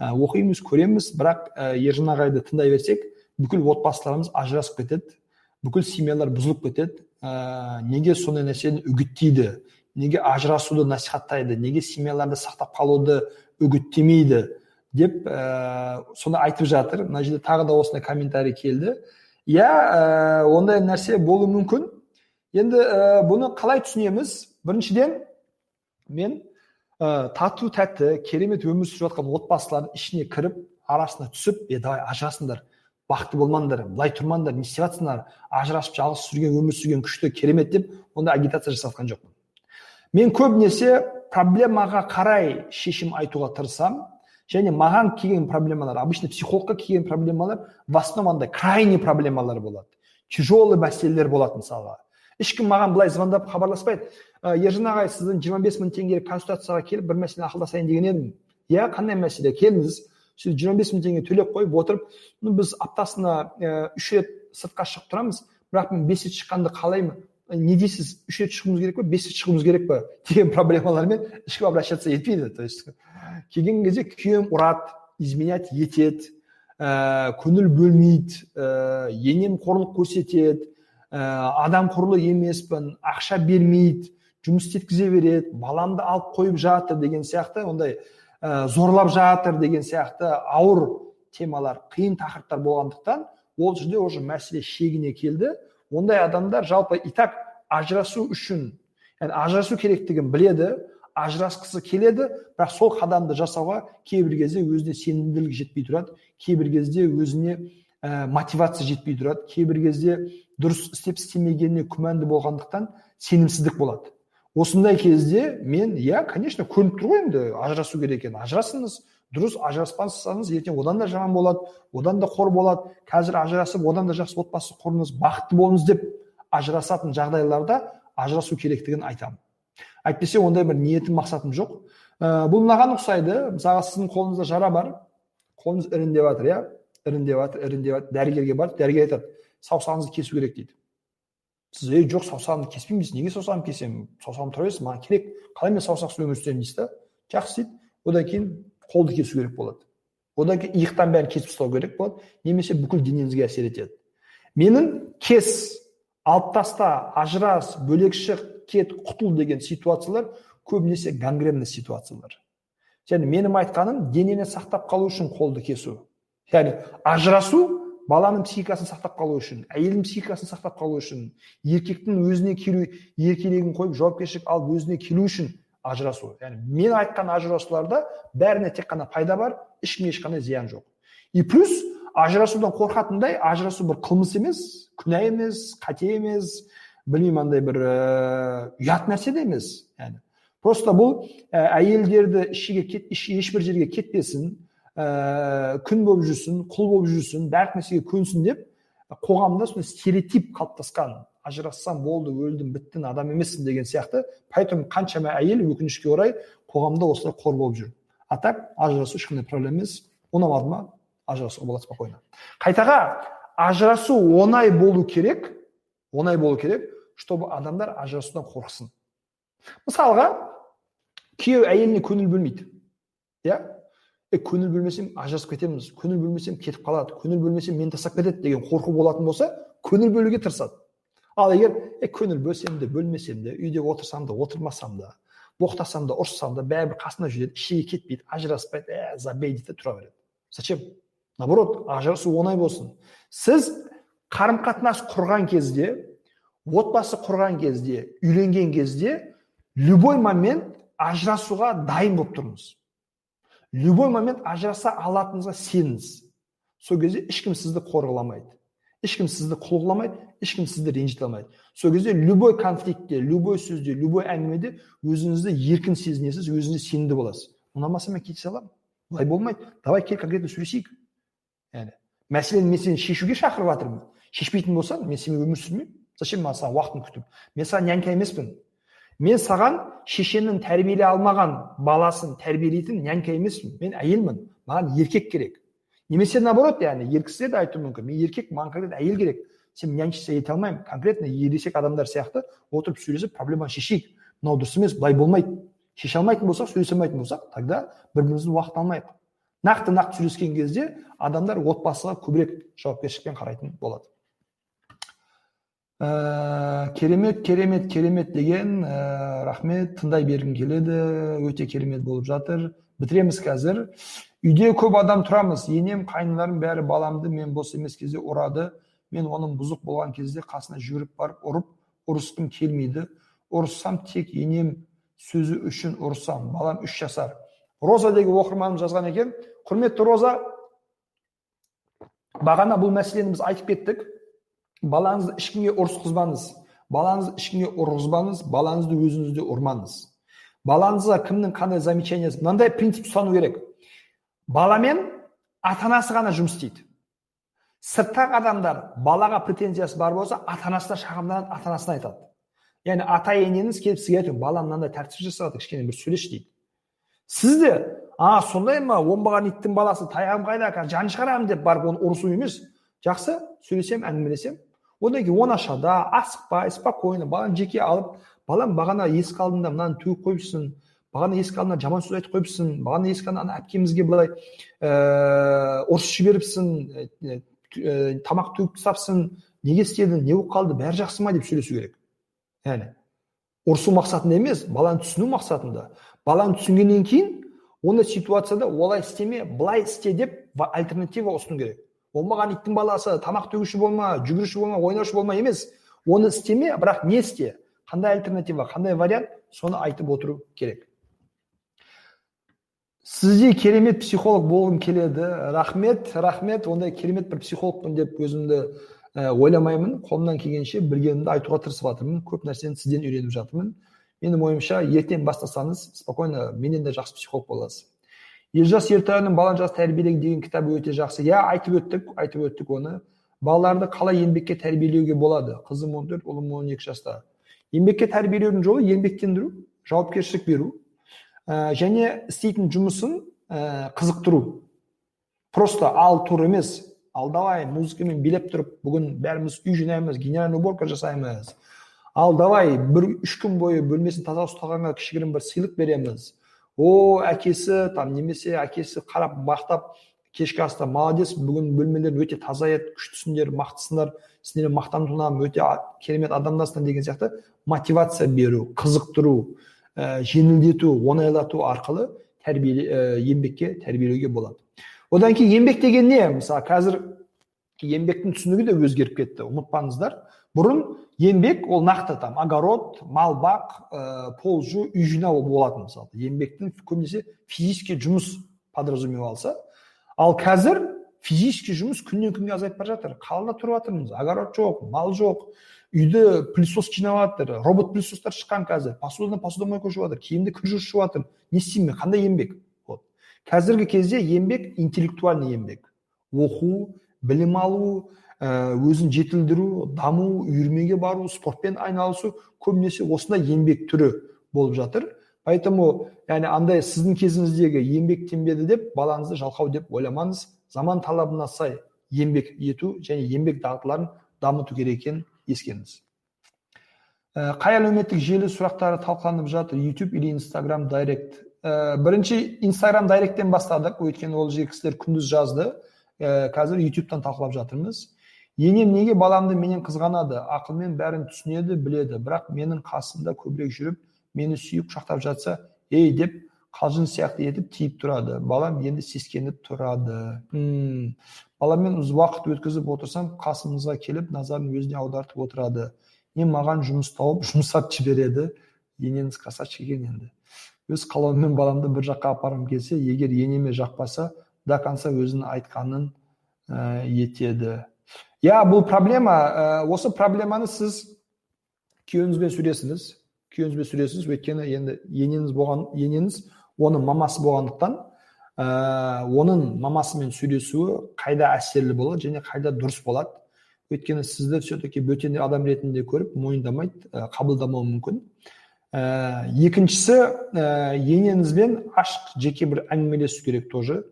[SPEAKER 1] ә, оқимыз көреміз. Бірақ ә, ержан ағайды тыңдай берсек бүкіл отбасыларымыз ажырасып кетеді бүкіл семьялар бұзылып кетеді. Ә, неге сондай нәрсені үгіттейді неге ажырасуды насихаттайды неге семьяларды сақтап қалуды үгіттемейді деп ә, соны айтып жатыр. Мына жерде тағы да осындай комментарий келді. Иә ә, ондай нәрсе болуы мүмкін енді ә, бұны қалай түсінеміз біріншіден мен ә, тату тәтті керемет өмір сүріп жатқан отбасылардың ішіне кіріп арасына түсіп е давай ажырасыңдар бақытты болмаңдар былай тұрмаңдар не істеп жатсыңдар ажырасып жалғыз сүрген өмір сүрген күшті керемет деп ондай агитация жасап жатқан жоқпын мен көбінесе проблемаға қарай шешім айтуға тырысамын және маған келген проблемалар обычно психологқа келген проблемалар в основном андай крайний проблемалар болады. Тяжелый мәселелер болады мысалға. Ешкім маған былай звондап хабарласпайды. Ержан ағай сіздің жиырма бес мың теңгелік консультацияға келіп бір мәселе ақылдасайын деген едім иә қандай мәселе? Келіңіз сөйтіп жиырма бес мың теңге төлеп қойып отырып ну біз аптасына үш рет сыртқа шығып тұрамыз бірақ мен бес рет шыққанды қалаймын не дейсіз үш рет шығуымыз керек па бес рет шығуымыз керек па деген проблемалармен ешкім обращаться етпейді то есть келген кезде күйеуім ұрады изменять етеді ә, көңіл бөлмейді ә, енем қорлық көрсетеді ә, адам құрлы емеспін ақша бермейді жұмыс істеткізе береді баламды алып қойып жатыр деген сияқты ондай ә, зорлап жатыр деген сияқты ауыр темалар қиын тақырыптар болғандықтан ол жерде уже мәселе шегіне келді. Ондай адамдар жалпы и так ажырасу үшін яғни ажырасу керектігін біледі ажырасқысы келеді бірақ сол қадамды жасауға кейбір кезде өзіне сенімділік жетпей тұрады кейбір кезде өзіне ә, мотивация жетпей тұрады кейбір кезде дұрыс істеп істемегеніне күмәнді болғандықтан сенімсіздік болады. Осындай кезде мен иә конечно көрініп тұр ғой енді ажырасу керек екені ажырасыңыз дұрыс ажыраспасаңыз ертең одан да жаман болады одан да қор болады. Қазір ажырасып одан да жақсы отбасы құрыңыз бақытты болыңыз деп ажырасатын жағдайларда ажырасу керектігін айтамын. Әйтпесе ондай бір ниетім мақсатым жоқ. Ә, бұл мынаған ұқсайды. Мысалға сіздің қолыңызда жара бар. Қолыңыз іріңдеп жатыр иә? Іріңдеп жатыр іріңдеп жатыр. Дәрігерге барып дәрігер айтады саусағыңызды кесу керек дейді. Сіз ей жоқ саусағымды кеспеймін дейсіз неге саусағымды кесемін саусағым тұра берсін маған керек. Қалай мен саусақсыз өмір сүремін дейсіз да. Жақсы дейді. Одан кейін қолды кесу керек болады. Одан кейін иықтан бәрін кесіп тастау керек болады. Немесе бүкіл денеңізге әсер етеді. Менің кес алып таста ажырас бөлек шық кет құтыл деген ситуациялар көбінесе гангренный ситуациялар. Және менің айтқаным денені сақтап қалу үшін қолды кесу. Яғни ажырасу баланың психикасын сақтап қалу үшін әйелдің психикасын сақтап қалу үшін еркектің өзіне келу еркелігін қойып жауапкершілік алып өзіне келу үшін ажырасу. Яғни мен айтқан ажырасуларда бәріне тек қана пайда бар ешкімге ешқандай зиян жоқ. И плюс ажырасудан қорқатындай ажырасу бір қылмыс емес күнә емес қате емес білмеймін андай бір ә, ұят нәрсе де емес. Яғни просто бұл ә, әйелдерді ішіге кет, ешбір жерге кетпесін ә, күн болып жүрсін құл болып жүрсін барлық нәрсеге көнсін деп қоғамда сондай стереотип қалыптасқан ажырассам болды өлдім біттің адам емессің деген сияқты поэтому қаншама әйел өкінішке орай қоғамда осылай қор болып жүр. А так ажырасу ешқандай проблема емес. Ұнамады ма ажырасуға болады спокойно. Қайтаға ажырасу оңай болу керек оңай болу керек чтобы адамдар ажырасудан қорықсын. Мысалға күйеу әйеліне көңіл бөлмейді иә? Е көңіл бөлмесем ажырасып кетеміз көңіл бөлмесем кетіп қалады көңіл бөлмесем мені тастап кетеді деген қорқу болатын болса көңіл бөлуге тырысады. Ал егер е көңіл бөлсем де бөлмесем де үйде отырсам да отырмасам да боқтасам да ұрыссам да бәрібір қасымда жүреді ішіге кетпейді ажыраспайды ә забей дейді тұра береді. Зачем? Наоборот ажырасу оңай болсын. Сіз қарым қатынас құрған кезде отбасы құрған кезде үйленген кезде любой момент ажырасуға дайын болып тұрыңыз любой момент ажыраса алатыныңызға сеніңіз. Сол кезде ешкім сізді қорғаламайды ешкім сізді құлғыламайды ешкім сізді ренжіте алмайды. Сол кезде любой конфликтте любой сөзде любой әңгімеде өзіңізді еркін сезінесіз өзіңізге сенімді боласыз. Ұнамаса мен кете саламын. Былай болмайды. Давай кел конкретно сөйлесейік. Яғни мәселені мен сені шешуге шақырып жатырмын шешпейтін болсаң мен сенімен өмір сүрмеймін. Зачем маған саған уақытын күтіп мен саған нянька емеспін. Мен саған шешенің тәрбиелей алмаған баласын тәрбиелейтін нянька емеспін. Мен әйелмін. Маған еркек керек. Немесе наоборот яғни ер кісілер де айтуы мүмкін. Мен еркек маған конкретно әйел керек. Сен нянчиться ете алмаймын. Конкретно ересек адамдар сияқты отырып сөйлесіп проблеманы шешейік. Мынау дұрыс емес былай болмайды. Шеше алмайтын болсақ сөйлесе алмайтын болсақ тогда бір біріміздің уақыт алмайық. Нақты нақты сөйлескен кезде адамдар отбасыға көбірек жауапкершілікпен қарайтын болады. Ә, керемет керемет керемет деген ә, рахмет тыңдай бергім келеді өте керемет болып жатыр бітіреміз қазір үйде көп адам тұрамыз енем қайныларым бәрі баламды мен бос емес кезде ұрады мен оның бұзық болған кезде қасына жүгіріп барып ұрып ұрысқым келмейді ұрыссам тек енем сөзі үшін ұрысам балам үш жасар роза деген оқырманым жазған екен құрметті роза бағана бұл мәселені біз айтып кеттік балаңызды ешкімге ұрысқызбаңыз. Балаңызды ешкімге ұрғызбаңыз балаңызды өзіңіз де ұрмаңыз. Балаңызға кімнің қандай замечаниясы мынандай принцип ұстану керек. Баламен ата анасы ғана жұмыс істейді. Сырттағы адамдар балаға претензиясы бар болса ата анасына шағымданады ата анасына айтады. Яғни ата енеңіз келіп сізге айтады балам мынандай тәртіп жасады кішкене бір сөйлеші дейді. Сіз де а сондай ма оңбаған иттің баласы таяғым қайда қазір жанын шығарамын деп барып оны ұрысу емес. Жақсы сөйлесем әңгімелесем. Одан кейін оңашада асықпай спокойно баланы жеке алып балам бағана есік алдында мынаны төгіп қойыпсың бағана есік алдында жаман сөз айтып қойыпсың бағана есік алдында әпкемізге былай ыыы ұрысып жіберіпсің тамақ төгіп тастапсың неге істедің не болып қалды бәрі жақсы ма деп сөйлесу керек. Яғни ұрысу мақсатында емес баланы түсіну мақсатында. Баланы түсінгеннен кейін ондай ситуацияда олай істеме былай істе деп альтернатива ұсыну керек. Болмаған иттің баласы тамақ төгуші болма жүгіруші болма ойнаушы болма емес. Оны істеме бірақ не істе? Қандай альтернатива қандай вариант? Соны айтып отыру керек. Сіздей керемет психолог болғым келеді. Рахмет рахмет. Ондай керемет бір психологпын деп өзімді ойламаймын. Қолымнан келгенше білгенімді айтуға тырысып жатырмын. Көп нәрсені сізден үйреніп жатырмын. Менің ойымша ертең бастасаңыз спокойно менен де жақсы психолог боласыз. Елжас ертайұлының баланы жақсы тәрбиелеу деген кітабы өте жақсы иә айтып өттік айтып өттік оны балаларды қалай еңбекке тәрбиелеуге болады қызым он төрт ұлым он екі жаста еңбекке тәрбиелеудің жолы еңбектендіру жауапкершілік беру ә, және істейтін жұмысын ә, қызықтыру просто ал тур емес ал давай музыкамен билеп тұрып бүгін бәріміз үй жинаймыз генеральный уборка жасаймыз ал давай бір үш күн бойы бөлмесін таза ұстағанға кішігірім бір сыйлық береміз о әкесі там немесе әкесі қарап мақтап кешкі аста молодец бүгін бөлмелерің өте таза еді күштісіңдер мықтысыңдар сендермен мақтан тұтамын өте керемет адамдарсыңдар деген сияқты мотивация беру қызықтыру ә, жеңілдету оңайлату арқылы тәрбие ә, еңбекке тәрбиелеуге болады. Одан кейін еңбек деген не? Мысалы қазір еңбектің түсінігі де өзгеріп кетті ұмытпаңыздар. Бұрын еңбек ол нақты там огород мал бақ ә, пол жуу үй жинау болатын мысалы. Еңбектің көбінесе физический жұмыс подразумевался ал қазір физический жұмыс күннен күнге азайып бара жатыр. Қалада тұрып жатырмыз. Огород жоқ мал жоқ. Үйді пылесос жинап жатыр. Робот пылесостар шыққан қазір. Посудадан посудомойка жуып жатыр. Киімді кір жуып жатыр. Не істеймін мен? Қандай еңбек вот. Қазіргі кезде еңбек интеллектуальный еңбек оқу білім алу өзін жетілдіру даму үйірмеге бару спортпен айналысу көбінесе осындай еңбек түрі болып жатыр. Поэтому яғни андай сіздің кезіңіздегі еңбек теңбеді деп балаңызды жалқау деп ойламаңыз. Заман талабына сай еңбек ету және еңбек дағдыларын дамыту керек екенін ескеріңіз. Ә, қай әлеуметтік желі сұрақтары талқыланып жатыр? YouTube или инстаграм дайрект ә, бірінші инстаграм дайректтен бастадық. Өйткені ол жерге кісілер күндіз жазды. Қазір ютубтан талқылап жатырмыз. Енем неге баламды менен қызғанады? Ақылмен бәрін түсінеді біледі. Бірақ менің қасымда көбірек жүріп мені сүйіп құшақтап жатса ей! деп қалжың сияқты етіп тиіп тұрады. Балам енді сескеніп тұрады. Hmm. баламен уақыт өткізіп отырсам қасымызға келіп назарын өзіне аудартып отырады. Не маған жұмыс тауып жұмсап жібереді. Енеңіз красавчик екен енді. Өз қалауыммен баламды бір жаққа апарғым келсе егер енеме жақпаса до конца өзінің айтқанын ә, етеді. Иә бұл проблема ә, осы проблеманы сіз күйеуіңізбен сөйлесіңіз күйеуіңізбен сөйлесіңіз өйткені енді енеңіз болған енеңіз оның мамасы болғандықтан ә, оның мамасымен сөйлесуі қайда әсерлі болады және қайда дұрыс болады өйткені сізді все таки бөтен адам ретінде көріп мойындамайды ә, қабылдамауы мүмкін ә, екіншісі ә, енеңізбен ашық жеке бір әңгімелесу керек тоже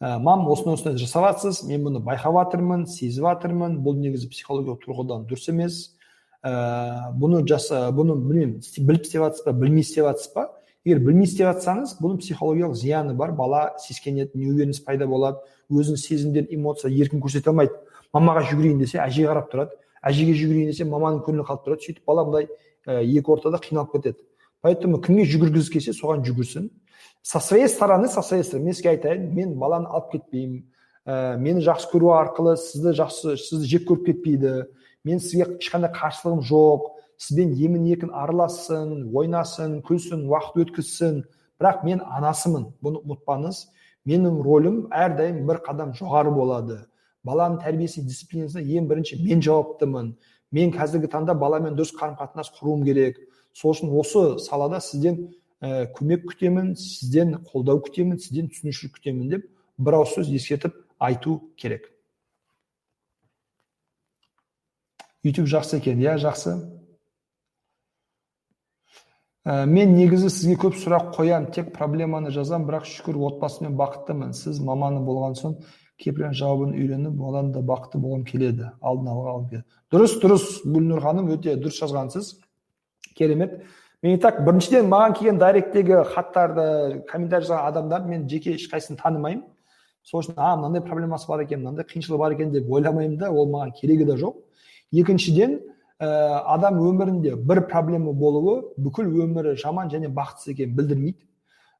[SPEAKER 1] ә, мам осыны жасап жатсыз мен бұны байқап жатырмын сезіп жатырмын бұл негізі психологиялық тұрғыдан дұрыс емес. Ә, бұны жаса бұны білмеймін біліп істеп жатсыз ба білмей істеп жатсыз ба? Егер білмей істеп жатсаңыз бұның психологиялық зияны бар. Бала сескенеді неуверенность пайда болады өзінің сезімдерін эмоция еркін көрсете алмайды. Мамаға жүгірейін десе әжеге қарап тұрады. Әжеге жүгірейін десе маманың көңілі қалып тұрады. Сөйтіп бала былай екі ортада қиналып кетеді. Поэтому кімге жүгіргісі келсе соған жүгірсін. Со своей стороны со своей стороны. Мен сізге айтайын мен баланы алып кетпеймін. Ә, мені жақсы көру арқылы сізді жақсы сізді жек көріп кетпейді. Мен сізге ешқандай қарсылығым жоқ. Сізбен емін еркін аралассын ойнасын күлсін уақыт өткізсін. Бірақ мен анасымын. Бұны ұмытпаңыз. Менің рөлім әрдайым бір қадам жоғары болады. Баланың тәрбиесі дисциплинасына ең бірінші мен жауаптымын. Мен қазіргі таңда баламен дұрыс қарым қатынас құруым керек. Сол үшін осы салада сізден ә, көмек күтемін сізден қолдау күтемін сізден түсінушілік күтемін деп бір ауыз сөз ескертіп айту керек. Ютуб жақсы екен. Иә жақсы. Ә, мен негізі сізге көп сұрақ қоямын тек проблеманы жазам бірақ шүкір отбасыммен бақыттымын. Сіз маманы болған соң кейбір жауабын үйреніп одан да бақытты болғым келеді. Алдын ала алып дұрыс дұрыс. Гүлнұр ханым өте дұрыс жазғансыз керемет. Мен и так біріншіден маған келген дайректтегі хаттарды комментарий жазған адамдарды мен жеке ешқайсысын танымаймын. Сол үшін а мынандай проблемасы бар екен мынандай қиыншылығы бар екен деп ойламаймын да ол маған керегі де жоқ. Екіншіден ә, адам өмірінде бір проблема болуы бүкіл өмірі жаман және бақытсыз екенін білдірмейді.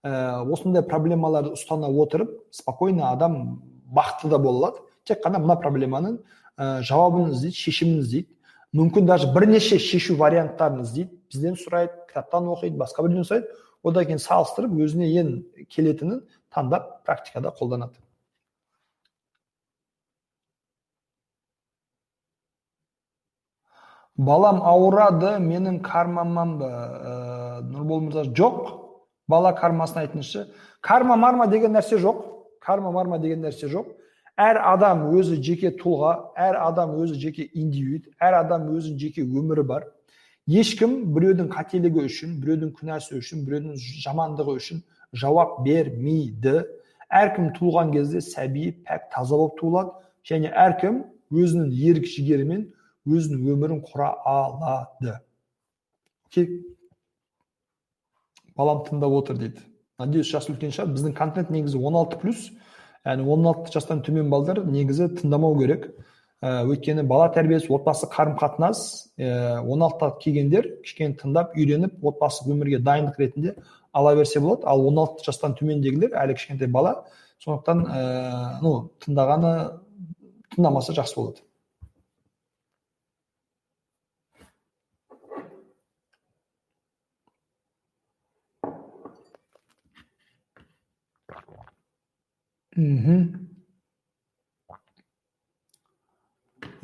[SPEAKER 1] Ә, осындай проблемаларды ұстана отырып спокойно адам бақытты да бола алады. Тек қана мына проблеманың ә, жауабын іздейді шешімін іздейді. Мүмкін даже бірнеше шешу варианттарын іздейді. Бізден сұрайды кітаптан оқиды басқа біреуден сұрайды одан кейін салыстырып өзіне ең келетінін таңдап практикада қолданады балам ауырады менің кармамнан ба ә, нұрбол мырза жоқ бала кармасын айтыңызшы карма марма деген нәрсе жоқ карма марма деген нәрсе жоқ әр адам өзі жеке тұлға әр адам өзі жеке индивид әр адам өзінің жеке өмірі бар ешкім біреудің қателігі үшін біреудің күнәсі үшін біреудің жамандығы үшін жауап бермейді әркім туылған кезде сәби пәк таза болып туылады және әркім өзінің ерік жігерімен өзінің өмірін құра алады окей балам тыңдап отыр дейді надеюсь жасы үлкен шығар біздің контент негізі 16 плюс яғни 16 жастан төмен балдар негізі тыңдамау керек ә, өйткені бала тәрбиесі отбасы қарым қатынас ә, он алтыда келгендер кішкене тыңдап үйреніп отбасы өмірге дайындық ретінде ала берсе болады. Ал он алты жастан төмендегілер әлі кішкентай бала сондықтан ә, ну тыңдағаны тыңдамаса жақсы болады. Мхм.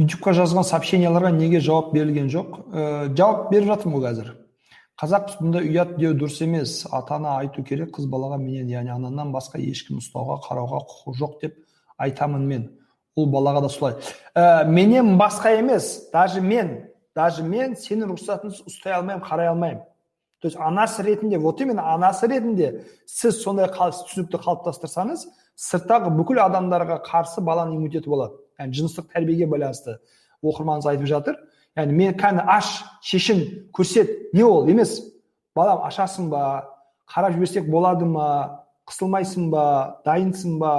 [SPEAKER 1] Ютубқа жазған сообщенияларға неге жауап берілген жоқ? Ә, жауап беріп жатырмын ғой қазір. Қазақпыз бұндай ұят деу дұрыс емес. Ата ана айту керек қыз балаға менен яғни анамнан басқа ешкім ұстауға қарауға құқы жоқ деп айтамын мен. Ұл балаға да солай. Ә, менен басқа емес. Даже мен даже мен сенің рұқсатыңсыз ұстай алмаймын қарай алмаймын. То есть анасы ретінде вот именно анасы ретінде сіз сондай түсінікті қалыптастырсаңыз сырттағы бүкіл адамдарға қарсы баланың иммунитеті болады. Яғни жыныстық тәрбиеге байланысты оқырманымыз айтып жатыр яғни мен кәні аш шешін көрсет не ол емес балам ашасың ба қарап жіберсек болады ма қысылмайсың ба дайынсың ба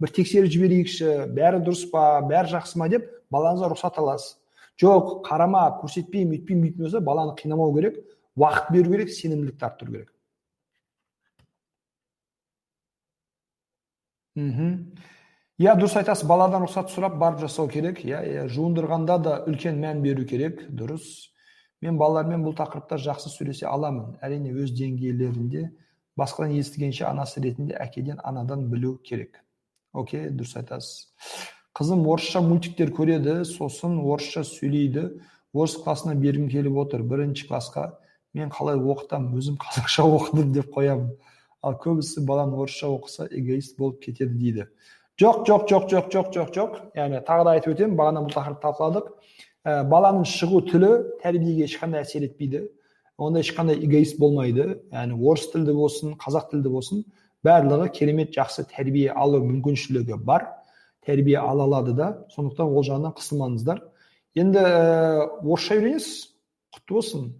[SPEAKER 1] бір тексеріп жіберейікші бәрі дұрыс па бәрі жақсы ма деп балаңызға рұқсат аласыз жоқ қарама көрсетпеймін өйтпеймін дейтін болса баланы қинамау керек уақыт беру керек сенімділікті арттыру керек мхм иә дұрыс айтасыз баладан рұқсат сұрап барып жасау керек иә иә жуындырғанда да үлкен мән беру керек дұрыс мен балалармен бұл тақырыпта жақсы сөйлесе аламын әрине өз деңгейлерінде басқадан естігенше анасы ретінде әкеден анадан білу керек. Окей дұрыс айтасыз. Қызым орысша мультиктер көреді сосын орысша сөйлейді. Орыс классына бергім келіп отыр. Бірінші классқа мен қалай оқытам өзім қазақша оқыдым деп қоямын. Ал көбісі балам орысша оқыса эгоист болып кетеді дейді. Жоқ жоқ жоқ жоқ жоқ жоқ жоқ яғни тағы да айтып өтемін бағана бұл тақырыпты талқыладық ә, баланың шығу тілі тәрбиеге ешқандай әсер етпейді онда ешқандай эгоист болмайды яғни орыс тілді болсын қазақ тілді болсын барлығы керемет жақсы тәрбие алу мүмкіншілігі бар тәрбие ала алады да сондықтан ол жағынан қысылмаңыздар енді орысша үйренесіз құтты болсын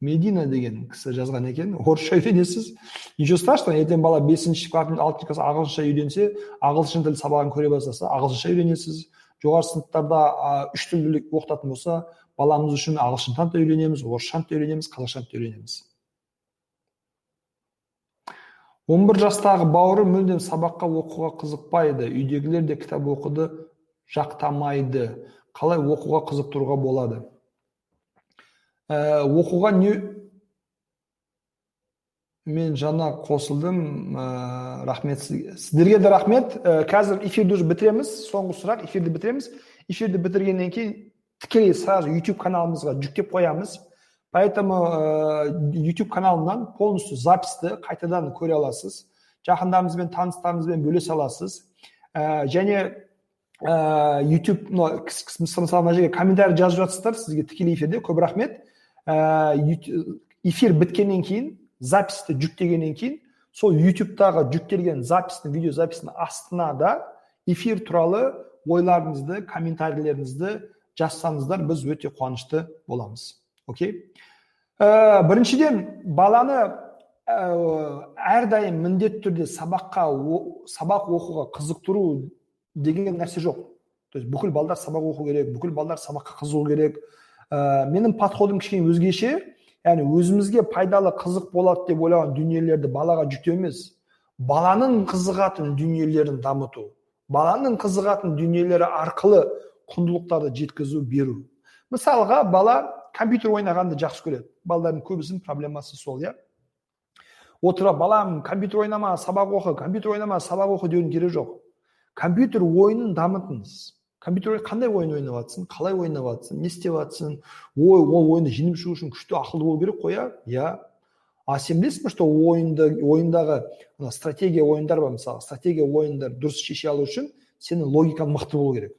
[SPEAKER 1] медина деген кісі жазған екен. Орысша үйренесіз? Ничего страшного ертең бала бесінші алтыншы класс ағылшынша үйренсе ағылшын тіл сабағын көре бастаса ағылшынша үйренесіз. Жоғары сыныптарда үш тілді оқытатын болса баламыз үшін ағылшын да үйренеміз орысшаны да үйренеміз қазақшаны да үйренеміз. он бір жастағы бауыры мүлдем сабаққа оқуға қызықпайды. Үйдегілер де кітап оқуды жақтамайды. Қалай оқуға қызықтыруға болады? Ә, оқуға не мен жаңа қосылдым. Ә, рахмет сіздерге де рахмет. Ә, қазір эфирді уже бітіреміз. Соңғы сұрақ эфирді бітіреміз. Эфирді бітіргеннен кейін тікелей сразу youtube каналымызға жүктеп қоямыз. Поэтому ә, youtube каналынан полностью записьті қайтадан көре аласыз. Жақындарыңызбен таныстарыңызбен бөлісе аласыз. Ә, және ә, youtube мысалы мына жерге комментарий жазып жатырсыздар сізге тікелей эфирде. Көп рахмет. Эфир біткеннен кейін записьті жүктегеннен кейін сол ютубтағы жүктелген запистің видео записьтің астына да эфир туралы ойларыңызды комментарийлеріңізді жазсаңыздар біз өте қуанышты боламыз окей ә, біріншіден баланы ә, әрдайым міндетті түрде сабаққа сабақ оқуға қызықтыру деген нәрсе жоқ то есть бүкіл балдар сабақ оқу керек бүкіл балдар сабаққа қызығу керек ә, менің подходым кішкене өзгеше. Яғни өзімізге пайдалы қызық болады деп ойлаған дүниелерді балаға жүктеу емес. Баланың қызығатын дүниелерін дамыту баланың қызығатын дүниелері арқылы құндылықтарды жеткізу беру. Мысалға бала компьютер ойнағанды жақсы көреді. Балдардың көбісінің проблемасы сол иә. Отыра балам компьютер ойнама сабақ оқы компьютер ойнама сабақ оқы деудің керегі жоқ. Компьютер ойынын дамытыңыз. Компьютерде қандай ойын ойнап жатрсың қалай ойнап жатрсың не істеп жатрсың ой ол ойынды жеңіп шығу үшін күшті ақылды болу керек қой иә иә а сен білесің ба что ойынды ойындағы ана стратегия ойындар бар мысалы стратегия ойындар дұрыс шеше алу үшін сенің логикаң мықты болу керек.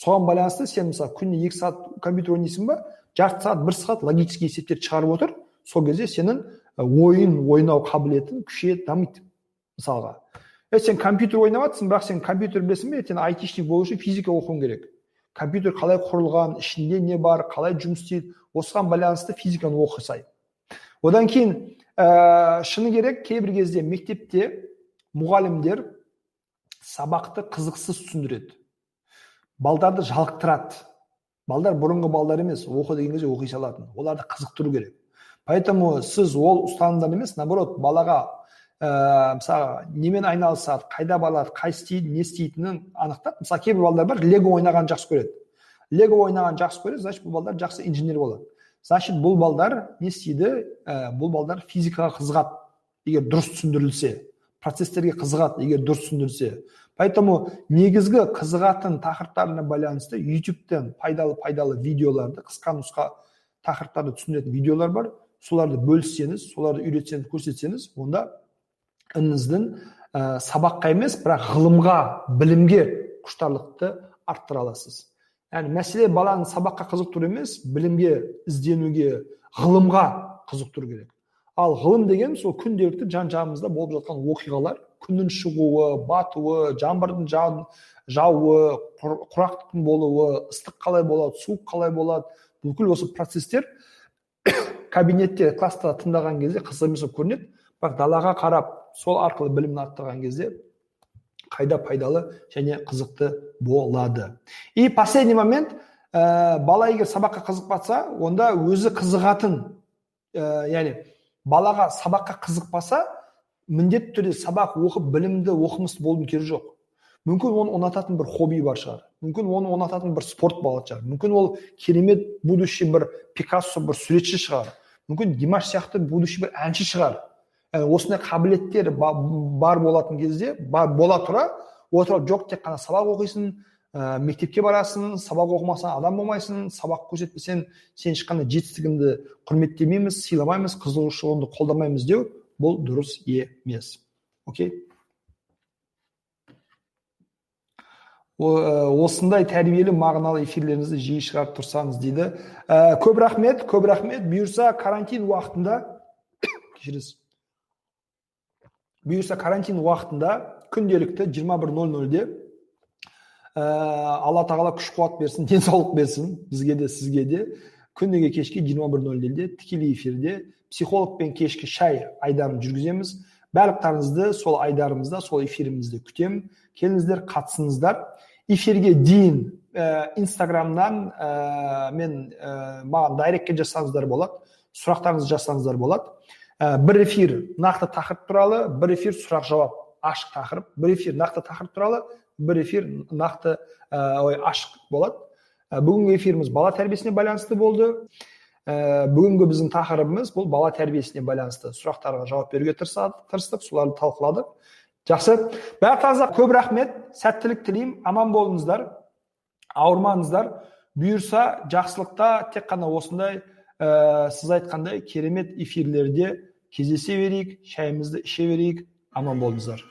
[SPEAKER 1] Соған байланысты сен мысалы күніне екі сағат компьютер ойнайсың ба жарты сағат бір сағат логический есептерді шығарып отыр сол кезде сенің ойын ойнау қабілетің күшейеді дамиды мысалға. Е сен компьютер ойнап бірақ сен компьютер білесің бе? Ертең айтишник болу үшін физика оқуың керек. Компьютер қалай құрылған ішінде не бар қалай жұмыс істейді? Осыған байланысты физиканы оқысай одан кейін ә, шыны керек кейбір кезде мектепте мұғалімдер сабақты қызықсыз түсіндіреді. Балдарды жалықтырады. Балдар бұрынғы балдар емес оқы деген кезде оқи салатын. Оларды қызықтыру керек. Поэтому сіз ол ұстанымдар емес наоборот балаға ә, мысалы немен айналысады қайда барады қай істейді не істейтінін анықтап мысалы кейбір балдар бар лего ойнағанды жақсы көреді. Лего ойнағанды жақсы көреді значит бұл балдар жақсы инженер болады. Значит бұл балдар не істейді? Ә, бұл балдар физикаға қызығады егер дұрыс түсіндірілсе процестерге қызығады егер дұрыс түсіндірілсе. Поэтому негізгі қызығатын тақырыптарына байланысты ютубтен пайдалы пайдалы видеоларды қысқа нұсқа тақырыптарды түсіндіретін видеолар бар. Соларды бөліссеңіз соларды үйретсеңіз көрсетсеңіз онда ініңіздің ә, сабаққа емес бірақ ғылымға білімге құштарлықты арттыра аласыз. Яғни мәселе баланы сабаққа қызықтыру емес білімге ізденуге ғылымға қызықтыру керек. Ал ғылым деген сол күнделікті жан жағымызда болып жатқан оқиғалар. Күннің шығуы батуы жаңбырдың жауы құрақтықтың болуы ыстық қалай болады суық қалай болады. Бүкіл осы процесстер кабинетте класста тыңдаған кезде қызық емес болып көрінеді. Бірақ далаға қарап сол арқылы білімін арттырған кезде қайда пайдалы және қызықты болады. И последний момент ә, бала егер сабаққа қызықпаса онда өзі қызығатын ә, яғни балаға сабаққа қызықпаса міндетті түрде сабақ оқып білімді оқымысты болудың керегі жоқ. Мүмкін оны ұнататын бір хобби бар шығар. Мүмкін оны ұнататын бір спорт болатын шығар. Мүмкін ол керемет будущий бір пикассо бір суретші шығар. Мүмкін димаш сияқты будущий бір әнші шығар. Осындай қабілеттер бар болатын кезде бар бола тұра отырып жоқ тек қана сабақ оқисың ә, мектепке барасың сабақ оқымасаң адам болмайсың сабақ көрсетпесең сен ешқандай жетістігіңді құрметтемейміз сыйламаймыз қызығушылығыңды қолдамаймыз деу бұл дұрыс емес. Окей? Осындай тәрбиелі мағыналы эфирлеріңізді жиі шығарып тұрсаңыз дейді. Ә, көп рахмет көп рахмет. Бұйырса карантин уақытында кешіресіз бұйырса карантин уақытында күнделікті 21.00-де ә, алла тағала күш қуат берсін денсаулық берсін бізге де сізге де. Күніге кешке 21.00-де тікелей эфирде психологпен кешкі шай айдарын жүргіземіз. Барлықтарыңызды сол айдарымызда сол эфирімізде күтемін. Келіңіздер қатысыңыздар. Эфирге дейін ә, инстаграмнан ә, мен ә, маған дайректке жазсаңыздар болады сұрақтарыңызды жазсаңыздар болады. Ә, бір эфир нақты тақырып туралы бір эфир сұрақ жауап ашық тақырып. Бір эфир нақты тақырып туралы бір эфир нақты ә, ой ашық болады. Ә, бүгінгі эфиріміз бала тәрбиесіне байланысты болды. Ә, бүгінгі біздің тақырыбымыз бұл бала тәрбиесіне байланысты сұрақтарға жауап беруге тырыстық соларды талқыладық. Жақсы. Барлықтарыңызға көп рахмет. Сәттілік тілеймін. Аман болыңыздар. Ауырмаңыздар. Бұйырса жақсылықта тек қана осындай ә, сіз айтқандай керемет эфирлерде кездесе берейік шайымызды іше берейік аман болыңыздар